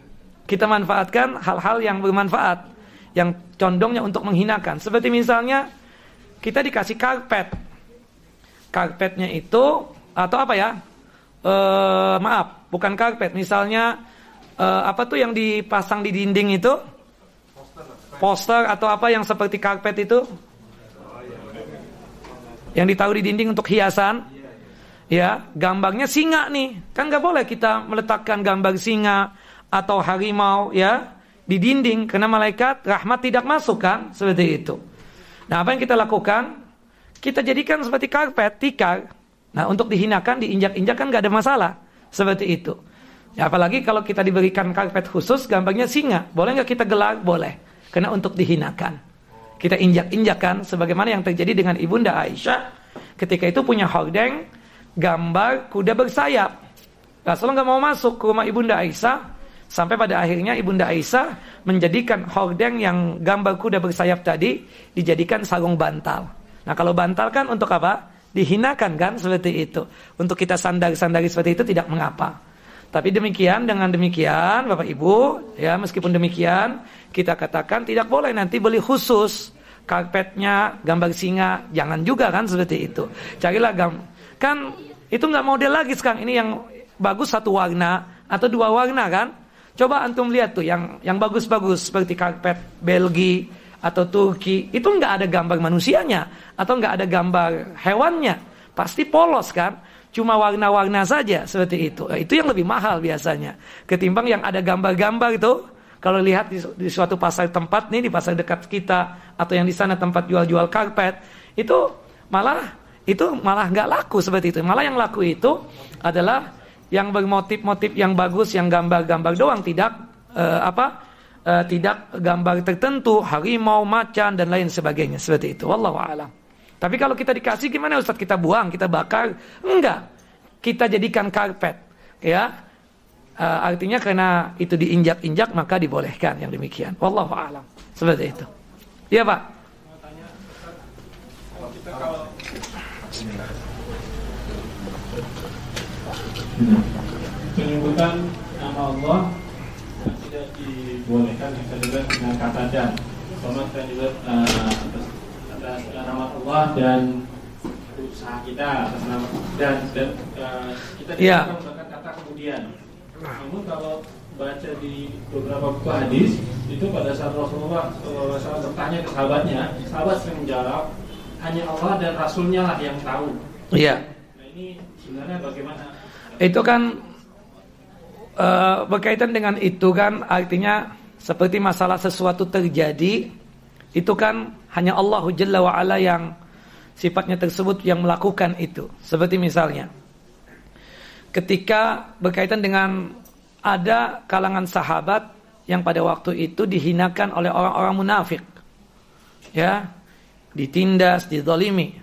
Kita manfaatkan hal-hal yang bermanfaat, yang condongnya untuk menghinakan. Seperti misalnya kita dikasih karpet, karpetnya itu atau apa ya? Uh, maaf, bukan karpet. Misalnya uh, apa tuh yang dipasang di dinding itu? Poster atau apa yang seperti karpet itu? Yang ditaruh di dinding untuk hiasan? Ya, gambarnya singa nih. Kan nggak boleh kita meletakkan gambar singa atau harimau ya di dinding karena malaikat rahmat tidak masuk kan seperti itu. Nah, apa yang kita lakukan? Kita jadikan seperti karpet, tikar, Nah untuk dihinakan, diinjak-injak kan gak ada masalah. Seperti itu. Ya, apalagi kalau kita diberikan karpet khusus, gambarnya singa. Boleh nggak kita gelar? Boleh. Karena untuk dihinakan. Kita injak-injakan sebagaimana yang terjadi dengan Ibunda Aisyah. Ketika itu punya hordeng, gambar kuda bersayap. Rasulullah nggak mau masuk ke rumah Ibunda Aisyah. Sampai pada akhirnya Ibunda Aisyah menjadikan hordeng yang gambar kuda bersayap tadi dijadikan sarung bantal. Nah kalau bantal kan untuk apa? Dihinakan kan seperti itu. Untuk kita sandari-sandari seperti itu tidak mengapa. Tapi demikian dengan demikian Bapak Ibu, ya meskipun demikian kita katakan tidak boleh nanti beli khusus karpetnya gambar singa, jangan juga kan seperti itu. Carilah gam kan itu nggak model lagi sekarang ini yang bagus satu warna atau dua warna kan. Coba antum lihat tuh yang yang bagus-bagus seperti karpet Belgia atau Turki itu nggak ada gambar manusianya atau nggak ada gambar hewannya pasti polos kan cuma warna-warna saja seperti itu. Nah, itu yang lebih mahal biasanya ketimbang yang ada gambar-gambar itu. Kalau lihat di, di suatu pasar tempat nih di pasar dekat kita atau yang di sana tempat jual-jual karpet itu malah itu malah nggak laku seperti itu. Malah yang laku itu adalah yang bermotif-motif yang bagus, yang gambar-gambar doang, tidak uh, apa? Uh, tidak gambar tertentu, harimau, macan dan lain sebagainya seperti itu. Wallahu a'lam. Tapi kalau kita dikasih gimana Ustaz? Kita buang, kita bakar? Enggak. Kita jadikan karpet. Ya. Uh, artinya karena itu diinjak-injak maka dibolehkan yang demikian. Wallahu a'lam. Seperti itu. Iya, Pak. Penyebutan nama Allah dibolehkan kita juga dengan kata dan. Sama kita juga uh, atas nama Allah dan usaha kita atas nama dan, dan uh, kita tidak yeah. menggunakan kata kemudian. Namun kalau baca di beberapa buku hadis itu pada saat Rasulullah SAW bertanya ke sahabatnya, sahabat sering menjawab hanya Allah dan Rasulnya lah yang tahu. Iya. Nah ini sebenarnya bagaimana? Itu kan uh, berkaitan dengan itu kan artinya seperti masalah sesuatu terjadi itu kan hanya Allah Jalla wa ala yang sifatnya tersebut yang melakukan itu. Seperti misalnya ketika berkaitan dengan ada kalangan sahabat yang pada waktu itu dihinakan oleh orang-orang munafik. Ya, ditindas, dizalimi.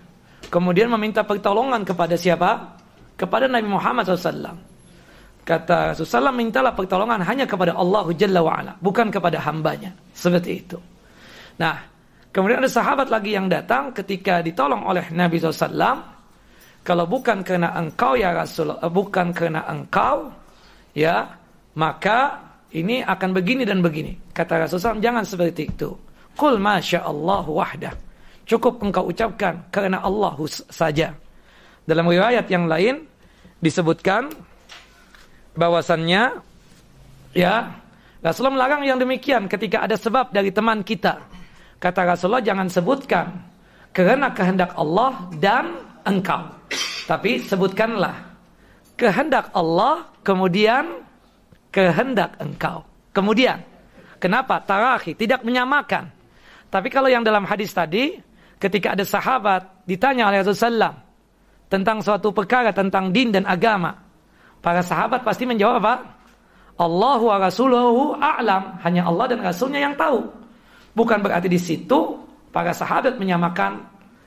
Kemudian meminta pertolongan kepada siapa? Kepada Nabi Muhammad SAW. Kata Rasulullah mintalah pertolongan hanya kepada Allah Jalla wa'ala. Bukan kepada hambanya. Seperti itu. Nah, kemudian ada sahabat lagi yang datang ketika ditolong oleh Nabi SAW. Kalau bukan karena engkau ya Rasul, eh, bukan karena engkau, ya, maka ini akan begini dan begini. Kata Rasulullah, jangan seperti itu. Kul masya Allah wahdah. Cukup engkau ucapkan karena Allah saja. Dalam riwayat yang lain disebutkan bahwasannya ya Rasulullah melarang yang demikian ketika ada sebab dari teman kita Kata Rasulullah jangan sebutkan karena kehendak Allah dan engkau. Tapi sebutkanlah kehendak Allah kemudian kehendak engkau. Kemudian kenapa tarakhi tidak menyamakan. Tapi kalau yang dalam hadis tadi ketika ada sahabat ditanya oleh Rasulullah tentang suatu perkara tentang din dan agama, para sahabat pasti menjawab apa? Allah wa rasuluhu a'lam. Hanya Allah dan Rasulnya yang tahu. Bukan berarti di situ para sahabat menyamakan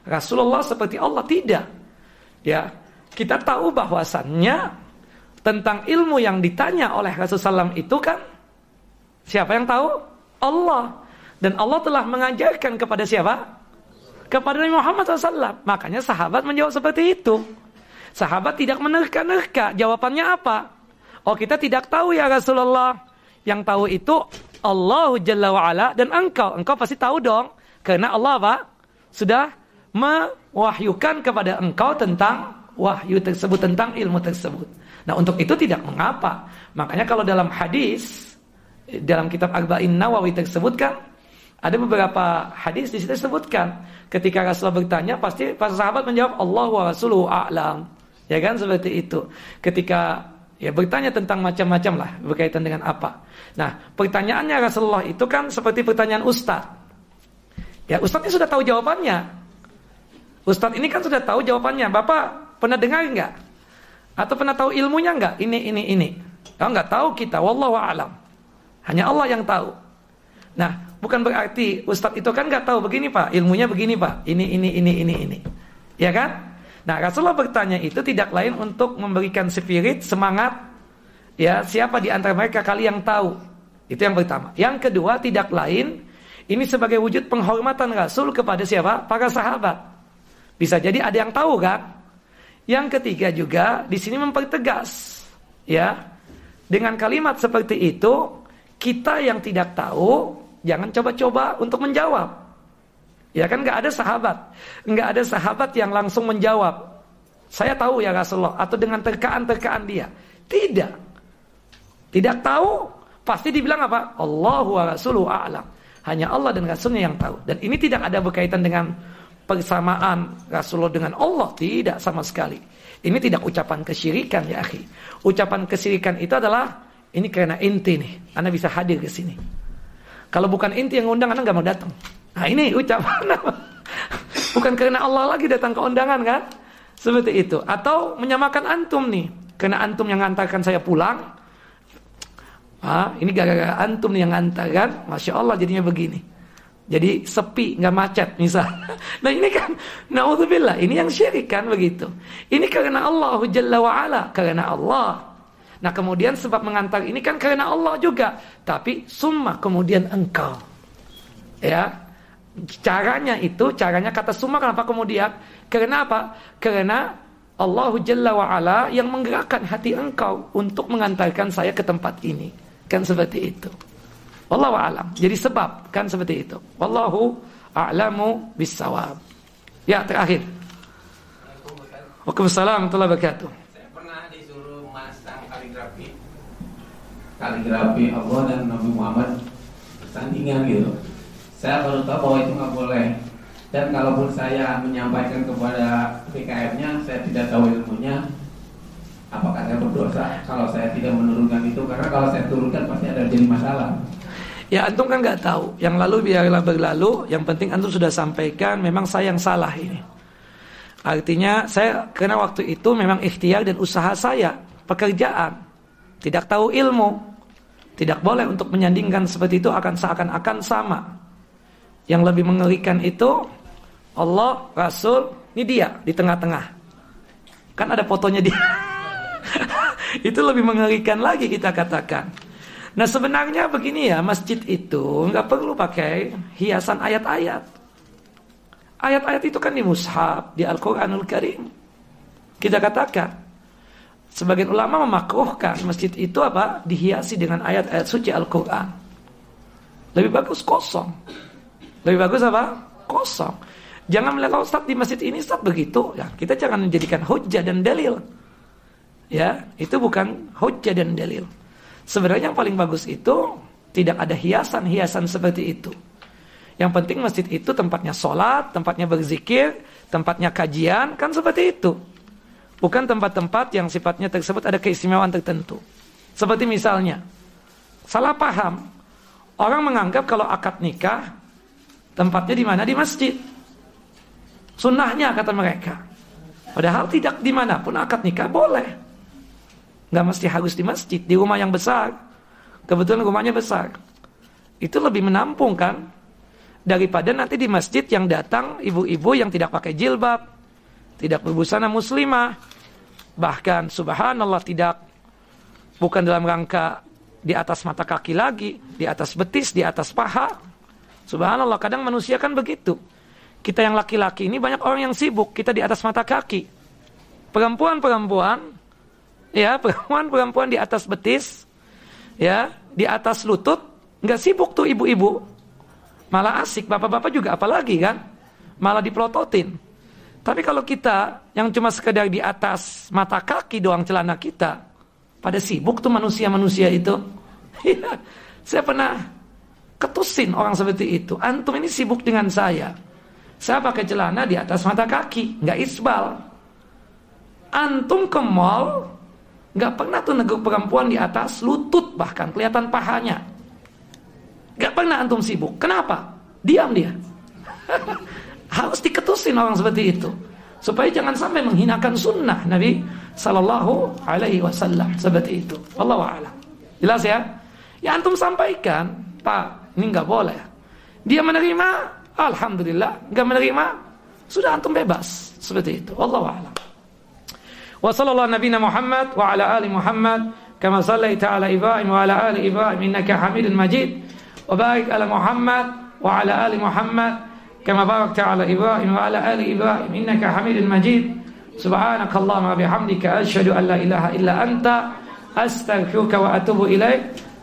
Rasulullah seperti Allah tidak. Ya, kita tahu bahwasannya tentang ilmu yang ditanya oleh Rasulullah SAW itu kan siapa yang tahu? Allah. Dan Allah telah mengajarkan kepada siapa? Kepada Nabi Muhammad SAW. Makanya sahabat menjawab seperti itu. Sahabat tidak menerka-nerka. Jawabannya apa? Oh kita tidak tahu ya Rasulullah. Yang tahu itu Allah Jalla wa'ala dan engkau. Engkau pasti tahu dong. Karena Allah apa? Sudah mewahyukan kepada engkau tentang wahyu tersebut, tentang ilmu tersebut. Nah untuk itu tidak mengapa. Makanya kalau dalam hadis, dalam kitab Arba'in Nawawi tersebut kan, ada beberapa hadis di situ disebutkan. Ketika Rasulullah bertanya, pasti para sahabat menjawab Allah wa Rasuluhu a'lam. Ya kan seperti itu. Ketika Ya bertanya tentang macam-macam lah berkaitan dengan apa. Nah pertanyaannya Rasulullah itu kan seperti pertanyaan Ustadz. Ya Ustadz ini sudah tahu jawabannya. Ustadz ini kan sudah tahu jawabannya. Bapak pernah dengar nggak? Atau pernah tahu ilmunya nggak? Ini, ini, ini. Kalau nggak tahu kita, wallahu alam. Hanya Allah yang tahu. Nah, bukan berarti Ustadz itu kan nggak tahu begini pak, ilmunya begini pak, ini, ini, ini, ini, ini. Ya kan? Nah, Rasulullah bertanya itu tidak lain untuk memberikan spirit, semangat, ya siapa di antara mereka kali yang tahu. Itu yang pertama. Yang kedua tidak lain, ini sebagai wujud penghormatan Rasul kepada siapa? Para sahabat. Bisa jadi ada yang tahu kan? Yang ketiga juga di sini mempertegas, ya dengan kalimat seperti itu kita yang tidak tahu jangan coba-coba untuk menjawab. Ya kan nggak ada sahabat, nggak ada sahabat yang langsung menjawab. Saya tahu ya Rasulullah atau dengan terkaan-terkaan dia. Tidak. Tidak tahu, pasti dibilang apa? Allahu wa rasuluhu a'lam. Hanya Allah dan Rasulnya yang tahu. Dan ini tidak ada berkaitan dengan persamaan Rasulullah dengan Allah. Tidak sama sekali. Ini tidak ucapan kesyirikan ya akhi. Ucapan kesyirikan itu adalah ini karena inti nih, Anda bisa hadir ke sini. Kalau bukan inti yang undang, Anda nggak mau datang. Nah ini ucapan apa? Bukan karena Allah lagi datang ke undangan kan? Seperti itu. Atau menyamakan antum nih. Karena antum yang ngantarkan saya pulang. Ah, ini gara-gara antum yang ngantarkan. Masya Allah jadinya begini. Jadi sepi, nggak macet misal. <laughs> Nah ini kan, naudzubillah, ini yang syirik kan begitu. Ini karena Allah Jalla wa'ala, karena Allah. Nah kemudian sebab mengantar ini kan karena Allah juga. Tapi summa kemudian engkau. Ya, caranya itu, caranya kata summa kenapa kemudian? Karena apa? Karena Allah Jalla wa'ala yang menggerakkan hati engkau untuk mengantarkan saya ke tempat ini. Kan seperti itu. Wallahu a'lam. Jadi sebab kan seperti itu. Wallahu a'lamu bisawab. Ya, terakhir. Waalaikumsalam warahmatullahi wabarakatuh. Saya pernah disuruh masang kaligrafi. Kaligrafi Allah dan Nabi Muhammad gitu. Saya baru tahu bahwa itu nggak boleh. Dan kalaupun saya menyampaikan kepada PKM-nya, saya tidak tahu ilmunya, apakah saya berdosa kalau saya tidak menurunkan itu? Karena kalau saya turunkan pasti ada jadi masalah. Ya antum kan nggak tahu. Yang lalu biarlah berlalu. Yang penting antum sudah sampaikan. Memang saya yang salah ini. Artinya saya karena waktu itu memang ikhtiar dan usaha saya pekerjaan. Tidak tahu ilmu. Tidak boleh untuk menyandingkan seperti itu akan seakan-akan sama. Yang lebih mengerikan itu Allah, Rasul, ini dia di tengah-tengah. Kan ada fotonya dia. <laughs> itu lebih mengerikan lagi kita katakan. Nah sebenarnya begini ya, masjid itu nggak perlu pakai hiasan ayat-ayat. Ayat-ayat itu kan di mushaf, di Al-Quranul Karim. Kita katakan, sebagian ulama memakruhkan masjid itu apa? Dihiasi dengan ayat-ayat suci Al-Quran. Lebih bagus kosong. Lebih bagus apa? Kosong. Jangan melihat Ustaz di masjid ini Ustaz begitu. Ya, kita jangan menjadikan hujah dan dalil. Ya, itu bukan hujah dan dalil. Sebenarnya yang paling bagus itu tidak ada hiasan-hiasan seperti itu. Yang penting masjid itu tempatnya sholat, tempatnya berzikir, tempatnya kajian, kan seperti itu. Bukan tempat-tempat yang sifatnya tersebut ada keistimewaan tertentu. Seperti misalnya, salah paham. Orang menganggap kalau akad nikah, tempatnya di mana? Di masjid. Sunnahnya kata mereka. Padahal tidak di mana pun akad nikah boleh. Nggak mesti harus di masjid, di rumah yang besar. Kebetulan rumahnya besar. Itu lebih menampung kan? Daripada nanti di masjid yang datang ibu-ibu yang tidak pakai jilbab, tidak berbusana muslimah, bahkan subhanallah tidak bukan dalam rangka di atas mata kaki lagi, di atas betis, di atas paha. Subhanallah, kadang manusia kan begitu. Kita yang laki-laki ini banyak orang yang sibuk, kita di atas mata kaki. Perempuan-perempuan ya <laughs> perempuan-perempuan di atas betis, ya di atas lutut, nggak sibuk tuh ibu-ibu, malah asik bapak-bapak juga apalagi kan, malah diprototin. Tapi kalau kita yang cuma sekedar di atas mata kaki doang celana kita, pada sibuk tuh manusia-manusia itu. <laughs> Iya, saya pernah ketusin orang seperti itu. Antum ini sibuk dengan saya. Saya pakai celana di atas mata kaki, nggak isbal. Antum ke mall Gak pernah tuh neguk perempuan di atas lutut bahkan kelihatan pahanya. Gak pernah antum sibuk. Kenapa? Diam dia. <laughs> Harus diketusin orang seperti itu supaya jangan sampai menghinakan sunnah Nabi Sallallahu Alaihi Wasallam seperti itu. Allah. Jelas ya? Ya antum sampaikan, Pak, ini nggak boleh. Dia menerima, alhamdulillah. Nggak menerima, sudah antum bebas seperti itu. Allah a'lam. وصلى الله نبينا محمد وعلى آل محمد كما صليت على إبراهيم وعلى آل إبراهيم إنك حميد مجيد وبارك على محمد وعلى آل محمد كما باركت على إبراهيم وعلى آل إبراهيم إنك حميد مجيد سبحانك اللهم وبحمدك أشهد أن لا إله إلا أنت أستغفرك وأتوب إليك